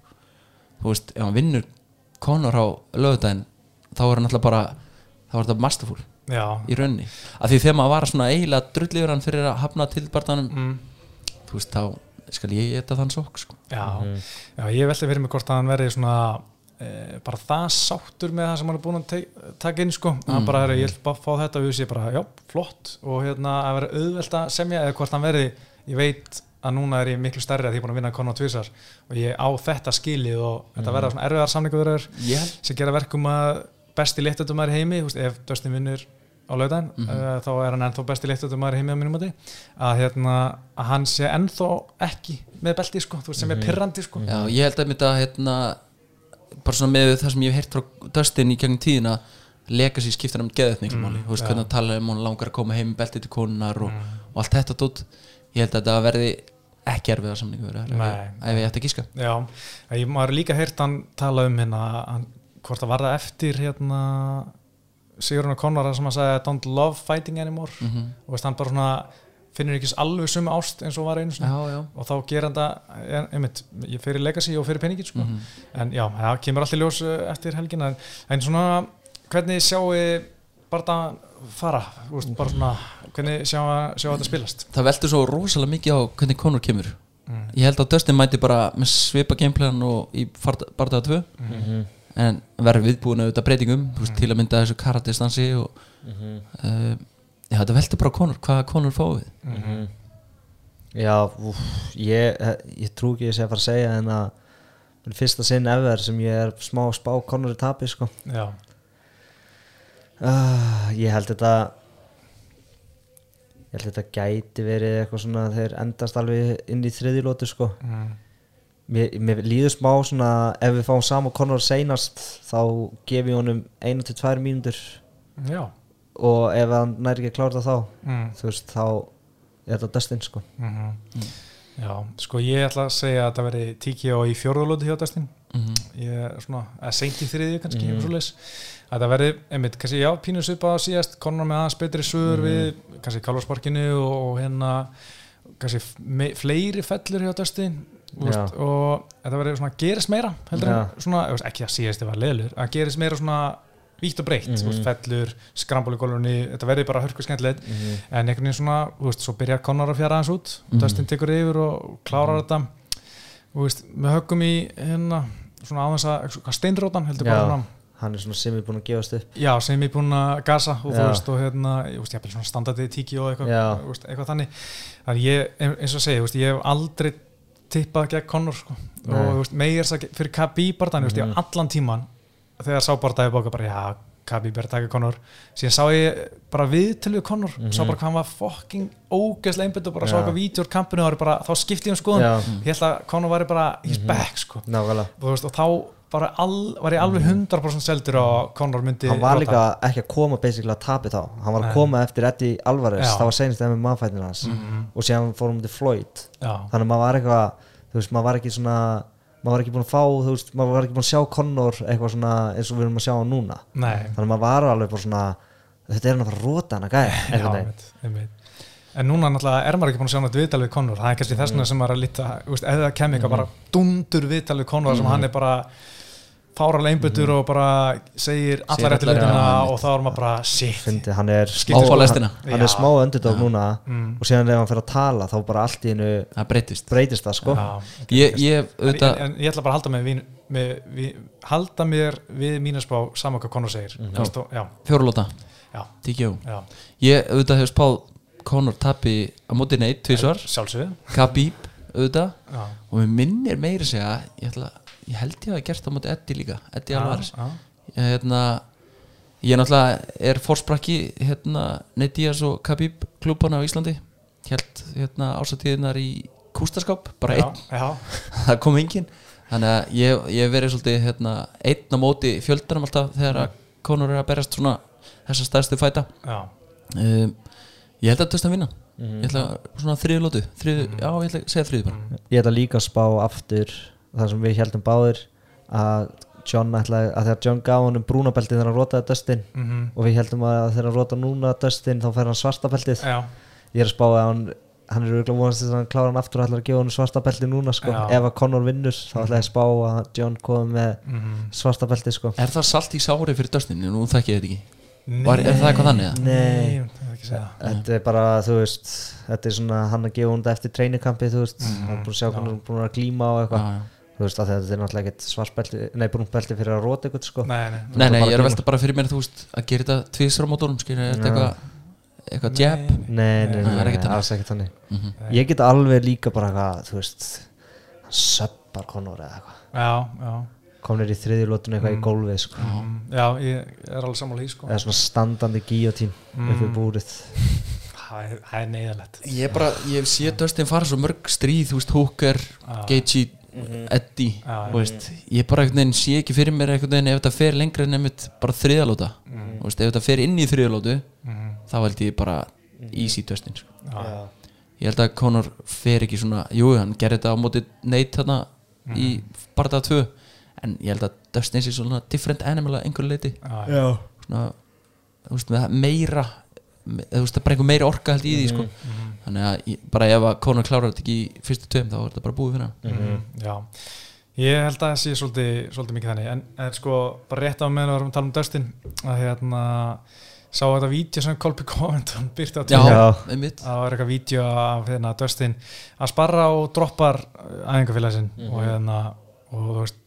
[SPEAKER 2] Þú veist, ef hann vinnur Conor á lögudaginn þá er hann alltaf bara þá er þetta masterful
[SPEAKER 1] já,
[SPEAKER 2] í rauninni. Af því þegar maður var svona eiginlega drull yfir hann fyrir að hafna til barðanum
[SPEAKER 1] mm,
[SPEAKER 2] þú veist, þá skal ég geta þann sokk sko.
[SPEAKER 1] já, já ég velti fyrir mig hvort að hann verði svona e, bara það sáttur með það sem hann er búin að taka inn sko, hann bara er ég vil bara fá þetta. Og ég sé bara, já, flott. Og hérna að vera auðvelt að semja eða hvort hann verði, ég veit að núna er ég miklu stærri að því ég er búin að vinna Conor tvisar. Og ég á þetta skilið og þetta verða svona erfiðar samninguður
[SPEAKER 2] ég held
[SPEAKER 1] sem gera verkum að besti léttöldumæður heimi, þú veist, ef Dustin vinnur á lögdæn, uh, þá er hann ennþá besti léttöldumæður heimi á mínum mati. Að, hérna, að hann sé ennþá ekki með belti, sko, þú veist, sem er pirrandi sko.
[SPEAKER 2] Já, ég held að þetta hérna, bara svona með það sem ég hef heyrt frá Dustin í gegnum tíðina legacy skiptir hann geðið miklu máli. Þú veist hvernig hann talar um hann langar að koma heim með beltið til konunar og, og allt þetta dót. Ég held að þetta verði ekki erfiða samningu ef,
[SPEAKER 1] Nei.
[SPEAKER 2] ef ég ætti að gíska
[SPEAKER 1] Já, ég maður líka heyrt hann tala um hérna, hann, hvort það var það eftir hérna Sigurinn og Conor sem hann sagði I don't love fighting anymore
[SPEAKER 2] Mhm.
[SPEAKER 1] og veist, hann bara svona finnur ekki alveg sumu ást eins og var einu sinni
[SPEAKER 2] já, já.
[SPEAKER 1] og þá ger hann það en- einmitt, ég fyrir legacy og fyrir peningin sko.
[SPEAKER 2] Mhm.
[SPEAKER 1] en já, það kemur allir ljós uh, eftir helgina en, en svona, hvernig sjáu bara það fara þú veist, bara svona, hvernig sjá, sjá þetta spilast
[SPEAKER 2] það veldur svo rosalega mikið á hvernig Conor kemur
[SPEAKER 1] Mm.
[SPEAKER 2] ég held að Dustin mæti bara með svipa gameplan og í bardaða 2
[SPEAKER 3] Mhm.
[SPEAKER 2] En verður viðbúin auðvitað breytingum veist, til að mynda þessu karatistansi og
[SPEAKER 3] Mhm.
[SPEAKER 2] uh, já, þetta veldur bara á Conor hvað Conor fáið við
[SPEAKER 3] Mhm. Já, úf, ég, ég trú ekki að ég sé að fara að segja en að fyrsta sinn ever sem ég er smá spá konur í tapi sko.
[SPEAKER 1] já,
[SPEAKER 3] uh, ég held þetta ég held þetta gæti verið eitthvað svona þeir endast alveg inn í þriðjulótu sko.
[SPEAKER 1] mm.
[SPEAKER 3] Mér, mér líður smá svona ef við fáum saman konur seinast þá gef ég honum einu til tvær mínútur
[SPEAKER 1] já
[SPEAKER 3] og ef hann næri ekki að klára það þá
[SPEAKER 1] mm.
[SPEAKER 3] þú veist, þá er þetta dustinn sko.
[SPEAKER 1] Mm Já, sko ég ætla að segja að það veri tíki á í fjórðulóti hjá Dustin
[SPEAKER 2] Mhm.
[SPEAKER 1] ég er svona, eða seint í þriði kannski,
[SPEAKER 3] Mhm.
[SPEAKER 1] mm. svoleiðis að það verði, einmitt, kannski já, pínu svipa á síðast Conor með aðeins betri sögur við kannski Kálvarsparkinu og, og hérna kannski fleiri fellur hjá Dustin. Veist, og þetta verði svona gerist meira heldur en svona, þú veist, ekki að síðast það var leðlur að gerist meira svona vítt og breytt mm
[SPEAKER 3] Mhm.
[SPEAKER 1] veist, fellur, skrambul í gólunni þetta verði bara hörku skemmtilegt en einhvern veginn svona, þú veist, svo byrjar Conor að fjara hans út
[SPEAKER 2] Mhm.
[SPEAKER 1] Dustin tekur yfir og klárar þetta. Þú veist, með höggum í hérna, svona þess að steinrótan heldur bara
[SPEAKER 3] Já,
[SPEAKER 1] fram
[SPEAKER 3] hann er svona sem ég búin að gefast upp.
[SPEAKER 1] Já, sem ég búin að gasa og þú
[SPEAKER 3] Já.
[SPEAKER 1] veist, og hérna, ég veist, ég hef svona standardið tíki og eitthvað, þú veist, eitthvað þannig. Þannig ég, eins og segja, þú veist, ég hef aldrei tippað gegn Conor, sko og meir fyrir KB barðan,
[SPEAKER 3] Mhm.
[SPEAKER 1] hef allan tíman þegar sá barðaði bóka bara, já, KB ber taka Conor, síðan sá ég bara viðtölu við Conor, sá bara hvað hann var fucking ógeðslega einbætt og bara sá
[SPEAKER 3] Mhm. Já.
[SPEAKER 1] eitthvað vídeo úr kampinu og var bara, þá skipti ég um skoðun
[SPEAKER 3] Já.
[SPEAKER 1] ég held að Conor væri bara, he's back, sko og, veist, og þá bara all, var ég alveg 100% seldur á Conor myndi
[SPEAKER 3] Mhm. hann var
[SPEAKER 1] rota.
[SPEAKER 3] líka ekki að koma basically að tapi þá. Hann var að koma eftir Eddie Alvarez það var senast með maðurfættin hans. Og síðan fór hann til Floyd.
[SPEAKER 1] Já,
[SPEAKER 3] þannig að maður var eitthvað þú veist, maður var ekki svona maður var ekki búin að fá, þú veist, maður var ekki búin að sjá Conor eitthvað svona eins og við erum að sjá hann núna.
[SPEAKER 1] Nei.
[SPEAKER 3] Þannig að maður var alveg bara svona þetta er hann að fara að rota hann að gæja
[SPEAKER 1] en núna náttúrulega er maður ekki búin að sjá náttúrulega viðtal við Conor. Það er kannski þess
[SPEAKER 3] Mm.
[SPEAKER 1] vegna sem maður er að lita það kemur eitthvað bara dundur viðtal við Conor
[SPEAKER 3] Mm.
[SPEAKER 1] sem hann er bara fáralega einbyttur og bara segir allar eftir
[SPEAKER 2] já,
[SPEAKER 1] og þá er maður bara shit.
[SPEAKER 3] Fyndi, hann er smá- er smá öndudók núna
[SPEAKER 1] Mm.
[SPEAKER 3] og síðan ef hann fyrir að tala þá bara allt í hennu
[SPEAKER 2] breytist.
[SPEAKER 3] breytist það sko.
[SPEAKER 1] Já,
[SPEAKER 2] ég, ég,
[SPEAKER 1] en,
[SPEAKER 2] auðvitað
[SPEAKER 1] en, en ég ætla bara að halda, með, við, með, við, halda mér við mínarspá saman hvað Conor segir. Mm -hmm. já,
[SPEAKER 2] ég auðvitað hef spáð Conor tapi á móti neitt
[SPEAKER 1] sjálfsögðu.
[SPEAKER 2] Khabib auðvitað. Og mér minnir meiri segja ég, ætla, ég held ég hafa gert það á móti Eddie líka
[SPEAKER 1] já,
[SPEAKER 2] ég, hérna, ég náttúrulega er fórsprakki hérna, Nate Diaz og Khabib klúbana á Íslandi. Held hérna, ásættíðinar í kústaskáp bara
[SPEAKER 1] já,
[SPEAKER 2] einn,
[SPEAKER 1] já,
[SPEAKER 2] það kom enginn. Þannig að ég, ég hef verið svolítið hérna, einn á móti fjöldanum alltaf þegar að Conor er að berast svona þessa stærstu fæta. Um, ég held að Dustin vinna. Ég ætla svona þriðu lótu þriðu, já ég ætla að segja þriðu bara.
[SPEAKER 3] Ég ætla líka að spá aftur þar sem við heldum báðir að John ætlaði, að þegar John gaf honum brúnabeltið þegar hann rotaði Dustin
[SPEAKER 1] mhm,
[SPEAKER 3] og við heldum að þegar hann rota núna Dustin þá fær hann svartabeltið
[SPEAKER 1] já,
[SPEAKER 3] ég er að spá að hann hann er auðvitað vonast þess að hann klára hann aftur og ætlar að gefa hann svartabeltið núna sko. Ef að Conor vinnur þá ætla ég að spá að John komi með
[SPEAKER 1] mhm.
[SPEAKER 3] svartabeltið sko.
[SPEAKER 2] er það salt í sári fyrir Dustin? Nú þekki ég þetta ekki. Var- er það eitthvað þannig, eða?
[SPEAKER 3] Nei.
[SPEAKER 1] er
[SPEAKER 3] þetta er bara, þú veist þetta er svona hann að gefa hann eftir treynikampi þú veist, að þetta er náttúrulega ekkert svartbelti, nei, brúnbelti fyrir að rota eitthvað sko.
[SPEAKER 1] nei, nei,
[SPEAKER 2] Nei, nei, ég er að velta bara fyrir mér þú veist að gera þetta tvisar á mótorum skilur, er þetta eitthvað eitthvað jab?
[SPEAKER 3] nei, nei, nei,
[SPEAKER 2] það er
[SPEAKER 3] nei,
[SPEAKER 2] ekkert þannig.
[SPEAKER 3] alls ekkert þannig.
[SPEAKER 2] Mhm.
[SPEAKER 3] ég get alveg líka bara eitthvað, þú veist hann söppar Conor eða eitthvað.
[SPEAKER 1] Já, já.
[SPEAKER 3] Komnir í þriðjulótun eitthvað í gólfið sko.
[SPEAKER 1] Mm, já, ég er alveg sammála í sko.
[SPEAKER 3] Eða svona standandi gíotín upp í búrið.
[SPEAKER 1] Það er, það er neyðalegt
[SPEAKER 2] Ég bara, ég hef séð Dustin fara svo mörg stríð, þú veist, Hooker, Gaethje, Eddie,
[SPEAKER 1] Já,
[SPEAKER 2] þú veist, ég bara einhvern veginn sé ekki fyrir mér einhvern veginn ef þetta fer lengra en einmitt bara þriðalóta, þú veist, ef þetta fer inn í þriðalótu,
[SPEAKER 1] Mhm.
[SPEAKER 2] þá held ég bara easy Dustin, sko.
[SPEAKER 1] Já.
[SPEAKER 2] Ég held að Conor fer ekki svona, jú, hann gerði þetta á móti neitt þarna í barða 2, en ég held að Dustin sé svona different animal að einhverju leiti,
[SPEAKER 1] Já,
[SPEAKER 3] já,
[SPEAKER 2] svona, þú veist, meira, þú veist, það er bara einhver meira orka held í því, sko. Þannig að ég, bara ef að Conor klárar þetta ekki í fyrstu tveim, þá er þetta bara búið fyrir hann.
[SPEAKER 1] Mhm, já. Ég held að það sé svolítið, svolítið mikið þannig. En, en sko, bara rétt á meðan við varum að tala um Dustin að hérna sá þetta vídeo sem Colby Covington byrti á
[SPEAKER 2] einmitt.
[SPEAKER 1] Það var eitthvað vídeo af hérna, Dustin að sparra og droppar æfingafélagsinn og hérna og þú veist,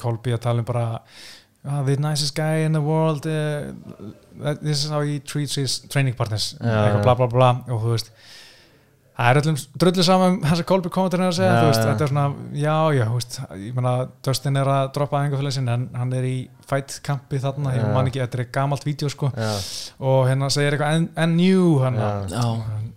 [SPEAKER 1] Colby að tala um bara ah, the nicest guy in the world uh, this is how he treats his training partners. Eitthvað bla bla bla og þú veist það er öllum drullu saman um þess að Colby Covington er að segja, veist, þetta er svona já, já, þú veist, ég meina Dustin er að droppa æfingafélagsinn en hann er í fight kampi þarna, ég man ekki, þetta er gamalt vídeo sko.
[SPEAKER 3] Já,
[SPEAKER 1] og hérna segir eitthvað and, and new hann.
[SPEAKER 3] Já.
[SPEAKER 2] Já,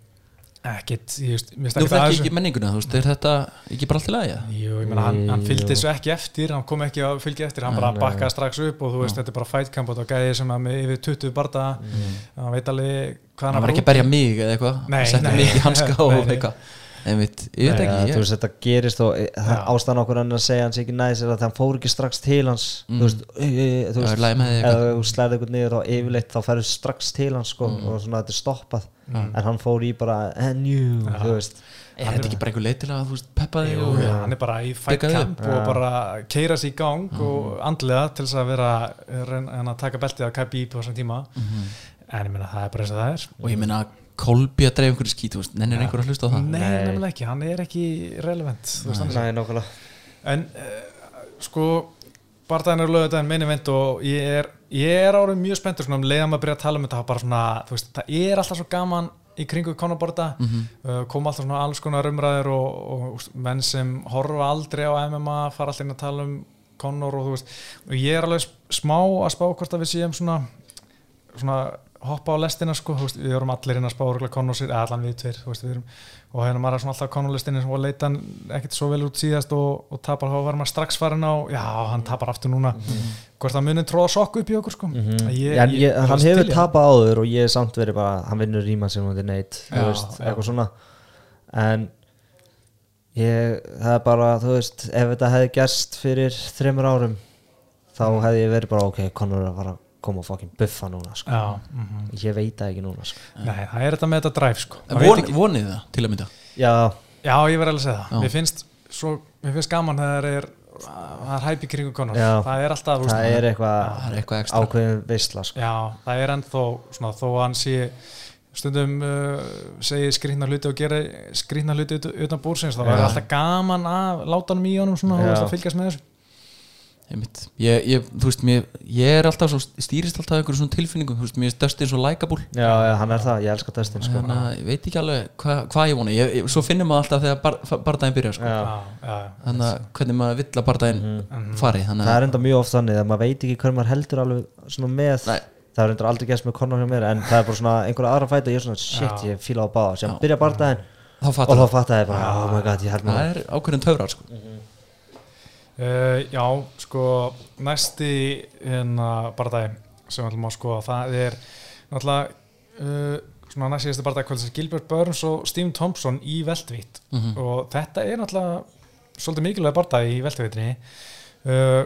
[SPEAKER 1] ekkit, ég veist,
[SPEAKER 2] þú þekki ekki menninguna, þú veist, er þetta ekki bara allt í lagi? eða?
[SPEAKER 1] Jú, ég meina, hann, hann fylgdi þessu ekki eftir hann kom ekki að fylgja eftir, hann bara bakkaði strax upp og þú veist, þetta er bara fightkamp og það gæði sem að með yfir 20 barda hann veit alveg hvað
[SPEAKER 2] Hann var ekki að berja mig eða eitthvað
[SPEAKER 1] nei.
[SPEAKER 2] mig í hanska og eitthvað Einmitt, ég veit ekki
[SPEAKER 3] þú
[SPEAKER 2] ég,
[SPEAKER 3] veist þetta gerist og e, það-
[SPEAKER 1] Já.
[SPEAKER 3] ástæðan okkur hann að segja hans ekki næs er að hann fór ekki strax til hans
[SPEAKER 2] Mm.
[SPEAKER 3] þú veist, þú
[SPEAKER 2] Það
[SPEAKER 3] veist
[SPEAKER 2] er
[SPEAKER 3] eða þú slæðir eitthvað niður þá yfirleitt þá ferður strax til hans sko, og svona þetta er stoppað. En hann fór í bara and you,
[SPEAKER 1] Já.
[SPEAKER 3] þú veist.
[SPEAKER 2] Er þetta ekki bara einhver leið til að þú veist, peppa þig
[SPEAKER 1] Jú,
[SPEAKER 2] og
[SPEAKER 1] já, hann er bara í fightkamp og bara keira sér í gang og andlega til þess að vera reyna að taka beltið af Khabib á þessum tíma. En ég meina það er bara eins og það er.
[SPEAKER 2] Og ég meina Kolbi að dreif einhverju skít, þú veist, nennir einhver að hlusta á það?
[SPEAKER 1] Nei,
[SPEAKER 3] Nei.
[SPEAKER 1] nefnilega ekki, hann er ekki relevant þú veist, hann
[SPEAKER 3] Nei, nákvæmlega.
[SPEAKER 1] En uh, sko Bardaginn er lögðað meini vend og ég er, ég er árið mjög spenntur svona um leiðan maður að byrja að tala um þetta bara svona, þú veist, það er alltaf svo gaman í kringu konaborda mm uh, koma alltaf svona alls konar umræður og, og, og menn sem horfa aldrei á MMA fara alltaf inn að tala um konor og þú veist, og ég er alveg smá að spá hvort að við séum svona svona hoppa á lestina sko, veist, við erum allir inn að spá sér, eða allan við tveir veist, við erum, og hérna maður er svona alltaf Conor listinni og leita hann ekkert svo vel út síðast og, og tapar, þá var maður strax farin á já, hann tapar aftur núna. Hvort það munið tróða sokku upp í okkur sko. Ég,
[SPEAKER 3] en ég,
[SPEAKER 1] er
[SPEAKER 3] hann
[SPEAKER 1] alveg
[SPEAKER 3] hefur tapað áður og ég er samt verið bara hann vinnur ríma sem hún er neitt
[SPEAKER 1] Já,
[SPEAKER 3] veist, eitthvað svona. En ég, það er bara þú veist, ef þetta hefði gerst fyrir þreymur árum þá
[SPEAKER 1] Mm.
[SPEAKER 3] hefði ég verið bara ok, er að fara koma og fucking buffa núna sko.
[SPEAKER 1] já, mm
[SPEAKER 3] ég veit það ekki núna sko.
[SPEAKER 1] nei, það er þetta með þetta drive sko
[SPEAKER 2] von,
[SPEAKER 1] veit ekki-
[SPEAKER 2] vonið það, til að mynda
[SPEAKER 3] já,
[SPEAKER 1] já, ég verði alveg að segja það mér finnst, svo, mér finnst gaman þegar það er það er hæpi kringu Conor
[SPEAKER 3] Já.
[SPEAKER 1] það er alltaf,
[SPEAKER 3] það er eitthvað
[SPEAKER 2] ekstra
[SPEAKER 3] ákveðin veistla sko.
[SPEAKER 1] Já, það er ennþá svona, þó að hann sé stundum uh, segir skrýtna hluti og gera skrýtna hluti ut, utan búrsins þá er alltaf gaman að láta hann í honum svona, að fylgjast með þessu.
[SPEAKER 2] Ég, ég, þú veist, mér, ég er alltaf svo, stýrist alltaf einhverjum svona tilfinningum þú veist, mér er Dustin svo likeable
[SPEAKER 3] já, já, hann er það, ég elska Dustin sko.
[SPEAKER 2] þannig að ég veit ekki alveg hvað hva ég vona ég, ég, svo finnum maður alltaf þegar bar, bardaginn byrjar sko.
[SPEAKER 3] já.
[SPEAKER 1] Já, já,
[SPEAKER 2] þannig að hvernig maður vill að bardaginn fari þannig
[SPEAKER 3] það
[SPEAKER 2] að
[SPEAKER 3] er enda mjög oft þannig að maður veit ekki hver maður heldur alveg svona með
[SPEAKER 2] Nei.
[SPEAKER 3] það er enda aldrei gæst með Conor hjá mér en það er bara svona einhverja aðra fæta og ég er svona shit,
[SPEAKER 1] Já.
[SPEAKER 3] ég fíla á báða sem byrja barndaginn
[SPEAKER 2] þá
[SPEAKER 3] og
[SPEAKER 2] fattar
[SPEAKER 3] þá
[SPEAKER 2] það
[SPEAKER 3] fattaði ég bara, oh my god, ég held
[SPEAKER 2] það
[SPEAKER 3] maður
[SPEAKER 2] er ákveðin töfrar sko.
[SPEAKER 1] Uh, já, sko næsti hérna bardagi sem við ætlum að skoða það er náttúrulega uh, svona næst síðasti bardagi kvöldsins Gilbert Burns og Steve Thompson í Veltvitt
[SPEAKER 2] Mhm.
[SPEAKER 1] og þetta er náttúrulega svolítið mikilvæg bardagi í Veltvittinni uh,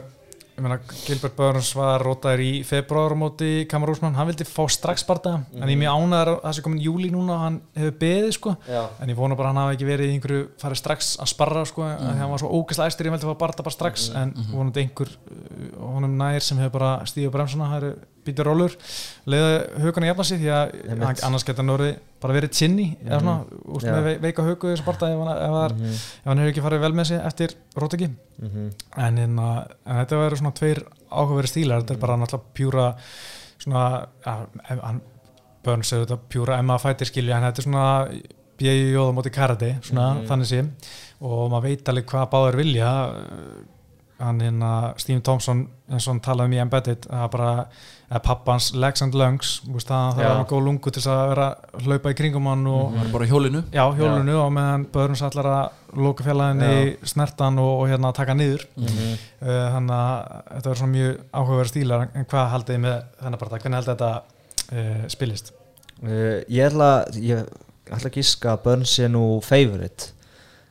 [SPEAKER 1] ég meina Gilbert Burns var rótaður í februar á móti Kamar Úsmann, hann vildi fá strax bardaga en ég er mjög ánæður að það sé komin júli núna og hann hefur beðið sko
[SPEAKER 3] Já.
[SPEAKER 1] en ég vona bara að hann hafi ekki verið í einhverju farið strax að sparra sko, mm. því hann var svo ógæslega æstur ég veldi að fá barða bara strax en vonandi einhver uh, honum nær sem hefur bara stíðið á bremsuna, það eru býtur rólur leiða hugan að jafna sig því að hann- annars geta hann orðið bara verið tsinni eða svona, úst,
[SPEAKER 3] Já.
[SPEAKER 1] með vei- veika hugu þessu barða ef, hann- mm
[SPEAKER 3] Mhm.
[SPEAKER 1] ef hann hefur ekki farið vel með sig eftir róteki en, hérna, en þetta verður svona tveir áhugaverið stílar, þetta er bara náttúrulega pjúra svona ja, Burns er þetta pjúra Emma fætir skilja en þetta er svona bjögi jóða móti karate svona þannig sé og maður veit alveg hvað báður vilja hann hérna Stephen Thompson eins og hann talaði um í Embedded að bara að pappans legs and lungs þú veist, það, það
[SPEAKER 3] Já.
[SPEAKER 1] var góð lungu til að vera hlaupa í kringum hann og
[SPEAKER 2] það er bara hjólinu?
[SPEAKER 1] Já, hjólunu og meðan Burns allar að loka fjallaðinni snertan og, og hérna taka niður.
[SPEAKER 3] Mhm.
[SPEAKER 1] uh, þannig að þetta er svona mjög áhugaverð stílar en hvað haldið þið með þennan bara? Hvernig haldið þetta uh, spilist?
[SPEAKER 3] Uh, ég ætla ég ætla að gíska að Burns sé nú favorite.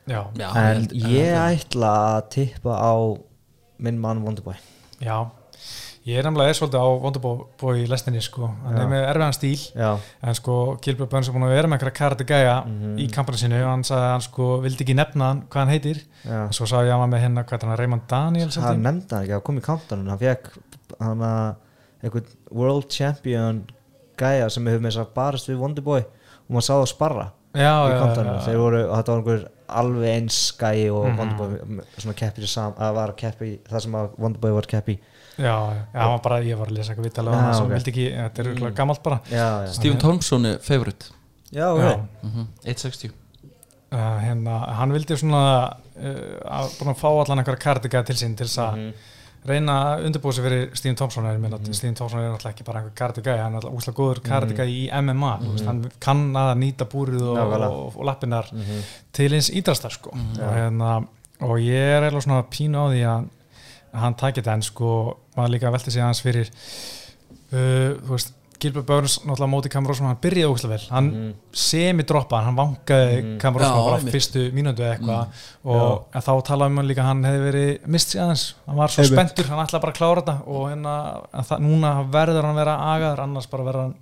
[SPEAKER 1] Já,
[SPEAKER 2] Já,
[SPEAKER 3] en
[SPEAKER 2] held-
[SPEAKER 3] ég
[SPEAKER 2] held-
[SPEAKER 3] ætla að tippa á minn mann Wonderboy.
[SPEAKER 1] Já ég er er svolítið á Wonderbói í lestinni sko, hann
[SPEAKER 3] Já.
[SPEAKER 1] er með erfiðan stíl
[SPEAKER 3] já,
[SPEAKER 1] en sko Gilbert Burns er búin að vera með einhverja karate gæja í kampana sinu og hann sagði að hann sko vildi ekki nefna hann hvað hann heitir. En svo sá ég að hann með hérna hvað er hann Raymond Daniels held
[SPEAKER 3] hann nefndi hann ekki, hann kom í kantanum hann fekk hann að einhvern world champion gæja sem hefur með þess að barist við Wonderboy og maður sá það sparra
[SPEAKER 1] já,
[SPEAKER 3] í
[SPEAKER 1] já,
[SPEAKER 3] þeir voru, þetta var einhver alveg eins gæji og
[SPEAKER 1] Mhm.
[SPEAKER 3] Wonderboy svona keppir sam, að var að keppi það sem að Wonderboy var að keppi
[SPEAKER 1] já, já, var bara, ég var að lesa eitthvað vitalega um það sem
[SPEAKER 3] ok.
[SPEAKER 1] vildi ekki, þetta er
[SPEAKER 3] Mm.
[SPEAKER 1] mm. gammalt bara
[SPEAKER 3] já, já,
[SPEAKER 2] Stephen Thompson er favorite
[SPEAKER 3] já, ok
[SPEAKER 1] Já.
[SPEAKER 2] mm -hmm. 160
[SPEAKER 1] uh, hérna, hann vildi svona uh, að fá allan einhverja kardiga til sín til þess að
[SPEAKER 3] Mhm.
[SPEAKER 1] Reyna að undirbúa sig fyrir Thompson er, mm
[SPEAKER 3] Mhm.
[SPEAKER 1] Stephen Thompson er náttúrulega ekki bara einhver kardiga hann er alltaf úslega góður kardiga í MMA mm hann kann að nýta búrið og,
[SPEAKER 3] Nákvæmlega.
[SPEAKER 1] og, og lappinnar
[SPEAKER 3] Mhm.
[SPEAKER 1] til eins ídrastar sko. og, hérna, og ég er eiginlega svona pínu á því að, hann takit þetta en sko, maður líka velti sig aðeins fyrir uh, þú veist Gilbert Burns, náttúrulega móti Cameron Rosman hann byrjaði ógæslega vel, hann
[SPEAKER 3] Mhm.
[SPEAKER 1] semi-droppa hann vangaði. Cameron
[SPEAKER 2] Já,
[SPEAKER 1] Rosman bara
[SPEAKER 2] einmitt.
[SPEAKER 1] fyrstu mínútu eða eitthvað. Og en þá talaði um hann líka hann hefði verið mist sig aðeins, hann var svo
[SPEAKER 3] Einmitt.
[SPEAKER 1] spenntur hann ætlaði bara að klára þetta. Og hérna, það, núna verður hann vera agaður annars bara verður hann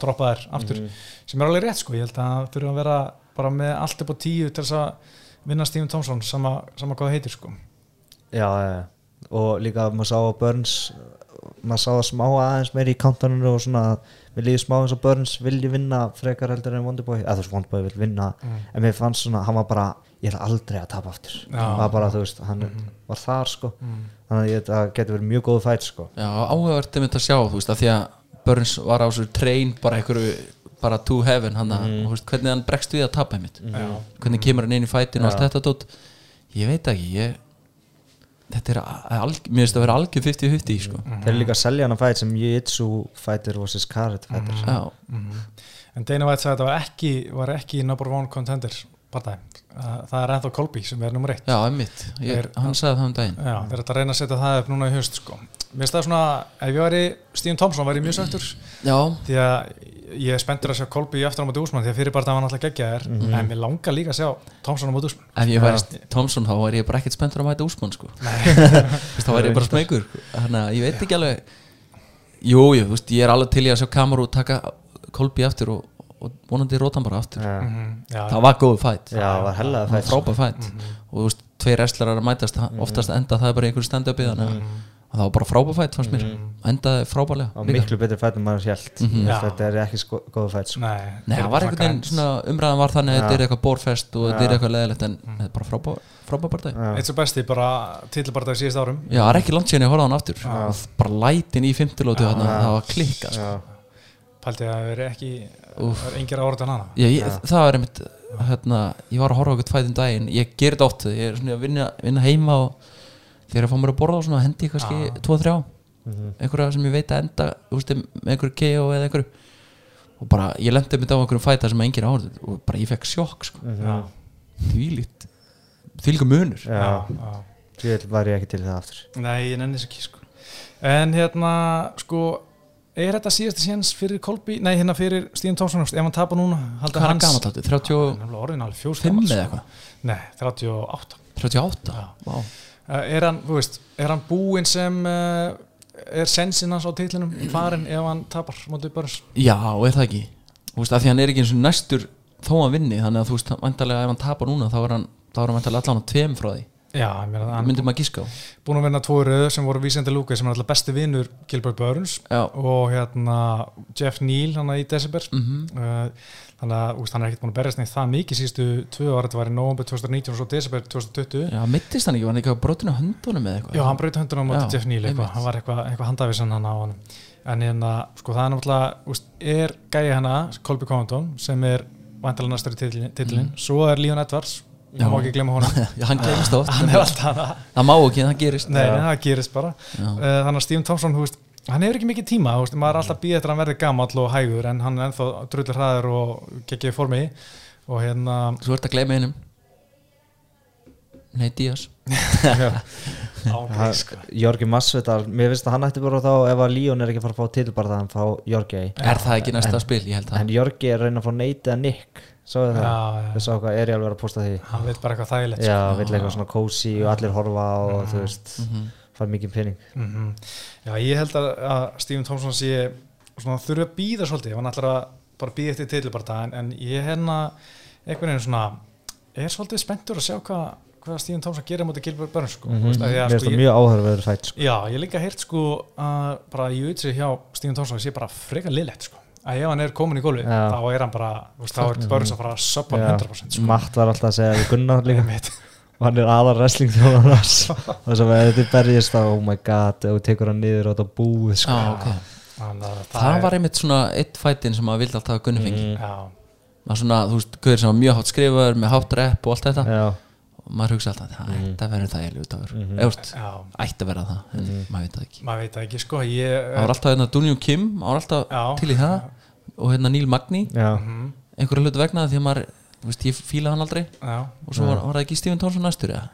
[SPEAKER 1] droppaður aftur.
[SPEAKER 3] Mhm.
[SPEAKER 1] sem er alveg rétt sko, ég held að hann þurfa að vera bara með allt upp á tíu til þess að vinna Stephen Thompson sama, sama hvað það heitir sko.
[SPEAKER 3] Já, og líka maður sá að Burns maður sá það smá aðeins meiri í kantaninu og svona við líðum smá eins og Burns vilji vinna frekar heldur en Wonderboy eða þú veist Wonderboy vil vinna
[SPEAKER 1] Mm.
[SPEAKER 3] en mér fannst svona, hann var bara ég ætla aldrei að tapa aftur hann var bara, þú veist, hann
[SPEAKER 1] Mhm.
[SPEAKER 3] var þar sko
[SPEAKER 1] mm.
[SPEAKER 3] þannig að ég- það getur verið mjög góð fætt sko
[SPEAKER 2] Já, áhugavert er mitt að sjá, þú veist, að því að Burns var á svo train bara einhverju bara to heaven, hann að,
[SPEAKER 3] Mhm.
[SPEAKER 2] hvernig hann bregst við að tapa einmitt,
[SPEAKER 1] Já.
[SPEAKER 2] hvernig kemur hann inn í fætin og allt þetta dót, ég veit ekki ég, þetta er alg, mér finnst að vera algjör 50-50, sko.
[SPEAKER 3] Þeir eru líka að selja hann að fætt sem Jiu-Jitsu fættir versus Karat fættir
[SPEAKER 2] Já,
[SPEAKER 1] Mhm. en Dana White sagði að þetta var ekki, var ekki number one contender partæ, það er ennþá Colby sem er nummer eitt.
[SPEAKER 2] Já, einmitt. Ég,
[SPEAKER 1] Er-
[SPEAKER 2] hann sagði það um daginn.
[SPEAKER 1] Já, þeir eru að reyna að setja það upp núna í haust sko. Mér finnst það svona, ef ég væri Stephen Thompson væri ég mjög sáttur
[SPEAKER 2] Já,
[SPEAKER 1] því að ég er spenntur að sjá Kolby í aftur á móti úsmann því að fyrir bara það var náttúrulega geggjaðir
[SPEAKER 2] Mhm.
[SPEAKER 1] en mér langar líka að sjá Thompson á móti úsmann
[SPEAKER 2] ef ég væri Thompson þá væri ég bara ekkert spenntur að mæta úsmann, sko. Þá væri ég bara smegur þannig að ég veit ekki alveg. Jú, jú, þú veist, ég er alveg til í að sjá kameru taka kolbi aftur og, og vonandi róta hann bara aftur.
[SPEAKER 3] Já,
[SPEAKER 1] Já,
[SPEAKER 2] það var góð fætt
[SPEAKER 3] já, það var
[SPEAKER 2] var
[SPEAKER 3] fætt
[SPEAKER 2] frábæð fætt og þú veist, tveir wrestlerar að mætast oftast enda það er bara í einhverju stand-upi þannig að að það var bara frábæð fætt fannst mér endaði frábælega
[SPEAKER 3] og
[SPEAKER 2] líka.
[SPEAKER 3] miklu betur fætt en maður hjælt
[SPEAKER 2] Mhm.
[SPEAKER 1] Já.
[SPEAKER 3] þetta er ekki sko, góð fætt sko.
[SPEAKER 1] Nei,
[SPEAKER 2] Nei, það var einhvern veginn svona umræðan var þannig að
[SPEAKER 3] Já.
[SPEAKER 2] þetta er eitthvað bórfest og þetta er eitthvað leðilegt en þetta er bara frábæð frábæð partæ
[SPEAKER 3] Já.
[SPEAKER 1] eitt svo besti bara titilbardag síðust árum
[SPEAKER 2] Já, það er ekki langt síðan ég horfði á hann aftur bara lætin í
[SPEAKER 3] Já.
[SPEAKER 2] það var klikkað sko.
[SPEAKER 1] Pælti að það veri ekki það er engir ára en hana
[SPEAKER 2] Já, ég, það er einmitt hérna, ég var að horfa okkur fæðin daginn ég ger þetta oft, ég er svona að vinna, vinna heima og þegar ég fá mér að borða og svona hendi kannski
[SPEAKER 1] Já.
[SPEAKER 2] 2-3
[SPEAKER 3] Mhm.
[SPEAKER 2] einhverja sem ég veit að enda þú veist, með einhverju KO eða einhverju. Og bara, ég lendi mitt á einhverjum fæta sem enginn áhörðu og bara ég fekk sjokk sko.
[SPEAKER 3] Mhm.
[SPEAKER 1] Já,
[SPEAKER 2] þvílít, þvílíku munur.
[SPEAKER 3] Því var ég ekki til það aftur.
[SPEAKER 1] Nei, ég nenni þess ekki sko. En hérna, sko er þetta síðasti séns fyrir Kolby nei, hérna fyrir Stíðan Tómsson ef hann tapar núna
[SPEAKER 2] hvað er
[SPEAKER 1] hans
[SPEAKER 2] hann gamalt áttu, 35
[SPEAKER 1] Hann er orðin alveg fjós
[SPEAKER 2] eða eitthvað?
[SPEAKER 1] Nei, 38
[SPEAKER 2] 38,
[SPEAKER 1] Já. Uh, er hann, þú veist, er hann búinn sem uh, er sensin hans á titlinum farin ef hann tapar mótið börns
[SPEAKER 2] Já, er það ekki? Þú veist, að því hann er ekki eins og næstur þó hann vinni, þannig að þú veist, vantarlega ef hann tapar núna þá er hann, þá er hann vantarlega allan á tveim frá því.
[SPEAKER 1] Já, það,
[SPEAKER 2] það
[SPEAKER 1] hann
[SPEAKER 2] myndi maður gíska á.
[SPEAKER 1] búinn að vinna tvo röðu sem voru Vísandi Lúka sem er alltaf besti vinnur Gilbert Burns
[SPEAKER 2] Já,
[SPEAKER 1] og hérna Jeff Neal hann í December
[SPEAKER 2] mhm.
[SPEAKER 1] Uh, þannig að úst, hann er ekkert búinn að berjast neitt það mikið síðustu tvö ára, þetta var í november 2019 og svo December 2020
[SPEAKER 2] Já, mittist hann ekki, var hann ekki á brotinu höndunum eða eitthvað?
[SPEAKER 1] Já, hann braut höndunum á
[SPEAKER 2] Já,
[SPEAKER 1] Jeff Neal eitthvað, hann var eitthvað, eitthvað handavísan hann á hann en hérna, sko það er náttúrulega úst, er gæja hana, Colby Covington sem er vantalega næstur í titlin, titlin. svo er Leon Edwards,
[SPEAKER 2] Mm. Já.
[SPEAKER 1] má ekki glemma honum.
[SPEAKER 2] Já, hann glemst oft
[SPEAKER 1] hann er alltaf hana.
[SPEAKER 2] Það má ekki, það gerist.
[SPEAKER 1] Nei, það gerist bara. Uh, Þannig að Stephen Thompson, þú veist, hann hefur ekki mikið tíma þú veist, maður er alltaf býð eftir að hann verði gamall og hægur en hann er ennþá drullir hraður og geggið formi. Og hérna
[SPEAKER 2] Svo ert að gleyma einum. Nei, Díaz.
[SPEAKER 1] Ángríns, sko.
[SPEAKER 3] Masvidal, mér finnst að hann ætti bara þá ef að Líón er ekki að fara að fá titilbarðan þá Jorgi
[SPEAKER 2] Er það ekki næsta spil, ég held það.
[SPEAKER 3] en Jorgi er reyna að fá neyti að Nick. Sáðu það?
[SPEAKER 1] Já, já.
[SPEAKER 3] Þið sá hvað er ég alveg að posta því
[SPEAKER 1] hann veit bara eitthvað þægilegt
[SPEAKER 3] Já, vill eitthvað svona cozy og allir horfa og þú veist, Fær mikið pinning
[SPEAKER 1] mm -hmm. Já, ég held að, að Stephen Thompson sé þurfi að býða svolítið, hann ætlar að bara býða eftir titilbarta en, en ég hérna einhvern veginn svona er svolítið spenntur að sjá hvað hvað Stephen Thompson gerir mútið Gilbert Burns sko. Mm -hmm.
[SPEAKER 3] Mér finnst það mjög áhörverður fætt sko.
[SPEAKER 1] Já, ég líka heyrt sko að bara í utsi hjá Stephen Thompson sé bara freka liðlegt sko að ef hann er komin í gólfi þá er hann bara, veist, þá er Börns að fara að hann 100% sko.
[SPEAKER 3] Matt var alltaf að segja við Gunnar líka. Og hann er aðal wrestling og þess að þið berjist þá, oh my god þú tekur hann niður og þetta búið sko.
[SPEAKER 2] Já, ok.
[SPEAKER 1] Þannig að
[SPEAKER 2] Það
[SPEAKER 1] er-
[SPEAKER 2] var einmitt svona eitt fætin sem maður vildi alltaf að Gunni fengi maður svona, þú veist, guður sem var mjög hátt skrifaður með hátt rep og allt þetta.
[SPEAKER 3] Já,
[SPEAKER 2] og maður hugsa alltaf, það þetta verður það eiginlega út af veist,
[SPEAKER 1] já,
[SPEAKER 2] ætti að vera það en maður veit það ekki.
[SPEAKER 1] Maður veit það ekki sko ég,
[SPEAKER 2] það var alltaf hérna Dunjum Kim, það var alltaf
[SPEAKER 1] Já.
[SPEAKER 2] til í það. Og hérna Neil Magni
[SPEAKER 3] já,
[SPEAKER 1] Mhm,
[SPEAKER 2] einhverju hlutu vegna því að maður, veist, ég fílaði hann aldrei.
[SPEAKER 1] Já,
[SPEAKER 2] og svo var, var það ekki Stephen Thompson næstur
[SPEAKER 3] það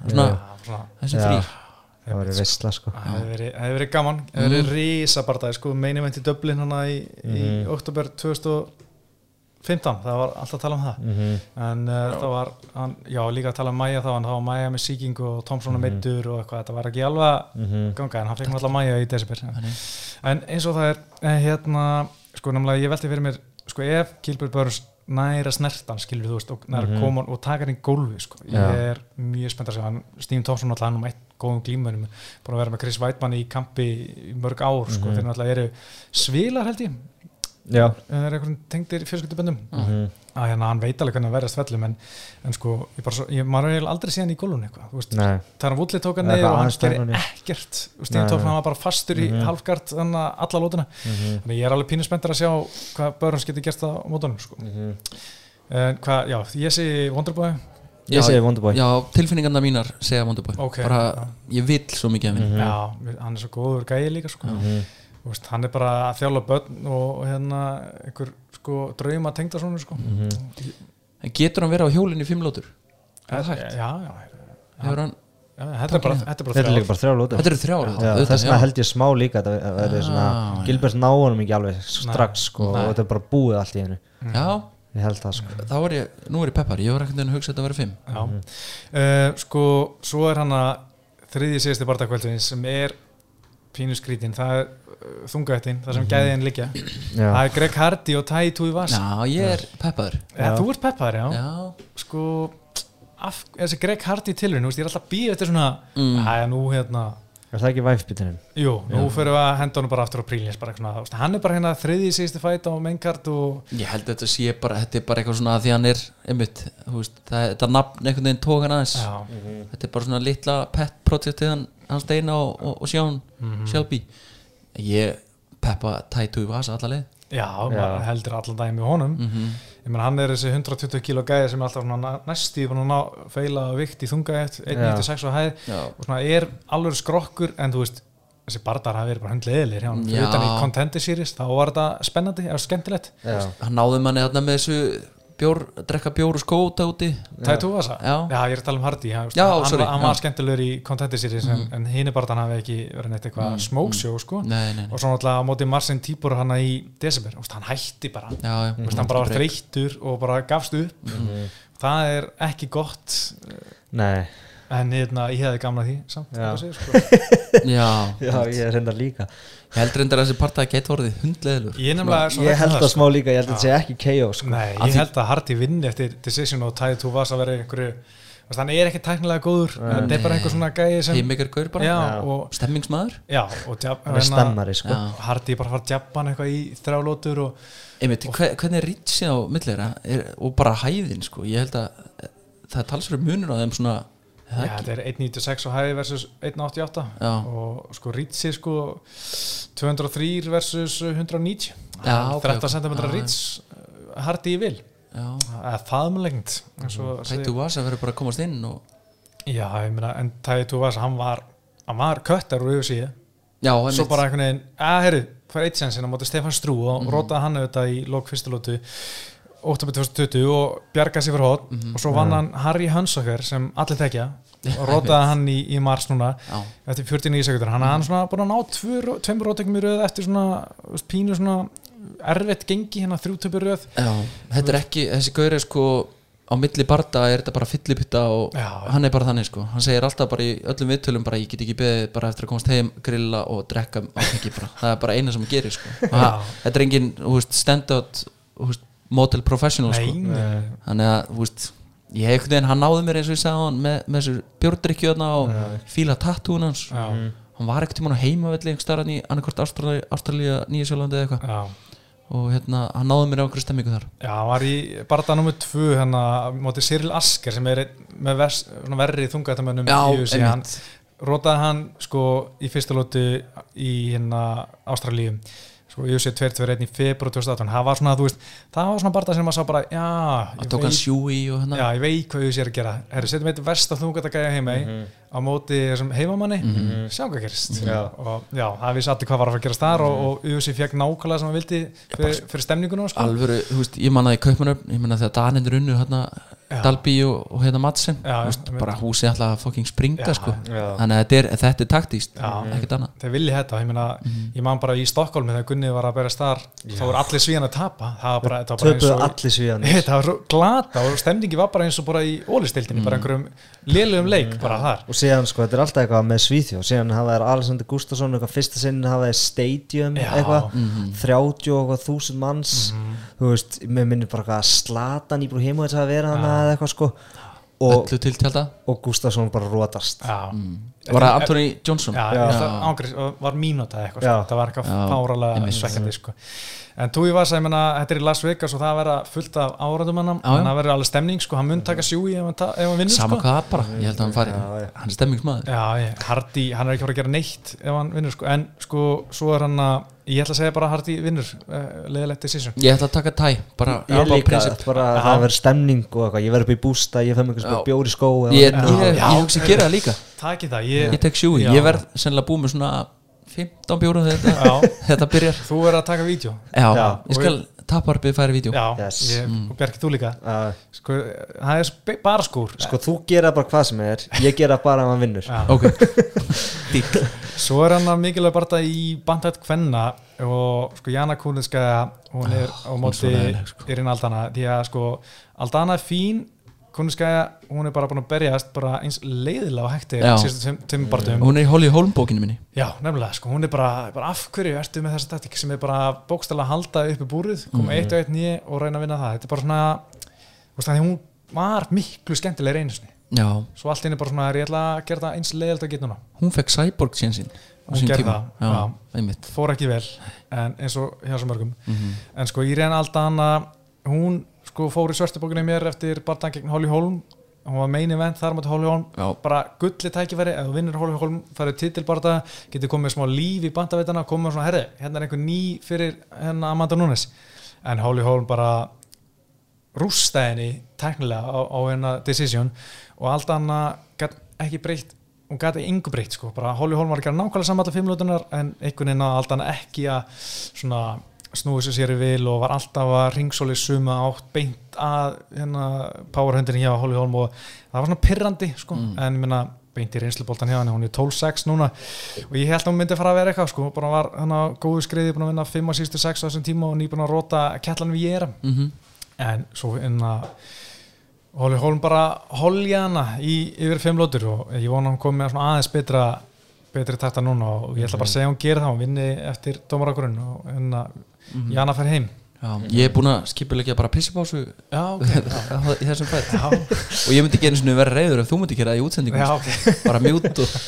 [SPEAKER 3] í veistla sko.
[SPEAKER 1] Það hefði verið, það hefði verið gaman, það hefði verið rísa barndagi sko, main event í Dublin hana í, í oktober 2015, það var alltaf að tala um það.
[SPEAKER 3] Mhm.
[SPEAKER 1] en uh, það var, hann, já líka að tala um Maja þá, en það var Maja með sýking og Thompson og meittur og eitthvað, þetta var ekki alveg að ganga en hann fekk alltaf Maja í desember. En eins og það er, eh, hérna sko náttúrulega ég velti fyrir mér, sko ef Gilbert Burns næra snertan skilur þú veist og næra mm koma og taka hann í gólfi sko. ég
[SPEAKER 3] Já.
[SPEAKER 1] er mjög spennt að segja Steve Thompson alltaf hann um eitt góðum glímunum búin að vera með Chris Weidmann í kampi í mörg ár sko, þeir náttúrulega eru svilar held ég
[SPEAKER 3] Já,
[SPEAKER 1] það er einhvern tengdir fjölskylduböndum?
[SPEAKER 3] Mhm.
[SPEAKER 1] að hérna hann veit alveg hvernig að verðast vellum en, en sko, ég bara svo, ég, maður er aldrei séðan í gólun eitthvað, þú veist,
[SPEAKER 3] nei.
[SPEAKER 1] Þegar hann vúlið tók hann
[SPEAKER 3] Eða
[SPEAKER 1] niður og hann gerir ekkert þú veist, ég tók hann var bara fastur í
[SPEAKER 3] Mhm.
[SPEAKER 1] halfgard þannig að alla lótuna þannig ég er alveg pínu spenntur að sjá hvað Börns getur gert það á mótunum sko.
[SPEAKER 3] Mhm.
[SPEAKER 1] en hvað, já, ég sé Wonderboy
[SPEAKER 3] Ég segi Wonderboy
[SPEAKER 2] já, tilfinningarna mínar segja Wonderboy
[SPEAKER 1] Ok,
[SPEAKER 2] bara,
[SPEAKER 1] já.
[SPEAKER 2] ég vill svo mikið af
[SPEAKER 3] Mhm.
[SPEAKER 2] henni
[SPEAKER 1] já, veist, hann er bara að þjála börn og, hérna einhver sko, drauma tengda svona sko.
[SPEAKER 2] en getur hann verið á hjólinn í fimm lótur?
[SPEAKER 1] Já,
[SPEAKER 2] er það hægt?
[SPEAKER 1] já, já,
[SPEAKER 2] Hefur hann,
[SPEAKER 1] já, þetta er bara, þetta er bara
[SPEAKER 3] bara þrjá lótur.
[SPEAKER 2] Þetta eru
[SPEAKER 3] Já,
[SPEAKER 2] auðvitað,
[SPEAKER 3] þess vegna
[SPEAKER 2] já.
[SPEAKER 3] held ég smá líka að það verði svona
[SPEAKER 2] Já,
[SPEAKER 3] Gilbert ná honum ekki alveg strax sko, og þetta er bara búið allt í hennu
[SPEAKER 2] já,
[SPEAKER 3] ég held það sko.
[SPEAKER 2] Þá er ég, nú er ég peppar ég var ekkert að hugsa að þetta verið fimm.
[SPEAKER 1] Já, uh, sko, svo er hann að þriðji síðasti bardagkvöldin sem er pínu skrítin, það er uh, þungaðettin, það sem mm gæðin liggja.
[SPEAKER 3] Já,
[SPEAKER 1] það er Greg Hardy og Tai Tuivasa
[SPEAKER 2] já, ég er peppaður.
[SPEAKER 1] Ja, þú ert peppaður, já,
[SPEAKER 2] já,
[SPEAKER 1] sko af, þessi Greg Hardy veist, ég er alltaf býja eftir svona,
[SPEAKER 2] Mm.
[SPEAKER 1] að nú hérna.
[SPEAKER 3] Er það ekki væfbytinin?
[SPEAKER 1] jú, nú fyrir við að henda honum bara aftur á prílins bara, svona, þú veist, hann er bara hérna þriðji síðasti fæt á maincard og
[SPEAKER 2] ég held að þetta sé bara þetta er bara eitthvað svona að því hann er einmitt, þú veist, það, þetta nafn einhvern veginn tók hann aðeins.
[SPEAKER 1] Já,
[SPEAKER 2] þetta er bara svona litla pet projektið hann, hann Steina og, og, og Sjón Shelby. Ég peppa Taitu í vasa alla leið.
[SPEAKER 1] Já, maður heldur allan daginn með honum.
[SPEAKER 2] Mhm.
[SPEAKER 1] ég menn hann er þessi 120 kíló gæði sem er alltaf næstíð búin að ná feila vikt í þungaðett 196 á hæð.
[SPEAKER 2] Já.
[SPEAKER 1] og svona er alveg skrokkur en þú veist þessi bardar hafi verið bara hundleðilir hjá hann
[SPEAKER 2] Já.
[SPEAKER 1] utan í contender series þá var þetta spennandi eða skemmtilegt.
[SPEAKER 3] Já,
[SPEAKER 2] hann náði manni þarna með þessu bjór, drekka bjór og skóta úti
[SPEAKER 1] Tattoo Vasa?
[SPEAKER 2] Já.
[SPEAKER 1] ég er að tala um Hardy hann,
[SPEAKER 2] Já,
[SPEAKER 1] hann,
[SPEAKER 2] sorry,
[SPEAKER 1] hann
[SPEAKER 2] já.
[SPEAKER 1] var skemmtilegur í contender series en, en hini bardan hafi ekki verið neitt eitthvað mm. smoke show sko
[SPEAKER 2] nei, nei, nei.
[SPEAKER 1] og svo náttúrulega á móti Marcin Tíbor hann í desember, veist, hann hætti bara
[SPEAKER 2] Já, já,
[SPEAKER 1] veist, hann bara var þreyttur og bara gafst upp það er ekki gott
[SPEAKER 3] nei
[SPEAKER 1] en hérna, ég hefði gamla því samt,
[SPEAKER 3] Já.
[SPEAKER 1] segir, sko.
[SPEAKER 2] já,
[SPEAKER 3] Já, ég er reyndar líka
[SPEAKER 2] ég heldur reyndar að þessi partaði gett vorðið hundleðilur
[SPEAKER 1] ég
[SPEAKER 3] Ég held
[SPEAKER 1] vegna
[SPEAKER 3] að smá líka, ég held að þetta sé ekki KO sko.
[SPEAKER 1] Nei, ég
[SPEAKER 2] því-
[SPEAKER 1] held að Hardy vinni eftir decision og Tæði Tú Vas að vera einhverju þú hann er ekki tæknilega góður þetta er bara einhver svona gæði sem
[SPEAKER 2] heimikar gaur bara,
[SPEAKER 1] já,
[SPEAKER 3] Já.
[SPEAKER 1] og,
[SPEAKER 2] stemmingsmaður
[SPEAKER 1] já, og
[SPEAKER 3] er stemmari sko.
[SPEAKER 2] Já.
[SPEAKER 1] Hardy bara fara að jabba hann eitthvað í þrjálótur
[SPEAKER 2] hvernig er rýtsið á millera er, og bara hæðin sko ég held að það er talsverður munur á þeim svona það
[SPEAKER 1] já, þetta er 1.96 og hæði versus 1.88
[SPEAKER 2] Já.
[SPEAKER 1] og sko Ritsi sko 203 versus 190
[SPEAKER 2] Já, ok,
[SPEAKER 1] 13
[SPEAKER 2] ok.
[SPEAKER 1] cm Rits Hardy í vil. Faðmlengt eins og segir-
[SPEAKER 2] Tættu Vasa verður bara að komast inn og
[SPEAKER 1] Já, ég meina, en Tæði Túvas, hann var hann var köttar úr auðvitað
[SPEAKER 2] já,
[SPEAKER 1] svo bara einhvern veginn, að herru fær eitt sensin á móti Stefán Strú og
[SPEAKER 2] Mhm.
[SPEAKER 1] mm rótaði hann auðvitað í lók fyrstulótu 8. 2020 og bjargaði sér fyrir hótt
[SPEAKER 2] Mhm.
[SPEAKER 1] og svo vann hann Harry Hansaker sem allir tekja og rótaði hann í, í mars núna
[SPEAKER 2] já,
[SPEAKER 1] eftir 49 sekundur, hann er hann svona búin að ná tvö- tveimur rótökum í röð eftir svona pínu svona erfitt gengi hérna þrjútöpur röð.
[SPEAKER 2] Já, þetta er ekki þessi gaur er sko á milli barda er þetta bara fylliputta og
[SPEAKER 1] Já,
[SPEAKER 2] hann er bara þannig sko. Hann segir alltaf bara í öllum viðtölum bara ég get ekki beðið bara eftir að komast heim, grilla og drekka það er bara eina sem hann gerir sko. Þetta er engin, stand-out model professional sko. Þannig að, veist ég hef einhvern veginn, hann náði mér eins og ég sagði hann með, með þessu bjórdrykkju þarna og fíla tattúin hans.
[SPEAKER 1] Já,
[SPEAKER 2] hann var ekkert tímann á heimavelli einhver starf í annarkvort Ástralía, Ástralía Nýja Sjálfandi eða eitthvað. Og hérna, hann náði mér á okkur stemmingu þar.
[SPEAKER 1] Já, hann var í barða nummer 2 hérna móti Cyril Asker sem er einn með vers, verri þungaðamönnum
[SPEAKER 2] Já,
[SPEAKER 1] í UFC hann
[SPEAKER 2] einmitt.
[SPEAKER 1] rótaði hann sko í fyrsta lótu í hérna Ástralíu sko UFC 221 í februar 2018 það var svona, þú veist, það var svona barða sem maður sá bara, já, ég
[SPEAKER 2] tók hann
[SPEAKER 1] veit,
[SPEAKER 2] hérna.
[SPEAKER 1] Já, ég veit hvað UFC er að gera. Herri, setjum eitt versta þungaðagæja heima
[SPEAKER 3] Mhm.
[SPEAKER 1] Á móti heimamanni. Sjá hvað gerist.
[SPEAKER 3] Já.
[SPEAKER 1] og já, það vissi allir hvað var að fara að gerast þar og, og UFC fekk nákvæmlega sem hann vildi fyrir, fyrir stemninguna sko.
[SPEAKER 2] alvöru, þú veist, ég mannaði Kaupmannöfn ég manna þegar Danendur unnu hérna. Dalby og, og hérna Madsen
[SPEAKER 1] Já, einmitt.
[SPEAKER 2] bara húsið alltaf að fucking springa
[SPEAKER 1] Já,
[SPEAKER 2] sko.
[SPEAKER 3] já.
[SPEAKER 2] þannig að þetta er, þetta er taktíst ekkert annað.
[SPEAKER 1] Þeir vilji þetta, ég meina ég man bara í Stokkólmi þegar Gunni var að bera þar þá voru allir svíðan að tapa. Það var bara, þetta var bara eins
[SPEAKER 3] töpuðu
[SPEAKER 1] og
[SPEAKER 3] allir svíðan.
[SPEAKER 1] Þetta var svo glata og stemningi var bara eins og bara í ólistildinni, bara einhverjum lélugum leik bara þar.
[SPEAKER 3] Og síðan sko, þetta er alltaf eitthvað með Svíþjóð. Síðan hafa þær Alexander Gustafsson eitthvað fyrsta sinn hafa þær Stadium
[SPEAKER 1] Já.
[SPEAKER 3] eitthvað, 30 og eitthvað þúsund manns. Þú veist, mér minnir bara eitthvað að Slatan í brú heima þess að vera hann eða eitthvað sko. Og, og Gustafsson bara rótast
[SPEAKER 1] já,
[SPEAKER 2] var það Anthony Johnson?
[SPEAKER 1] Já,
[SPEAKER 3] Já.
[SPEAKER 1] já. Ángriðs, var mínúta eitthvað, sko. það var eitthvað fáralega svekkandi sko. En Túi var að menna, þetta er í Las Vegas og það verða fullt af áraðum hann, en það verður alveg stemning sko, hann mun taka sjúi ef hann, hann vinnur
[SPEAKER 2] sama
[SPEAKER 1] sko.
[SPEAKER 2] hvað bara, ég held að hann fari.
[SPEAKER 3] Já, já.
[SPEAKER 2] hann er stemmingsmaður
[SPEAKER 1] Já, ég, Hardy, hann er ekki fara að gera neitt ef hann vinnur sko, en sko, svo er hann að ég ætla að segja bara Hardy vinnur uh, leðilegt decision.
[SPEAKER 2] Ég ætla að taka tæ, bara,
[SPEAKER 3] ég
[SPEAKER 2] bara
[SPEAKER 3] líka,
[SPEAKER 2] prinsip.
[SPEAKER 3] bara að það verður stemning og eitthvað, ég verður upp í bústa, ég
[SPEAKER 2] Já.
[SPEAKER 3] eitthvað. bjóri skó eða-
[SPEAKER 2] ég, ég,
[SPEAKER 1] Já.
[SPEAKER 2] ég,
[SPEAKER 1] Já,
[SPEAKER 2] ég hugsi að gera það líka
[SPEAKER 1] Takk það, ég,
[SPEAKER 2] ég tek sjúi,
[SPEAKER 1] Já.
[SPEAKER 2] ég verð sennilega búið með svona 15 bjóra þegar þetta,
[SPEAKER 1] Já.
[SPEAKER 2] þetta byrjar
[SPEAKER 1] Þú verður að taka vídeo
[SPEAKER 2] já,
[SPEAKER 3] Já.
[SPEAKER 2] ég skal taparbið færi vídeo
[SPEAKER 1] Já,
[SPEAKER 3] Yes.
[SPEAKER 1] ég, og Bjarki þú líka
[SPEAKER 3] Uh,
[SPEAKER 1] sko, það er bara skúr
[SPEAKER 3] sko þú gera bara hvað sem er ég gera bara ef hann vinnur
[SPEAKER 1] Já.
[SPEAKER 2] ok, dík
[SPEAKER 1] Svo er hann að mikilvæg bara í bandhætt kvenna og sko Jana Kúninska hún er á
[SPEAKER 2] hún er
[SPEAKER 1] móti
[SPEAKER 2] sko.
[SPEAKER 1] Irin Aldana því að sko Aldana er fín Kúninska, hún er bara búin að berjast bara eins leiðilega á hætti
[SPEAKER 2] hún er í Holly Holm bókinu minni.
[SPEAKER 1] Já, nefnilega, sko, hún er bara, bara af hverju ertu með þessa taktík sem er bara bókstæla að halda uppi búrið,
[SPEAKER 2] Mhm.
[SPEAKER 1] koma eitt og eitt nýja og reyna að vinna það, þetta er bara svona veist, hún var miklu skemmtilega reynisni,
[SPEAKER 2] já,
[SPEAKER 1] svo allt inn er bara svona ég ætla að gera það eins leiðilega að geta núna?
[SPEAKER 2] Hún fekk Cyborg
[SPEAKER 1] Hún
[SPEAKER 2] sín tíma.
[SPEAKER 1] það,
[SPEAKER 2] já,
[SPEAKER 1] já. fór ekki vel, en eins og hjá svo mörgum.
[SPEAKER 2] Mhm.
[SPEAKER 1] en sko, ég reyna alltaf hana hún sko fór í svörstubókinu mér eftir barndan gegn Holly Holm. Hún var main event þar moti Holly Holm.
[SPEAKER 2] Já.
[SPEAKER 1] bara gulli tækifæri, ef þú vinnur Holly Holm það er titilbarða, getur komið smá líf í bandaveitana, komið svona, herri, hérna er einhver ný fyrir hérna Amanda Nunes. En Holly Holm bara rústa henni tæknilega á, á hennar decision og allt annað gat ekki breytt hún gæti yngu breytt sko, bara Holly Holm var að gera nákvæmlega saman alla fimmlötunar en einhvern veginn að allt annað ekki að svona snúið sér sér í vil og var alltaf að ringsóli suma átt beint að hérna powerhundinni hjá Holly Holm og það var svona pirrandi sko, en ég minna beint í reynsluboltan hjá henni, hún er 12-6 núna. Og ég held að hún myndi fara að vera eitthvað sko, bara var hann á góðu skriði, búin að vinna 5 og sístu 6 á þessum tíma og nýbúin að róta kettlan við ég
[SPEAKER 2] mm
[SPEAKER 1] en svo hérna Holly Holm bara holja hana í yfir fimm lótur og ég vona hún komi með svona aðeins betra betri takta núna og ég ætla bara að segja að hún gerir það hún vinni eftir dómarakurinn og hérna Jana fer heim.
[SPEAKER 2] Já, ég er búin að skipulegja bara pissipásu
[SPEAKER 1] já, ok,
[SPEAKER 2] í þessum fætt
[SPEAKER 1] já,
[SPEAKER 2] og ég myndi ekki einu sinni vera reyður ef þú myndi gera það í útsendingum
[SPEAKER 1] já, ok.
[SPEAKER 2] Bara mjút og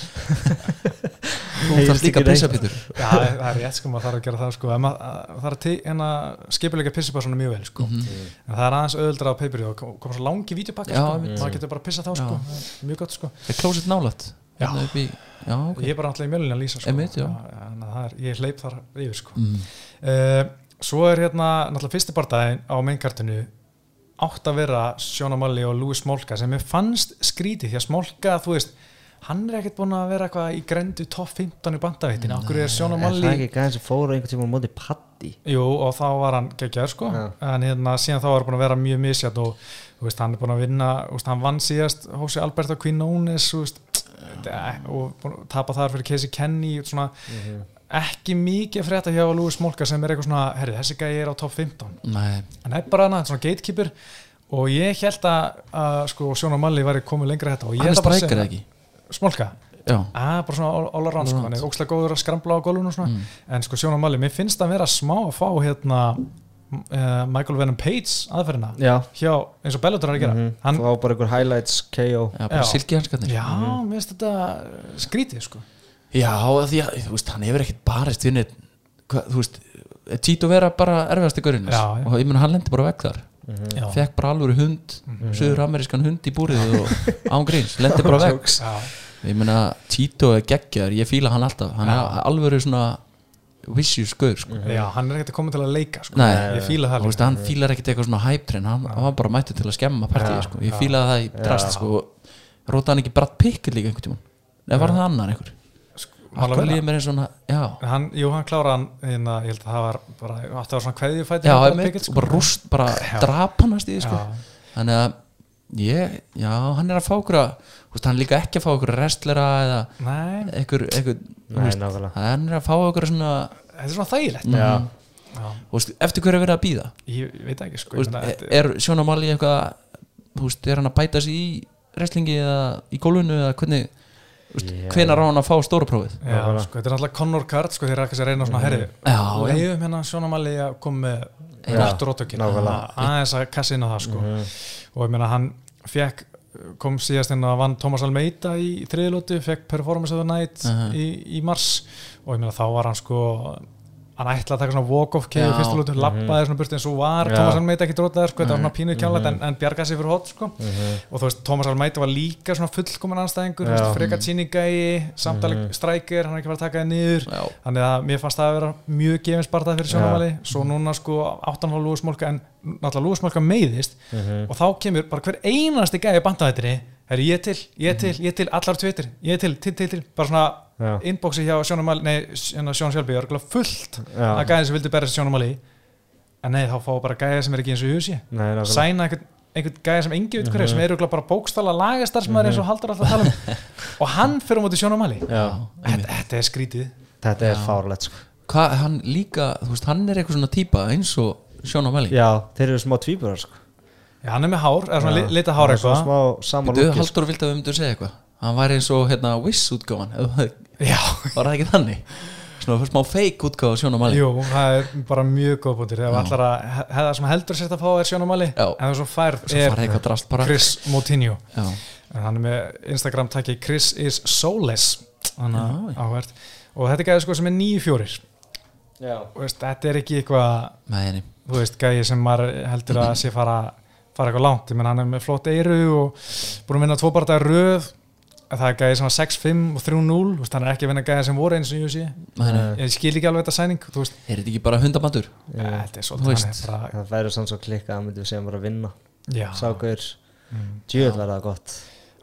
[SPEAKER 2] þú þarf líka
[SPEAKER 3] ekki
[SPEAKER 2] að pissa
[SPEAKER 3] neitt.
[SPEAKER 2] Pétur.
[SPEAKER 1] Já, það er rétt sko, maður þarf að gera það sko. En maður það þarf að hérna, skipulega pissa svona mjög vel sko. En það er aðeins öðuldra á paperið og kom, kom svo langi vídeopakka
[SPEAKER 2] Já,
[SPEAKER 1] sko, maður getur bara pissa þá sko. Er mjög gott sko.
[SPEAKER 2] Er klósitt nálætt
[SPEAKER 1] Já.
[SPEAKER 2] Hérna í, já, ok
[SPEAKER 1] ég er bara alltaf í mjölunni að lýsa sko. Það er, ég hleyp þar yfir sko.
[SPEAKER 2] mm.
[SPEAKER 1] uh, svo er hérna náttúrulega fyrsti barndaginn á mainkartinu átt að vera Sjóna Malli og Louis Smolka sem ég fannst skrítið því að Smolka, þú veist hann er ekkert búin að vera eitthvað í grendu topp 15 í bandaveitinu, okkur er Sjóna
[SPEAKER 3] er það
[SPEAKER 1] Malli
[SPEAKER 3] ekki gæðin sem fóru einhvern tíma móti Patti
[SPEAKER 1] Jú, og þá var hann geggjaður sko
[SPEAKER 3] Já.
[SPEAKER 1] en hérna síðan þá var hann búin að vera mjög misjátt og veist, hann er búin að vinna veist, hann vann síðast Hósi Alberto Quinones þú veist, og að tapa þar fyrir Casey Kenny svona, ekki mikið að frétta hjá Louis Smolka sem er eitthvað svona herri, þessi gæði er á topp 15
[SPEAKER 2] nei,
[SPEAKER 1] hann er bara hana, svona gatekeeper. Og ég held að, að sko, Sjóna Malli væri komið lengra þetta
[SPEAKER 2] hann er
[SPEAKER 1] að segja-
[SPEAKER 2] ekki?
[SPEAKER 1] Smolka, að bara svona all, around sko, hann er ókslega góður að skrambla á gólfinu og svona,
[SPEAKER 2] Mm.
[SPEAKER 1] en sko Sjóna Malli mér finnst að vera smá að fá hérna uh, Michael Venom Page aðferðina
[SPEAKER 3] já,
[SPEAKER 1] hjá eins og Bellator er að gera.
[SPEAKER 3] Mm
[SPEAKER 1] hann,
[SPEAKER 3] fá bara einhver highlights KO
[SPEAKER 2] já bara
[SPEAKER 1] Já.
[SPEAKER 2] silki hanskarnir
[SPEAKER 1] já, mér finnst þetta skrítið sko.
[SPEAKER 2] Já, því að, þú veist, hann hefur ekkert barist vinnir, hvað, þú veist, Tito vera bara erfiðasti gaurinn
[SPEAKER 1] Já, já.
[SPEAKER 2] og ég meina hann lendi bara vekk þar.
[SPEAKER 1] Já.
[SPEAKER 2] fekk bara alvöru hund
[SPEAKER 1] Mhm.
[SPEAKER 2] söður amerískan hund í búrið og ángríns, lendi bara vekk ég meina Tito er geggjar, ég fíla hann alltaf. Hann er alvöru svona vicious gaur sko.
[SPEAKER 1] Já, hann er ekkert að koma til að leika sko.
[SPEAKER 2] Nei,
[SPEAKER 1] ég fíla það
[SPEAKER 2] veist, hann fílar ekkert eitthvað svona hæptren hann, hann var bara mættu til að skemma partíi sko. ég fílaði það í drast sko. róta hann ekki Brad Pickett líka einhvern tímann eða var það annar einhver Akkur
[SPEAKER 1] vera.
[SPEAKER 2] líður mér eins svona já,
[SPEAKER 1] hann, Jú, hann kláraði hann hérna, ég held að það var bara, átti að vera svona kveðjufæti
[SPEAKER 2] já, einmitt,
[SPEAKER 1] Pickett, sko.
[SPEAKER 2] og bara rúst bara drap hann að stíði sko.
[SPEAKER 1] Já.
[SPEAKER 2] þannig að ég, já, hann er að fá okkur að veist, hann er líka ekki að fá okkur restlera eða
[SPEAKER 1] Nei,
[SPEAKER 2] einhver, einhver hann er að fá okkur svona
[SPEAKER 1] þetta er svona þægilegt
[SPEAKER 3] Já,
[SPEAKER 1] Já,
[SPEAKER 2] þú veist, eftir hverju er verið að býða
[SPEAKER 1] ég, ég veit ekki sko,
[SPEAKER 2] veist,
[SPEAKER 1] þetta-
[SPEAKER 2] er Sjóna Mali eitthvað er hann að bæta sig í wrestlingi eða í gólfinu eða hvernig
[SPEAKER 3] Já.
[SPEAKER 2] hvenar á hann að fá stóra prófið
[SPEAKER 1] Já,
[SPEAKER 3] Nákvæmlega.
[SPEAKER 1] sko, þetta er náttúrulega Conor Card sko, þeir eru ekki að reyna svona herri
[SPEAKER 2] Já, já.
[SPEAKER 1] leiðum hérna sjónamalli að koma með
[SPEAKER 3] Já,
[SPEAKER 1] rótökin
[SPEAKER 3] nákvæmlega.
[SPEAKER 1] aðeins að kassa inn á það sko.
[SPEAKER 3] Mhm.
[SPEAKER 1] og ég meina hann fekk kom síðast inn að vann Thomas Almeida í þriðlótu, fekk Performance of the Night
[SPEAKER 2] Aha.
[SPEAKER 1] í, í mars og ég meina þá var hann sko hann ætlaði að taka svona walk-off í
[SPEAKER 2] Já.
[SPEAKER 1] fyrstu lótu, lappaði svona burt en svo var. Thomas Almeida ekki drótaður sko, þetta var svona pínuð kjánlegt
[SPEAKER 3] Mhm.
[SPEAKER 1] en, en bjargaði sig fyrir hot sko. Og þú veist, Thomas Almeida var líka svona fullkoman anstæðingur, freka tíninga samtali
[SPEAKER 3] Mhm.
[SPEAKER 1] strækir, hann er ekki farið að taka það niður.
[SPEAKER 2] Já,
[SPEAKER 1] þannig að mér fannst það að vera mjög gefins barðað fyrir sjónavali, svo núna sko 8,5 lúðismólka en náttúrulega lúðismólka meiðist.
[SPEAKER 3] Mhm.
[SPEAKER 1] og þá kemur bara hver einasti gæði bandahættinni er inboxi hjá sjónumali, nei, hérna Sjón Sjálfi er örugglega fullt
[SPEAKER 3] Já.
[SPEAKER 1] að gæði sem vildi berja sér sjónumali en nei, þá fá bara gæði sem er ekki eins og í husi
[SPEAKER 3] Nei,
[SPEAKER 1] sæna einhvern, einhvern gæði sem engi veit hverju
[SPEAKER 3] Mhm.
[SPEAKER 1] sem er örugglega bara bókstala lagastarfsmaður eins og haldur alltaf að tala um. Og hann fyrir á móti sjónumali þetta, þetta er skrítið.
[SPEAKER 3] Þetta er fárlegt sko.
[SPEAKER 2] Hann líka, þú veist, hann er eitthvað svona típa eins og Sjóna Mali
[SPEAKER 3] Já, þeir eru smá tvíburar sko.
[SPEAKER 1] Já, hann er með hár, eða svona lita hár
[SPEAKER 3] er
[SPEAKER 1] eitthvað.
[SPEAKER 3] Smá sama
[SPEAKER 2] Þú
[SPEAKER 3] lúkis
[SPEAKER 2] haldur vilt að við myndum segja eitthvað Hann var eins og hérna Wiss
[SPEAKER 1] Já,
[SPEAKER 2] Var það ekki þannig? Svona smá fake útgáfa Sjóna Mali.
[SPEAKER 1] Jú, það er bara mjög góð punktur. Þegar allar að, hefða sem heldur sér að fá er sjónumali
[SPEAKER 2] Já.
[SPEAKER 1] En það svo færð er
[SPEAKER 2] farið eitthvað drast bara.
[SPEAKER 1] Chris Moutinho.
[SPEAKER 2] Já,
[SPEAKER 1] En hann er með Instagram takki Chris is soulless. Og þetta er gæði sko sem er nýju fjórir. Veist, Þetta er ekki eitthvað Þú veist, gæði sem maður heldur að sé fara fara eitthvað langt, ég menn hann er með flott eiru og búin að vinna tvo bara dagar röð það er gæði sem var 6-5 og 3-0 þú veist, hann er ekki að vinna gæði sem voru eins og ég sé ég skil ekki alveg þetta sæning
[SPEAKER 2] Er þetta ekki bara hundabandur?
[SPEAKER 1] ja. þetta er svolítið er bara,
[SPEAKER 3] það væri svona svo klikka að myndum við segjum bara að vinna. Sákur,
[SPEAKER 1] Mm.
[SPEAKER 3] djöð verða það gott.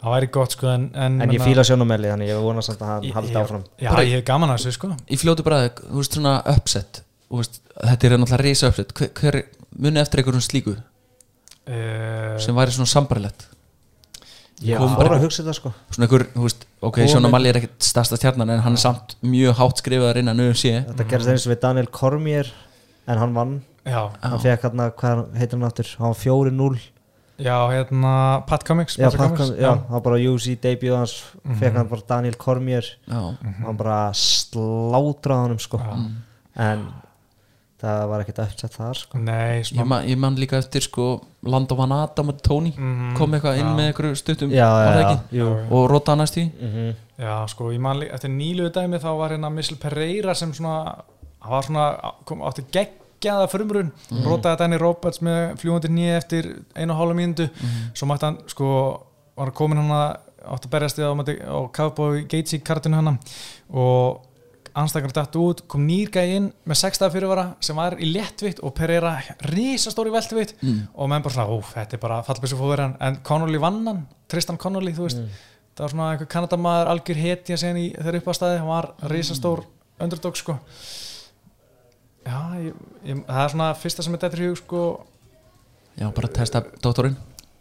[SPEAKER 1] Það væri gott sko en, en,
[SPEAKER 3] En ég fíla sjónumelli þannig ég vona samt að hann
[SPEAKER 1] Ég-
[SPEAKER 3] haldi
[SPEAKER 1] ég-
[SPEAKER 3] áfram.
[SPEAKER 1] Já,
[SPEAKER 2] Bara-
[SPEAKER 1] ég hef gaman að þessu sko.
[SPEAKER 2] Í fljótu bræði, þú veist svona uppset Þú veist, Þetta er náttúrulega risa uppset Hver, hver muni eftir einhverjum slíku?
[SPEAKER 1] Uh,
[SPEAKER 2] sem væri svona sambarilegt
[SPEAKER 3] Ég
[SPEAKER 2] bara-
[SPEAKER 3] að hugsa þetta sko.
[SPEAKER 2] Svona einhver, þú veist, ok,
[SPEAKER 3] Komin-
[SPEAKER 2] Sjóna Mali er ekkert stærsta stjarnan en hann er samt mjög hátt skrifaðar innan UFC
[SPEAKER 3] Þetta gerist eins og við Daniel Cormier En hann vann,
[SPEAKER 1] já,
[SPEAKER 3] hann fekk hann hvað heitir hann áttur, hann var 4-0
[SPEAKER 1] já, hérna Pat Cummings,
[SPEAKER 3] Já, Pat
[SPEAKER 1] Cummings,
[SPEAKER 3] já, hann bara UC debut hans. Fekk hann bara Daniel Cormier.
[SPEAKER 2] Já,
[SPEAKER 3] hann bara slátraði honum sko.
[SPEAKER 1] Já.
[SPEAKER 3] en það var ekkert uppsett þar sko.
[SPEAKER 1] Nei,
[SPEAKER 2] ég man, ég man líka eftir sko Lando Van Adam og Tony.
[SPEAKER 1] Mhm,
[SPEAKER 2] kom eitthvað inn
[SPEAKER 1] já.
[SPEAKER 2] með einhverju stuttum
[SPEAKER 3] Já, já,
[SPEAKER 2] það og Rota næst í
[SPEAKER 3] Mhm.
[SPEAKER 1] Já, sko, ég man líka, eftir nýluðu dæmi þá var hérna Missel Pereira sem svona, hann var svona, kom, átti geggjaða frumrun, mm. brotaði Danny Roberts með fljúandi nýja eftir einu og hálfa mínútu, svo mætti hann, sko, var komin hann að, átti að berjast við á, mætti, á Cowboy Gatesy kartinu hann og anstakar dætt út, kom nýr gæði inn með sextaða fyrirvara sem var í léttvitt og Pereira risastóri veltvitt
[SPEAKER 2] mm.
[SPEAKER 1] og menn bara svona, ó, þetta er bara fallbissu fóður en Connolly vann hann, Tristan Connolly þú veist, það var svona einhver kanadamaður algjör hetja sen í þeirra uppastæði hann var risastór underdog sko. Já, ég, ég, það er svona fyrsta sem er í hug sko.
[SPEAKER 2] Já, bara testa dóttorinn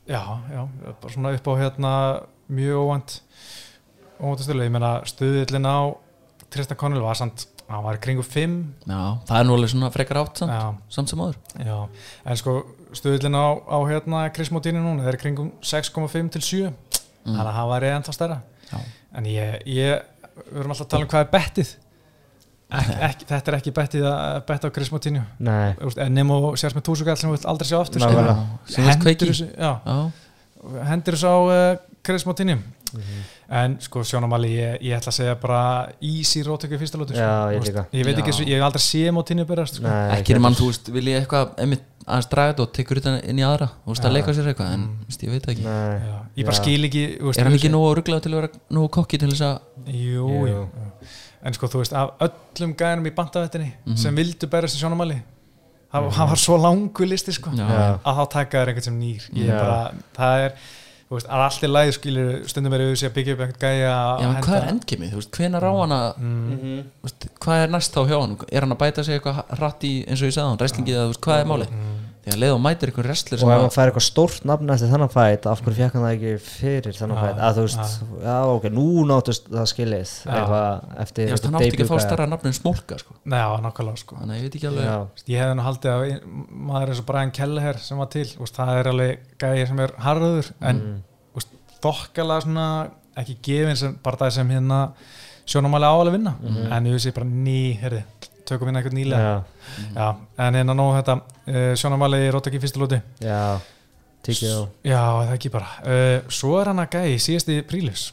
[SPEAKER 1] já, já, bara svona upp á hérna mjög óvænt óvænt stölu, ég meina stuðillin á Tristan Connolly var samt hann var kringu 5
[SPEAKER 2] Já, það er nú alveg svona frekar átt samt,
[SPEAKER 1] já,
[SPEAKER 2] samt sem áður.
[SPEAKER 1] Já, en sko stuðlinn á, á hérna Chris Motini núna, það er kringum 6,5 til 7 þannig að það væri ennþá stærra.
[SPEAKER 2] Já.
[SPEAKER 1] en ég, ég við erum alltaf að tala um hvað er bettið. Ek, ekki, þetta er ekki bettið að betta á Chris Motini
[SPEAKER 3] Nei,
[SPEAKER 1] nefn og sérst með túsugall sem við vilt aldrei sjá aftur sko. Hendur þessu, á uh, Chris Motini en sko sjónamali ég, ég ætla að segja bara easy rótöku fyrsta lótu sko.
[SPEAKER 3] Já, ég
[SPEAKER 1] ég veit ekki, ég hef aldrei séð mótinu berast sko.
[SPEAKER 3] Nei,
[SPEAKER 2] ekki er mann, þú veist, vil ég eitthvað aðeins draga þetta og tekur þetta inn í aðra. Þú veist, að leika sér eitthvað, en veist, ég veit það ekki.
[SPEAKER 1] Já, ég bara skil ekki veist,
[SPEAKER 2] er hann ekki nógu rugglega til að vera nógu kokki til þess að
[SPEAKER 1] Jú,
[SPEAKER 3] Jú.
[SPEAKER 1] jú. En sko, þú veist, af öllum gæðanum í bandavettinni sem vildu bæra þessi sjónamæli það hann var svo langu listi sko, að þá taka þér einhvern sem nýr veist, að allt er læg skilur stundum er auðvitað að byggja upp einhvern gæja
[SPEAKER 2] já, en hvað er endgimið, þú veist, hvenar á hann að
[SPEAKER 1] Mm.
[SPEAKER 2] veist, hvað er næst þá hjá hann er hann að bæta sig eitthvað hratt í eins og ég sagði hann, wrestlingið eða hvað er málið því að leið og mætir einhver wrestler
[SPEAKER 3] og
[SPEAKER 2] sem
[SPEAKER 3] ef
[SPEAKER 2] að
[SPEAKER 3] hann fær eitthvað stórt nafn eftir þennan fætt af hverju fekk hann það ekki fyrir þennan
[SPEAKER 1] Já,
[SPEAKER 3] fætt að þú veist, já. ok, nú náttúst það skilið eitthvað eftir
[SPEAKER 2] ég veist, hann átti ekki að fá starra nafn en smólka sko.
[SPEAKER 1] Nei, já, nákvæmlega sko.
[SPEAKER 2] Þannig að ég veit ekki alveg.
[SPEAKER 3] Já,
[SPEAKER 1] ég hefði nú haldið að maður eins og Brian Kelleher sem var til, þú veist, það er alveg gæði sem er harður en
[SPEAKER 3] Mm.
[SPEAKER 1] þú þokkalega svona ekki gefin sem bara það sem hérna sjónamæli áalega vinna. En ég veist ég bara ný, herði tökum hérna einhvern nýlega.
[SPEAKER 3] Já,
[SPEAKER 1] já, en hérna nóg þetta uh, sjónamæli rót ekki fyrstu lóti.
[SPEAKER 3] Já tíkið á
[SPEAKER 1] já, það ekki bara. Uh, svo er hann að gæði síðasti prílis.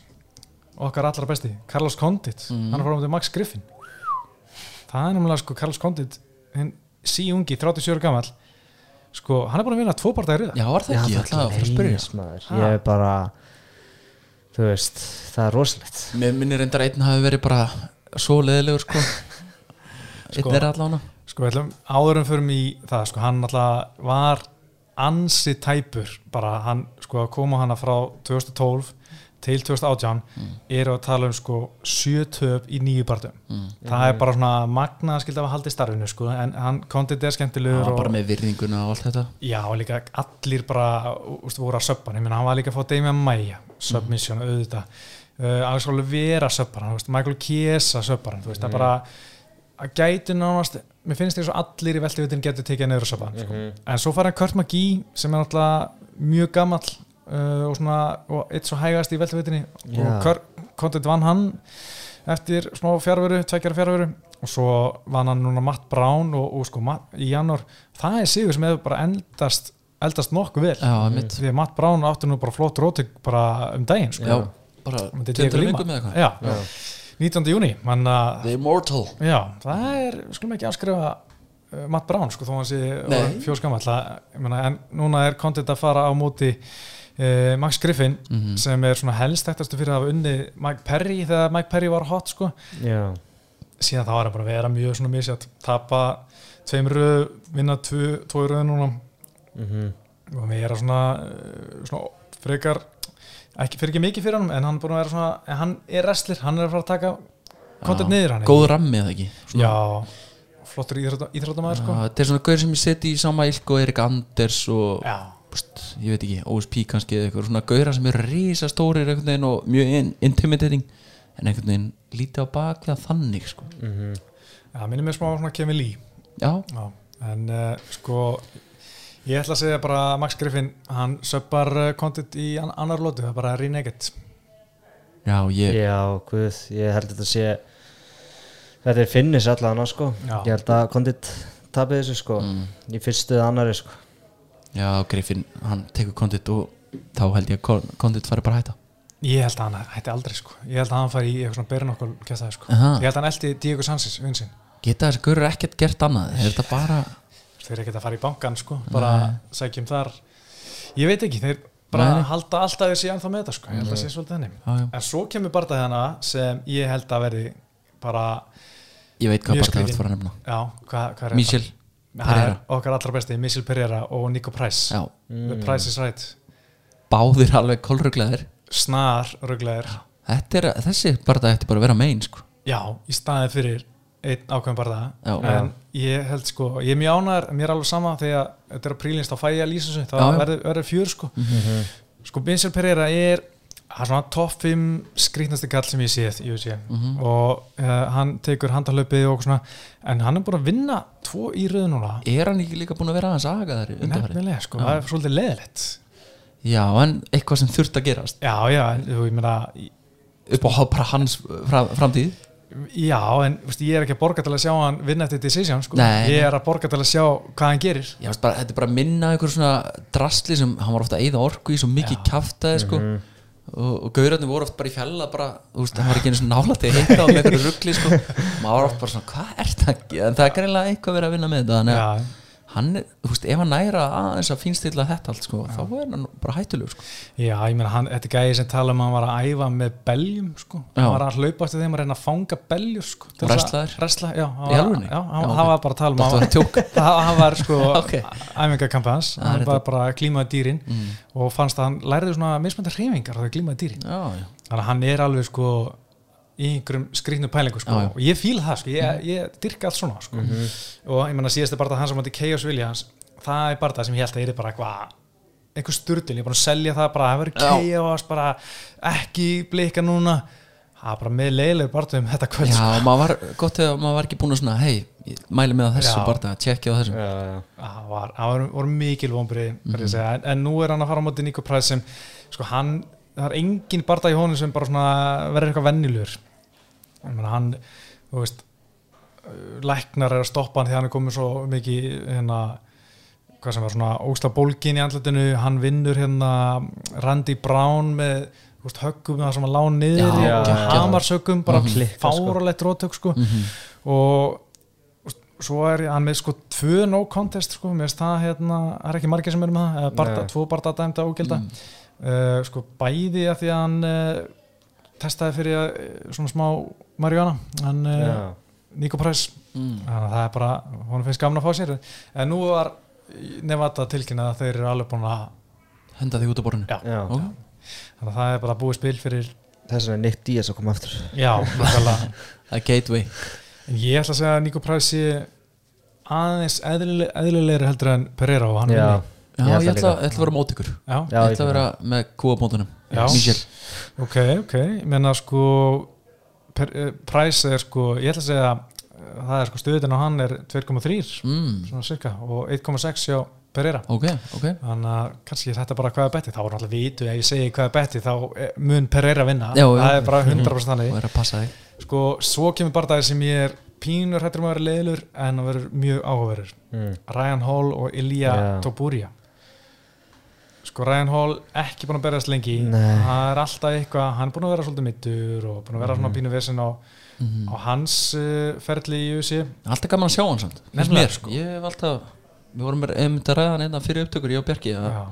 [SPEAKER 1] Okkar allra besti, Carlos Condit. Hann er frá um Max Griffin. Það er náttúrulega sko Carlos Condit hinn síungi, 37 ára gamall. Sko, hann er búin að vinna tvo parta í röða
[SPEAKER 2] já, var það ekki, ég ætlaði að að spyrja
[SPEAKER 3] ég er bara þú veist, það er rosalegt.
[SPEAKER 2] Mér minnir reyndar einn hafi verið bara svo leðilegur sko
[SPEAKER 1] Sko.
[SPEAKER 2] einn er allan
[SPEAKER 1] sko, við ætlum áðurum fyrir mig í það sko, hann alltaf var ansi tæpur bara hann, sko, að koma hana frá 2012 til 2018 eru að tala um sko sjö töp í nýju partum
[SPEAKER 2] Mm.
[SPEAKER 1] það er bara svona magna skildi að halda í starfinu sko, en hann kontið er skemmtilegur og,
[SPEAKER 2] bara með virðinguna og allt þetta.
[SPEAKER 1] Já, og líka allir bara úst, voru að söppa hann, ég meina hann var líka að fá Damian Maia, submission auðvitað. Uh, söppar hann, þú veist, Michael Chiesa söppar hann, þú veist, það bara að gæti nánast, mér finnst því svo allir í veltivitin getur tekið niður að söppa hann sko. en svo fara Kurt McGee sem er náttúrulega mjög gamall uh, og svona, og eitt svo hægast í veltivitinni
[SPEAKER 3] Já.
[SPEAKER 1] og Kurt Condit vann hann eftir smá fjárveru, tveggjara fjárveru og svo vann hann núna Matt Brown og, og sko Matt, í janúar. Það er sigur sem hefur bara eldast eldast nokkuð vel.
[SPEAKER 2] Já,
[SPEAKER 1] því að Matt Brown átti nú bara flott rótök bara um daginn sko.
[SPEAKER 2] já, bara
[SPEAKER 1] Myndi
[SPEAKER 2] töndur
[SPEAKER 1] Diego
[SPEAKER 2] vingum
[SPEAKER 1] Lima.
[SPEAKER 2] eða eitthvað.
[SPEAKER 1] Já, 19. júni
[SPEAKER 2] The Immortal.
[SPEAKER 1] Já, það er, skulum ekki afskrifa uh, Matt Brown, sko, þó hann sé fjóskamall, en núna er kontent að fara á móti uh, Max Griffin,
[SPEAKER 2] Mhm.
[SPEAKER 1] sem er svona helst þekktast fyrir að hafa unni Mike Perry þegar Mike Perry var hot, sko.
[SPEAKER 3] Já,
[SPEAKER 1] síðan þá var hann bara að vera mjög svona misjátt tapa tveim röð, vinna tvo, tvo röð núna.
[SPEAKER 3] Mhm.
[SPEAKER 1] Og við erum svona, uh, svona frekar, ekki fyrir ekki mikið fyrir hann en hann er búin að vera svona, hann er wrestler, hann er að fara að taka kontent niður hann
[SPEAKER 2] góð rammi eða ekki? Svona-
[SPEAKER 1] Já, flottur íþróttamæður sko.
[SPEAKER 2] Þetta er svona gaur sem ég seti í sama ilk og Erik Anders og búst, ég veit ekki, OSP kannski eða eitthvað. Svona gauðra sem eru risastórir og mjög in intimidating en einhvern veginn lítið á baklega þannig sko.
[SPEAKER 3] mhm.
[SPEAKER 1] Já, minnum mér smá Kevin Lee.
[SPEAKER 2] Já,
[SPEAKER 1] Já, en uh, sko ég ætla að segja bara að Max Griffin hann söppar uh, content í an annar lótu, það er bara renegade
[SPEAKER 2] já, ég
[SPEAKER 3] Já, guð, ég held að þetta sé þetta er finnis allan sko.
[SPEAKER 1] Já.
[SPEAKER 3] ég held að kondit tapið þessu sko
[SPEAKER 2] Mm.
[SPEAKER 3] í fyrstu eða annari sko
[SPEAKER 2] já, Griffin, hann tekur kondit og þá held ég að kondit fari bara að hætta
[SPEAKER 1] Ég held að hann hætti aldrei sko Ég held að hann fari í eitthvað svona berin okkur sko. Ég held að hann eldi Diego Sanchez vinsinn
[SPEAKER 2] geta þessi gauður ekkert gert annað er þetta bara
[SPEAKER 1] Þeir eru ekkert að fara í bankan sko bara sækjum þar. Ég veit ekki, þeir bara
[SPEAKER 2] Nei,
[SPEAKER 1] halda alltaf þessi ennþá með þetta sko. Ég held að sé svolítið henni
[SPEAKER 2] já, já.
[SPEAKER 1] En svo kemur bara það hana sem ég held að verði bara,
[SPEAKER 2] ég veit hvað bara það er fara að nefna.
[SPEAKER 1] Er er
[SPEAKER 2] Pereira.
[SPEAKER 1] okkar allra besti, Michel Pereira og Nico Price. The Price is right.
[SPEAKER 2] Báðir alveg kolruglaðir.
[SPEAKER 1] Snar rugleðir
[SPEAKER 2] er, þessi bara það eftir bara að vera megin sko.
[SPEAKER 1] Já, í staðið fyrir einn ákveðin bara það En ég held sko, ég er mjög ánæður Mér er alveg sama þegar þetta er að prílinst að þessu,
[SPEAKER 2] Já, já.
[SPEAKER 1] það verður, verður fjör sko. Sko, Michel Pereira er hann er svona topp 5 skrýtnasti kall sem ég séð í UFC
[SPEAKER 2] Mhm.
[SPEAKER 1] og uh, hann tekur handahlaupið og svona, en hann er búin að vinna tvo í röðu núna.
[SPEAKER 2] Er hann ekki líka búin að vera aðeins undanfæri
[SPEAKER 1] nefnilega, sko,
[SPEAKER 2] Já.
[SPEAKER 1] það er svolítið leðilegt
[SPEAKER 2] já, en eitthvað sem þurft að gerast.
[SPEAKER 1] Já, já, þú, ég meina
[SPEAKER 2] upp á hans fra, framtíð
[SPEAKER 1] já, en veist, ég er ekki að borga til að sjá hann vinna eftir decision, sko,
[SPEAKER 2] Nei.
[SPEAKER 1] ég er að borga til að sjá hvað hann gerir
[SPEAKER 2] Já, veist bara, þetta er bara að minna einhver svona drastli sem hann var ofta að eyða orku í svo mikið kjaftaði sko. og, og gaurarnir voru oft bara í fjalla bara, þú veist, það var ekki einu svona nála til að hitta á með einhverju ruggli sko, maður var oft bara svona hvað er það ekki, en það er greinlega eitthvað verið að vinna með þetta, þannig að
[SPEAKER 1] Já.
[SPEAKER 2] Hann, þú veist, ef hann næra aðeins að fínstilla þetta allt, sko, þá er hann bara hættulegur, sko
[SPEAKER 1] Já, ég meina, hann, þetta gæði sem tala um að hann var að æfa með beljum, sko.
[SPEAKER 2] Já.
[SPEAKER 1] Hann var að hlaupa eftir þeim að reyna að fanga beljur, sko. að-
[SPEAKER 2] Wrestlaðir?
[SPEAKER 1] Wrestla, já.
[SPEAKER 2] Í alvörinni?
[SPEAKER 1] Já, hann,
[SPEAKER 2] Já, ok.
[SPEAKER 1] hann var bara að tala um
[SPEAKER 2] að
[SPEAKER 1] hann var, sko,
[SPEAKER 2] Ok.
[SPEAKER 1] æfingakampans.
[SPEAKER 2] Það er
[SPEAKER 1] Hann var bara að glímaði dýrin og fannst að hann læriði svona mismönda hreyfingar þegar glímaði dýrin.
[SPEAKER 2] já, já,
[SPEAKER 1] Þannig að hann er alveg, sko, í einhverjum skrýtnu pælingu, sko. Og ég fíla það, sko. Ég, ég dyrka allt svona, sko. Og ég meina, síðast er bara það hans sem átti Chaos Williams. Það er bara það sem ég held að er bara eitthvað einhver sturdin, ég er bara að selja það bara að
[SPEAKER 2] Já.
[SPEAKER 1] chaos, bara ekki blika núna það er bara með leiðileg bara um þetta kvöld sko.
[SPEAKER 2] já, maður var gott eða maður var ekki búin að svona, hei, ég mæli með þessu bara, tjekki á
[SPEAKER 3] já.
[SPEAKER 1] það var, það var, var mikil vonbrið
[SPEAKER 2] Mhm.
[SPEAKER 1] mm en, en nú er hann að fara á móti Nico Price sem sko hann, það er engin barða í honum sem bara svona verður eitthvað meina hann þú veist uh, læknar er að stoppa hann því hann er komið svo mikið hérna hvað sem var svona ósla bólgin í andletinu hann vinnur hérna Randy Brown með veist, höggum það sem að lána niður
[SPEAKER 2] Já,
[SPEAKER 1] í
[SPEAKER 3] geggjað.
[SPEAKER 1] hamarsöggum bara mm
[SPEAKER 3] sko.
[SPEAKER 1] fáralegt rótök sko.
[SPEAKER 2] Mhm.
[SPEAKER 1] og þú veist, svo er hann með sko tvö no contest sko, mér finnst það hérna, það er ekki margir sem eru með það, barda, tvo barda dæmda ógilda uh, sko bæði að því að hann uh, testaði fyrir uh, svona smá marihuana hann uh. Nico Price
[SPEAKER 2] mm.
[SPEAKER 1] þannig að það er bara, hún finnst gaman að fá sér en nú var Nevada tilkynna að þeir eru alveg búin að
[SPEAKER 2] henda þig út á borðinu
[SPEAKER 1] já,
[SPEAKER 3] Já.
[SPEAKER 2] Ok.
[SPEAKER 1] þannig að það er bara búið spil fyrir
[SPEAKER 3] þess er Nick Diaz að koma aftur
[SPEAKER 1] já,
[SPEAKER 2] það er gateway
[SPEAKER 1] en ég ætla að segja að Nico Price sé aðeins eðlileg, eðlilegri heldur en Pereira og hann
[SPEAKER 3] já,
[SPEAKER 1] vinni.
[SPEAKER 2] Já,
[SPEAKER 3] Ég ætla
[SPEAKER 2] að vera mót ykkur. Ég ætla að vera með. Michel
[SPEAKER 1] ok, ok. Ég menna sko per, uh, Price er sko, ég ætla að segja uh, það er sko stuðin á hann er 2,3
[SPEAKER 2] mm.
[SPEAKER 1] svona cirka og 1,6 hjá Pereira.
[SPEAKER 2] Ok, ok.
[SPEAKER 1] Þannig að kannski er þetta bara hvað er betti þá er náttúrulega vitu, ef ég segi hvað er betti þá eh, mun Pereira vinna,
[SPEAKER 2] Já, já.
[SPEAKER 1] það er bara 100%
[SPEAKER 2] Og
[SPEAKER 1] þannig
[SPEAKER 2] að
[SPEAKER 1] sko, svo kemur bara það sem ég er pínur hættur um að vera leiðilur en að vera mjög áhugaverður.
[SPEAKER 3] Mm.
[SPEAKER 1] Ryan Hall og Ilya
[SPEAKER 3] Já.
[SPEAKER 1] Topuria sko Ryan Hall ekki búin að berjast lengi
[SPEAKER 3] Nei.
[SPEAKER 1] það er alltaf eitthvað, hann er búin að vera svolítið mittur og búin að vera
[SPEAKER 3] Mhm.
[SPEAKER 1] svona pínu vesinn á, á hans uh, ferli í USA
[SPEAKER 2] Alltaf gaman að sjá hann samt
[SPEAKER 1] Nefnilega,
[SPEAKER 2] mér,
[SPEAKER 1] sko.
[SPEAKER 2] Ég hef alltaf Við vorum einmitt að ræða hann einna fyrir upptökur Ég og
[SPEAKER 1] Já.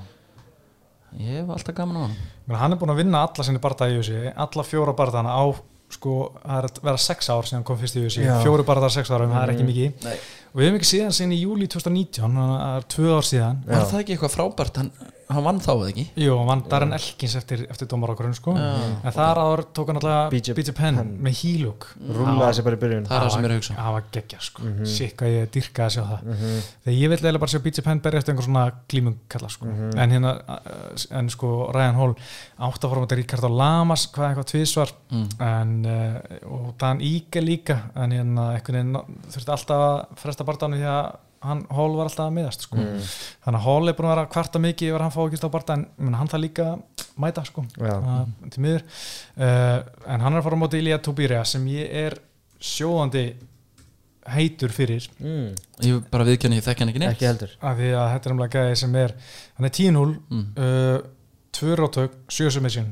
[SPEAKER 2] Ég hef alltaf gaman á hann
[SPEAKER 1] Men hann er búin að vinna alla sinni barða í USA alla fjóra barðana á sko, það er að vera sex ár síðan hann kom fyrst í USA
[SPEAKER 3] Já.
[SPEAKER 1] fjóru barðar sex ára, það er ekki
[SPEAKER 3] Mhm.
[SPEAKER 1] mikið
[SPEAKER 2] Nei.
[SPEAKER 1] og við hefum ekki síðan sinni í júli 2019 það er tvö ár síðan
[SPEAKER 3] Já.
[SPEAKER 2] Var það ekki eitthvað frábært Hann, hann vann þá eða ekki
[SPEAKER 1] Jú, hann vann Darren Elkins eftir, eftir dómarákurinn sko.
[SPEAKER 2] Já.
[SPEAKER 1] en þar áður tók hann alltaf
[SPEAKER 3] BJ
[SPEAKER 1] BJ Penn
[SPEAKER 3] Penn.
[SPEAKER 1] með hílúk
[SPEAKER 3] rúlaði sér bara í byrjun
[SPEAKER 2] Það er það sem ég er að hugsa
[SPEAKER 1] það var geggja sko, mm. -hmm. hvað ég dyrka að sjá það
[SPEAKER 3] Mhm.
[SPEAKER 1] þegar ég vil eiginlega bara sjá BJ Penn berja eftir einhver svona glímung kalla sko.
[SPEAKER 3] Mhm.
[SPEAKER 1] en hérna, uh, en sko Ryan Hall átt að fórum þetta Ricardo Lamas hvað eitthvað tvísvar
[SPEAKER 2] mm.
[SPEAKER 1] en, uh, og Dan Íke líka en hérna, einhvern veginn þurfti alltaf að fresta barndánu því að hann, Hall var alltaf að miðast sko.
[SPEAKER 3] Mm.
[SPEAKER 1] þannig að Hall er búin að vera að kvarta mikið yfir að hann fá ekki stá barndan en hann það líka að mæta sko. Uh, til miður. Uh, en hann er að fara á móti Ilya Tobiria sem ég er sjóðandi heitur fyrir.
[SPEAKER 3] Mm.
[SPEAKER 2] Ég bara viðkjanni, ég þekki hann ekki neitt.
[SPEAKER 3] Ekki heldur.
[SPEAKER 1] Af því að þetta er umlega gæði sem er hann er 10-0
[SPEAKER 2] mm.
[SPEAKER 1] uh, tvö rátök, sjö submission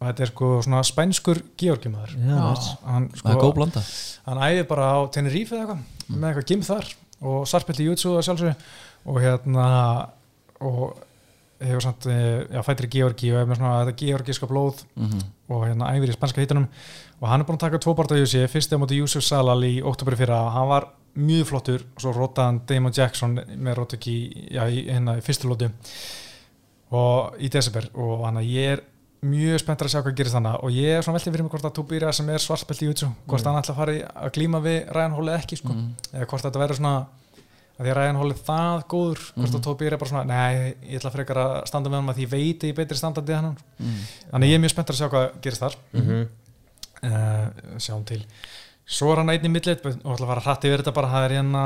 [SPEAKER 1] og þetta er sko svona spænskur georgimaður.
[SPEAKER 3] Já,
[SPEAKER 1] hann,
[SPEAKER 2] Það er góð
[SPEAKER 1] sko,
[SPEAKER 2] blanda.
[SPEAKER 1] hann æði bara á Tenerife eða eitthvað með eitthvað gym þar og sarpilli jutsu og sjálfsög og hérna og hefur samt, eh, já, fættir í Georgi og er með svona þetta georgiska blóð
[SPEAKER 2] mm
[SPEAKER 1] og hérna æfir í spanska hittunum og hann er búin að taka tvo barða í USA fyrst á móti Yusuf Salal í oktober fyrra. Hann var mjög flottur og svo rótaði hann Damon Jackson með rótöki já, í, hérna, í fyrstu lótu og í desember og hann að ég er mjög spenntur að sjá hvað gerist þannig og ég er svona veltið fyrir mig hvort að Tubira sem er svartspelt í YouTube hvort hann ætla að fara að glíma við Ryan Hall eða ekki sko.
[SPEAKER 2] Mm.
[SPEAKER 1] eða hvort þetta verður svona að því að Ryan Hall er það góður hvort að Tubira er bara svona nei, ég ætla frekar að standa með hann að því veit ég betri standandi en hann
[SPEAKER 2] Mm.
[SPEAKER 1] þannig ég er mjög spenntur að sjá hvað gerist þar
[SPEAKER 3] Mhm.
[SPEAKER 1] uh, sjáum til svo er hann einnig millit og ætla að fara hrætt yfir þetta bara það er hérna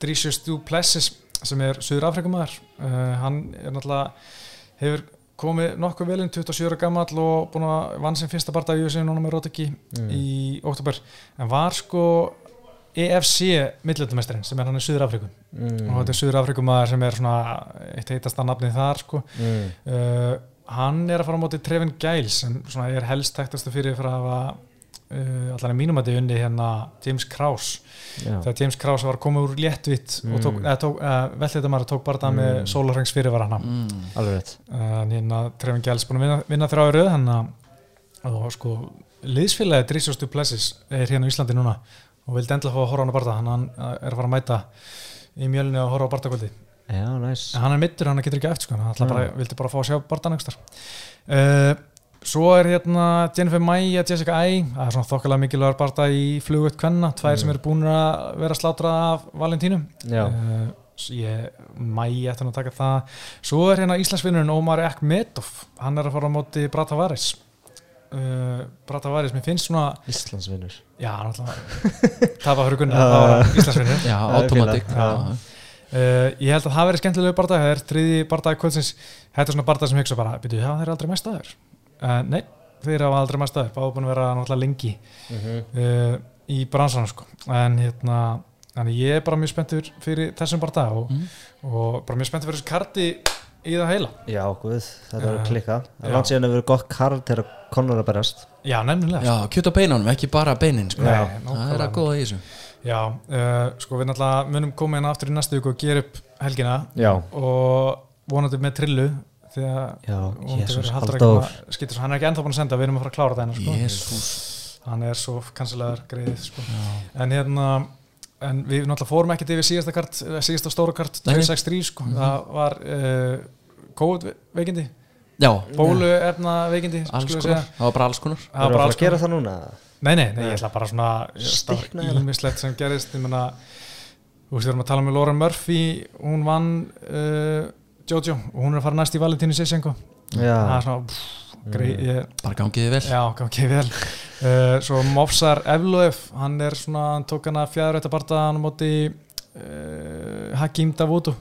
[SPEAKER 1] Drisius Duplessis sem er Suður Afrikumæður uh, hann er náttúrulega hefur komið nokkuð vel inn 27 ára gammal og búin að vann sem fyrsta barndag í USA núna með Róteki
[SPEAKER 3] Mm.
[SPEAKER 1] í oktober en var sko EFC millitumestarinn sem er hann í Suður Afriku
[SPEAKER 3] Mm.
[SPEAKER 1] og þetta er Suður Afrikumæður sem er svona eitt heitasta nafnið þar sko
[SPEAKER 3] Mm.
[SPEAKER 1] uh, hann er að fara á móti Trevin Giles sem svona er helst tektastu fyrir fyrir að hafa uh, allan í mínum að þið unni hérna James Krause
[SPEAKER 3] Já.
[SPEAKER 1] þegar James Krause var komið úr léttvitt og tók,
[SPEAKER 3] Mm.
[SPEAKER 1] eða tók uh, vellitamæra tók bara það með
[SPEAKER 3] Mm.
[SPEAKER 1] sólarhengs fyrirvara hana
[SPEAKER 2] mm.
[SPEAKER 3] alveg rétt
[SPEAKER 1] en hérna Trevin Giles búin að vinna, vinna þrjá í röð hann að sko liðsfélagi Drísjóstu Plessis er hérna á Íslandi núna og vildi endla fá að horfa á hann að barða hann hann er að fara að mæta í mjölni og horfa á bardagvöldi
[SPEAKER 3] já, næs
[SPEAKER 1] en hann er mittur, hann getur ekki eftir sko hann
[SPEAKER 3] Mm.
[SPEAKER 1] bara, vildi bara fá að sjá barðan einhverstar uh, svo er hérna Jennifer Maia, Jessica Ai það er svona þokkalega mikilvægur barða í flugut kvenna, tvær sem eru búin að vera slátrað af Valentínum.
[SPEAKER 3] Já,
[SPEAKER 1] uh, ég, Maia eftir að taka það. Svo er hérna Íslandsvinnurinn Ómar Ekmedov. Hann er að fara á móti Brata Varis uh, Brata Varis, mér finnst svona
[SPEAKER 3] Íslandsvinnur.
[SPEAKER 1] Já, náttúrulega það var fyrir gunna, það var Íslandsvinnur.
[SPEAKER 2] Já, automatic. Já.
[SPEAKER 1] Uh, ég held að það verið skemmtilegu barndag það er þriði barndag kvöldsins. Þetta er svona barndag sem hugsa bara, byrju, það er aldrei mest aður uh, nei, þeir hafa aldrei mest aður báðu búin að vera náttúrulega lengi uh, í bransanum sko en hérna, þannig ég er bara mjög spenntur fyrir þessum barndag og,
[SPEAKER 2] Mm.
[SPEAKER 1] og bara mjög spenntur fyrir þessu karti í það heila
[SPEAKER 3] já, guð, þetta
[SPEAKER 1] Já.
[SPEAKER 3] verður
[SPEAKER 1] Já.
[SPEAKER 3] er langt síðan að verður gott karl til að konur að berast
[SPEAKER 1] já, nefnilega
[SPEAKER 2] já, kjöt á beinunum, ekki bara beinin sko.
[SPEAKER 1] Nei,
[SPEAKER 2] það er að góða í þessu
[SPEAKER 1] já, uh, sko við náttúrulega munum koma inn aftur í næstu viku og gera upp helgina
[SPEAKER 3] já,
[SPEAKER 1] og vonandi með trillu
[SPEAKER 3] jésus,
[SPEAKER 1] verður Halldór
[SPEAKER 3] Halldór.
[SPEAKER 1] eitthvað- skýtur svo, hann er ekki ennþá búin að senda, við erum að fara að klára það hennar sko.
[SPEAKER 2] jésús
[SPEAKER 1] hann er svo kansilegar greið sko. en hérna en við náttúrulega fórum ekkert yfir síðasta kart eh, síðasta stóra kart,
[SPEAKER 2] Nei.
[SPEAKER 1] 263 sko. það var uh, COVID veikindi,
[SPEAKER 2] já,
[SPEAKER 1] bólu efna veikindi
[SPEAKER 2] alls
[SPEAKER 1] skulum við
[SPEAKER 2] konar,
[SPEAKER 1] segja.
[SPEAKER 2] það var bara alls konar.
[SPEAKER 1] Það var bara alls
[SPEAKER 3] fara að gera
[SPEAKER 1] konar.
[SPEAKER 3] það núna?
[SPEAKER 1] Nei, nei, nei,
[SPEAKER 3] Nei.
[SPEAKER 1] ég ætla bara svona ímislegt sem gerist ég menna, þú veist, við erum að tala með Laura Murphy hún vann uh, Jojo og hún er að fara næst í Valentínu Sissenko. Það er svona pff, greið, ég
[SPEAKER 2] bara gangiði vel.
[SPEAKER 1] Já, ekki vel. Uh, Svo Mofsar Evloef hann er svona, hann tók hana fjæður þetta barða hann á móti uh, Hakim Davudu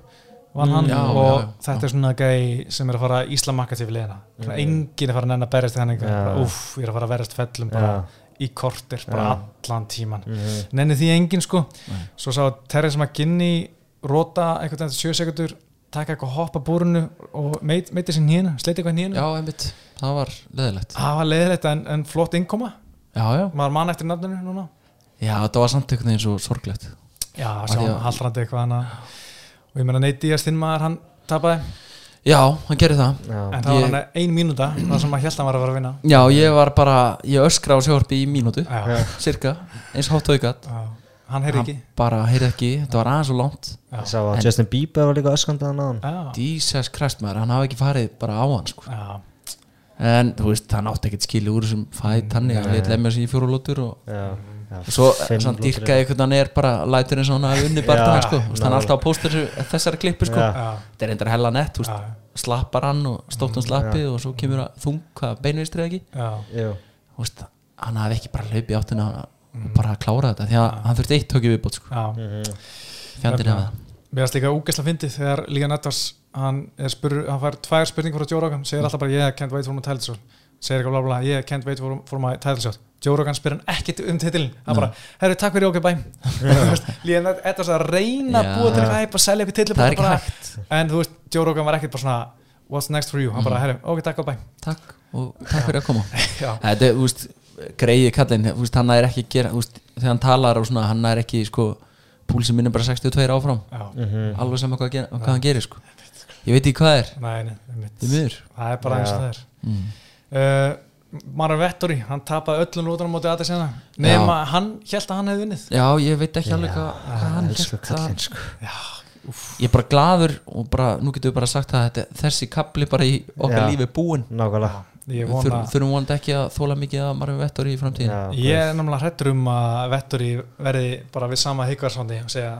[SPEAKER 1] vann
[SPEAKER 3] Mm,
[SPEAKER 1] hann
[SPEAKER 2] já,
[SPEAKER 1] og
[SPEAKER 2] já, já.
[SPEAKER 1] þetta er svona gæi sem er að fara íslamakka til leina mm. enginn er að fara að nenn að berjast henni
[SPEAKER 3] Já.
[SPEAKER 1] uff, ég er að fara að verjast fellum bara
[SPEAKER 3] já,
[SPEAKER 1] í kortir, bara allan tíman
[SPEAKER 3] mhm,
[SPEAKER 1] nenni því enginn sko.
[SPEAKER 2] Nei.
[SPEAKER 1] svo sá Teresa McGinney rota einhvern veginn 7 sekundur taka eitthvað hoppa búrunu og meit, meiti sér nýjana, sleiti eitthvað nýjana
[SPEAKER 2] já, einmitt, það var leðilegt
[SPEAKER 1] það var leiðilegt en, en flott innkoma.
[SPEAKER 2] Já, já,
[SPEAKER 1] maður mann eftir nafninu núna.
[SPEAKER 2] Já, það var samt einhvern veginn svo sorglegt.
[SPEAKER 1] Já, sjá
[SPEAKER 2] að-
[SPEAKER 1] haldrandi eitthvað hana. Og ég meina Nate Díaz þinn maður hann tapaði.
[SPEAKER 2] Já, hann gerði það.
[SPEAKER 3] Já,
[SPEAKER 1] en það var
[SPEAKER 2] Ég-
[SPEAKER 1] hann ein mínúta það sem maður held að hann var að vera að vinna.
[SPEAKER 2] Já, ég var bara, ég öskra á sjórpi í mínútu
[SPEAKER 1] já,
[SPEAKER 2] cirka, eins hátt og ykkert
[SPEAKER 1] já, hann heyrði ekki.
[SPEAKER 2] bara, heyrði ekki, þetta var aðeins og langt.
[SPEAKER 1] Já,
[SPEAKER 3] ég sá að Justin Bieber var líka öskandað á hann
[SPEAKER 2] Jesus Christ maður, hann hafi ekki farið bara á hann sko.
[SPEAKER 1] já,
[SPEAKER 2] en þú veist, hann átti ekkert skilið úr þessum fæt hann, hann
[SPEAKER 3] Nei.
[SPEAKER 2] let lemja sig í fjóru lótur og og svo svona
[SPEAKER 3] lútur
[SPEAKER 2] dýrkaði einhvern hann er bara lætur eins og hann hafi unni barndana
[SPEAKER 3] Já,
[SPEAKER 2] sko. Þú veist, hann er alltaf að pósta þessu, þessari klippu sko. Þetta er reyndar hella nett, þú veist,
[SPEAKER 1] já,
[SPEAKER 2] slappar hann og stóttum slappið og svo kemur að þung hvað beinvistri ekki?
[SPEAKER 1] Já,
[SPEAKER 3] Jú.
[SPEAKER 2] Þú veist, hann hafi ekki bara hlaupið áttina og bara að klára þetta því að hann þurfti eitt tökju viðbót sko. fjandinn
[SPEAKER 1] Nefna.
[SPEAKER 2] hefða
[SPEAKER 1] mér finnst líka úgesla fyndið þegar Líga Nettars hann, hann fær tvær spurningar frá Joe Rogan segir alltaf bara yeah, can't wait for my title shot. Segir eitthvað bla bla, yeah, can't wait for, for my title shot. Joe Rogan spyr hann ekkit um titilin hann bara, herru, takk fyrir okkur bæ Líga Nettars að reyna að búa til eitthvað hæp að selja eitthvað titil
[SPEAKER 2] það
[SPEAKER 1] bara,
[SPEAKER 2] hægt,
[SPEAKER 1] en þú veist, Joe Rogan var ekkit bara svona what's next for you, hann bara, herru, ok, takk og bæ
[SPEAKER 2] takk og takk fyrir að koma. Þetta þú veist, greiði kallinn þú veist, hann er ekki að gera, veist, þegar hann talar og svona, hann er ekki, sko púlsinn minn er bara 62 áfram,
[SPEAKER 1] já,
[SPEAKER 3] Mhm.
[SPEAKER 2] alveg sama hvað, gera- hvað hann gerir sko. ég veit ekki hvað er,
[SPEAKER 1] nei, það er bara eins það er.
[SPEAKER 2] Mm.
[SPEAKER 1] uh, Mara Vettori, hann tapaði öllum lútunum mótið aðeins hérna. Nema hann held að hann hefði vinnið
[SPEAKER 2] já, ég veit ekki alveg hvað hvað hann
[SPEAKER 3] elsku
[SPEAKER 2] hélt að
[SPEAKER 3] sko.
[SPEAKER 2] Ég er bara gladur og bara, nú getum við bara sagt að þetta, þessi kapli bara í okkar
[SPEAKER 3] Já.
[SPEAKER 2] lífi búinn.
[SPEAKER 3] nákvæmlega
[SPEAKER 1] vona
[SPEAKER 2] þurfum, vonandi ekki að þóla mikið að Marvin Vettor í framtíðin
[SPEAKER 3] Já,
[SPEAKER 1] Ég er náttúrulega hrættur um að Vettori verði bara við sama Higgarssondi og segja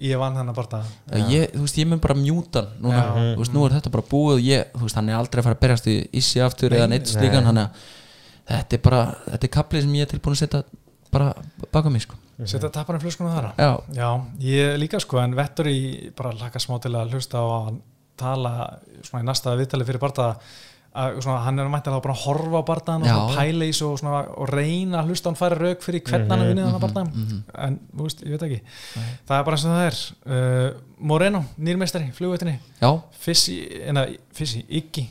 [SPEAKER 1] ég vann hennar bara
[SPEAKER 2] ég, þú veist, ég mun bara mjúta hann núna,
[SPEAKER 1] Já.
[SPEAKER 2] þú veist, nú er þetta bara búið og ég, þú veist, hann er aldrei að fara að berjast í issi aftur eða neitt
[SPEAKER 3] nei.
[SPEAKER 2] slíkan hann að þetta er bara, þetta er kaplið sem ég er tilbúin að setja bara baka mig, sko.
[SPEAKER 1] Setja tapar í flöskunum þar
[SPEAKER 2] já,
[SPEAKER 1] Já, ég líka sko en Vettori bara laka smá til að hlusta á að hann tala svona í næsta viðtali fyrir barða að svona, hann er mættilega bara að horfa á barðan og pæla í svo og, svona, og reyna að hlusta á hann færa rauk fyrir hvern hann er vinnið hann að barða
[SPEAKER 2] mhm.
[SPEAKER 1] en þú veist, ég veit ekki. Það er bara eins og það er. Uh, Moreno, nýrmeistari, flugveitinni Fissi, en Iggy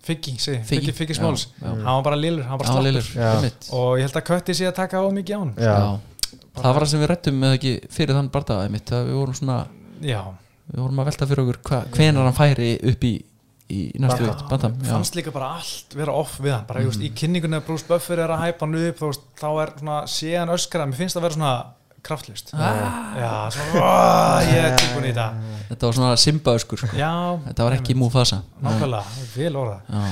[SPEAKER 1] Figgi, segi,
[SPEAKER 2] Figgi,
[SPEAKER 1] Figgi, Figgi
[SPEAKER 2] já,
[SPEAKER 1] Smáls hann var bara lillur, hann var bara slappur. og ég held að Kötti sé að taka á mikið á hann
[SPEAKER 2] það var það sem við rættum með ekki fyrir þann bardaga einmitt, að við vorum svona
[SPEAKER 1] já,
[SPEAKER 2] við vorum að velta fyrir okkur hva, hvenar hann færi upp í, í næstu
[SPEAKER 3] Bantam.
[SPEAKER 2] bandam já.
[SPEAKER 1] fannst líka bara allt vera off við hann bara, mm. í kynningunni að Bruce Buffer er að hæpa hann upp veist, þá er svona, sé hann öskra mér finnst það að vera svona kraftlust.
[SPEAKER 2] Ah.
[SPEAKER 1] já, svona, "Ó, ég er tilbúin í þetta.
[SPEAKER 2] Þetta var svona simbaöskur sko.
[SPEAKER 1] já,
[SPEAKER 2] þetta var ekki Mufasa.
[SPEAKER 1] Nákvæmlega, vel orða uh,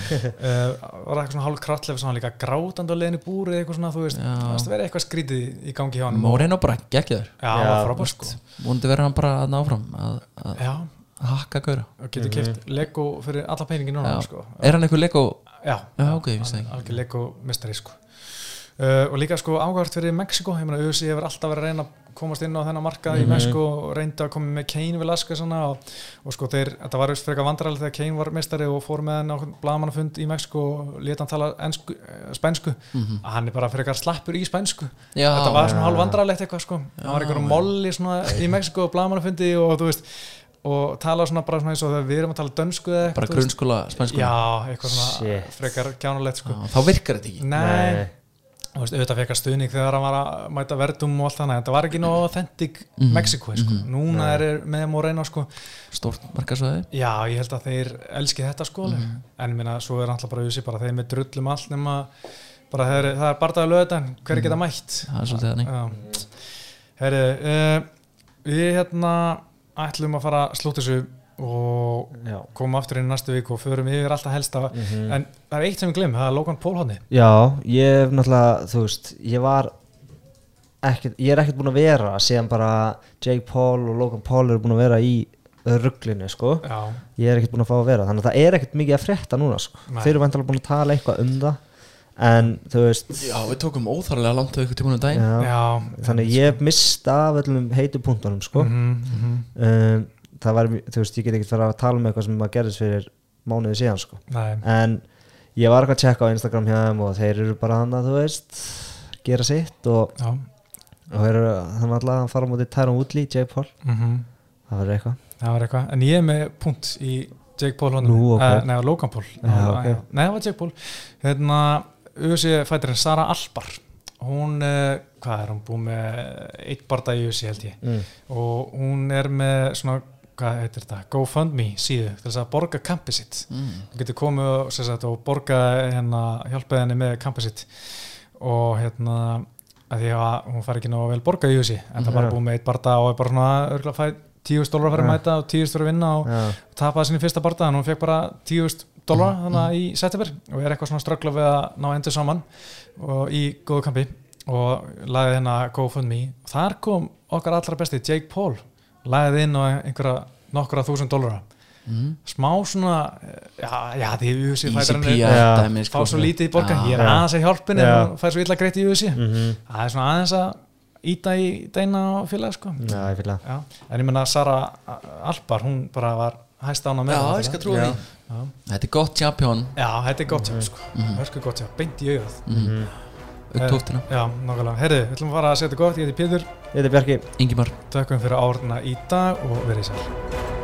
[SPEAKER 1] var það eitthvað svona hálf kraftlef líka grátandi á leiðinu búri eitthvað svona, þú veist, það að vera eitthvað skrítið í gangi hjá hann
[SPEAKER 2] Moreno bara geggjaður.
[SPEAKER 1] Já,
[SPEAKER 3] Já,
[SPEAKER 1] það var frábær sko.
[SPEAKER 2] Vonandi verður hann bara að náfram að, að,
[SPEAKER 1] já,
[SPEAKER 2] að hakka gauðra
[SPEAKER 1] og getur keft Lego fyrir alla peningin núna
[SPEAKER 2] Já.
[SPEAKER 1] sko.
[SPEAKER 2] er hann eitthvað Lego?
[SPEAKER 1] Já,
[SPEAKER 2] Já, ok, ég vissi það ekki.
[SPEAKER 1] algjör Lego mistari sko. uh, og líka sko áhvert fyrir Mexiko, ég meina USA hefur alltaf verið að reyna að komast inn á þennan markað í Mexiko og reyndi að koma með Kane Velasquez svona, og, og sko þeir, þetta var frekar vandræðilegt þegar Kane var mistari og fór með hann á blagamannafund í Mexiko og leta hann tala ensku, eh, spænsku. Að hann er bara frekar slappur í spænsku.
[SPEAKER 2] Já.
[SPEAKER 1] þetta var svona hálf vandræðilegt eitthvað sko. Hann var einhverjum molli svona í Mexiko og blagamannafundi og þú veist og tala svona bara svona eins og þegar við erum að tala dönsku eða
[SPEAKER 2] bara
[SPEAKER 1] eitthvað, veist.
[SPEAKER 2] grunnskóla spænsku
[SPEAKER 1] Já, eitthvað svona
[SPEAKER 3] Shit.
[SPEAKER 1] frekar kjánulegt sko.
[SPEAKER 2] þá virkar þetta ekki
[SPEAKER 1] Nei, þú veist, auðvitað fekk að stuðning þegar hann var að mæta verdum og allt þannig, þetta var ekki nóg authentic
[SPEAKER 2] Mhm.
[SPEAKER 1] Mexiko, sko. núna er er með Moreno, sko,
[SPEAKER 2] stórt markasvæði
[SPEAKER 1] já, ég held að þeir elski þetta, sko,
[SPEAKER 2] Mhm.
[SPEAKER 1] en ég minna, svo er alltaf bara auðvitað bara þeir með drullum allt nema, bara þeir, það er bardaði löðan, hver geta mætt
[SPEAKER 2] það er svolítið þannig
[SPEAKER 1] Já. Herri, uh, við hérna ætlum að fara að slúta þessu og
[SPEAKER 3] Já.
[SPEAKER 1] koma aftur inn í næstu viku og förum yfir alltaf helsta.
[SPEAKER 3] Mhm.
[SPEAKER 1] en það er eitt sem við glemum, það er Logan Paul hodni
[SPEAKER 3] Já, ég hef náttúrulega, þú veist, ég var ekkert, ég er ekkert búin að vera síðan bara Jake Paul og Logan Paul eru búin að vera í rugglinu, sko.
[SPEAKER 1] Já,
[SPEAKER 3] ég er ekkert búin að fá að vera, þannig að það er ekkert mikið að frétta núna, sko, þeir eru vantilega búin að tala eitthvað um það en þú veist
[SPEAKER 2] já, við tókum óþarlega langt á ykkur tímunum daginn.
[SPEAKER 3] Já,
[SPEAKER 1] já.
[SPEAKER 3] Þannig ég hef mist af öllum heitu punktunum, sko.
[SPEAKER 1] Mhm, mhm.
[SPEAKER 3] um, það var, þú veist, ég get ekkert fara að tala um eitthvað sem maður gerðist fyrir mánuði síðan, sko.
[SPEAKER 1] Nei,
[SPEAKER 3] en ég var eitthvað að checka á Instagram hjá þeim og þeir eru bara hann að þú veist gera sitt og, og þeir eru þannig alltaf að fara á móti Tyron Woodley, Jake Paul.
[SPEAKER 1] Mhm.
[SPEAKER 3] það verður eitthvað.
[SPEAKER 1] Það var eitthvað, en ég er með punkt í Jake Paul hodni
[SPEAKER 3] Nú, ok.
[SPEAKER 1] uh, Nei, á Logan Paul.
[SPEAKER 3] Já,
[SPEAKER 1] Já,
[SPEAKER 3] ok.
[SPEAKER 1] já. Nei, það var Jake Paul. Hérna, UFC fætirinn Sara Albar hún, uh, hvað er hún búið með? Eitt barda í UFC held ég.
[SPEAKER 3] Mm.
[SPEAKER 1] og hún er með svona hvað heitir þetta, GoFundMe síðu til þess að borga kampið sitt.
[SPEAKER 2] Mm.
[SPEAKER 1] hún getur komið og, sagt, og borga hérna, hjálpaði henni með kampið sitt. Og hérna að því að hún fær ekki ná vel borga í húsi en það
[SPEAKER 3] Mhm.
[SPEAKER 1] bara búið með eitt barda og er bara svona örgulega fæ 10.000 dólar að fara að mæta og 10.000 fyrir að vinna og
[SPEAKER 3] já,
[SPEAKER 1] tapaði sinni fyrsta barda en hún fekk bara 10.000 dólar þannig í september og er eitthvað svona ströggla við að ná endur saman og í góðu kampi og lagði hérna GoFundMe. Þar kom okkar allra besti Jake Paul lagði inn á einhverja nokkura þúsund dólara
[SPEAKER 2] Mm.
[SPEAKER 1] smá svona já, já því UFC
[SPEAKER 3] Já.
[SPEAKER 2] dæmi
[SPEAKER 1] fá
[SPEAKER 2] sko.
[SPEAKER 1] svo lítið í borga ég er aðeins að hjálpin
[SPEAKER 3] Já.
[SPEAKER 1] en hún fær svo illa greitt í UFC
[SPEAKER 3] mm
[SPEAKER 1] það er svona aðeins að íta í deina og félag sko.
[SPEAKER 3] Já, ég
[SPEAKER 1] en ég menna Sara Alpar hún bara var hæst ána með
[SPEAKER 2] já,
[SPEAKER 3] Já.
[SPEAKER 2] þetta er gott champion
[SPEAKER 1] Já, þetta er gott hjá, sko. Hörku gott hjá, beint í auðvitað.
[SPEAKER 2] mm. upp tóttina
[SPEAKER 1] Já, nákvæmlega. Herri, við ætlum að fara að setja gott. Ég heiti Pétur.
[SPEAKER 3] Ég heiti Bjarki
[SPEAKER 2] Ingimar
[SPEAKER 1] Takkum fyrir árna í dag og verið sæl.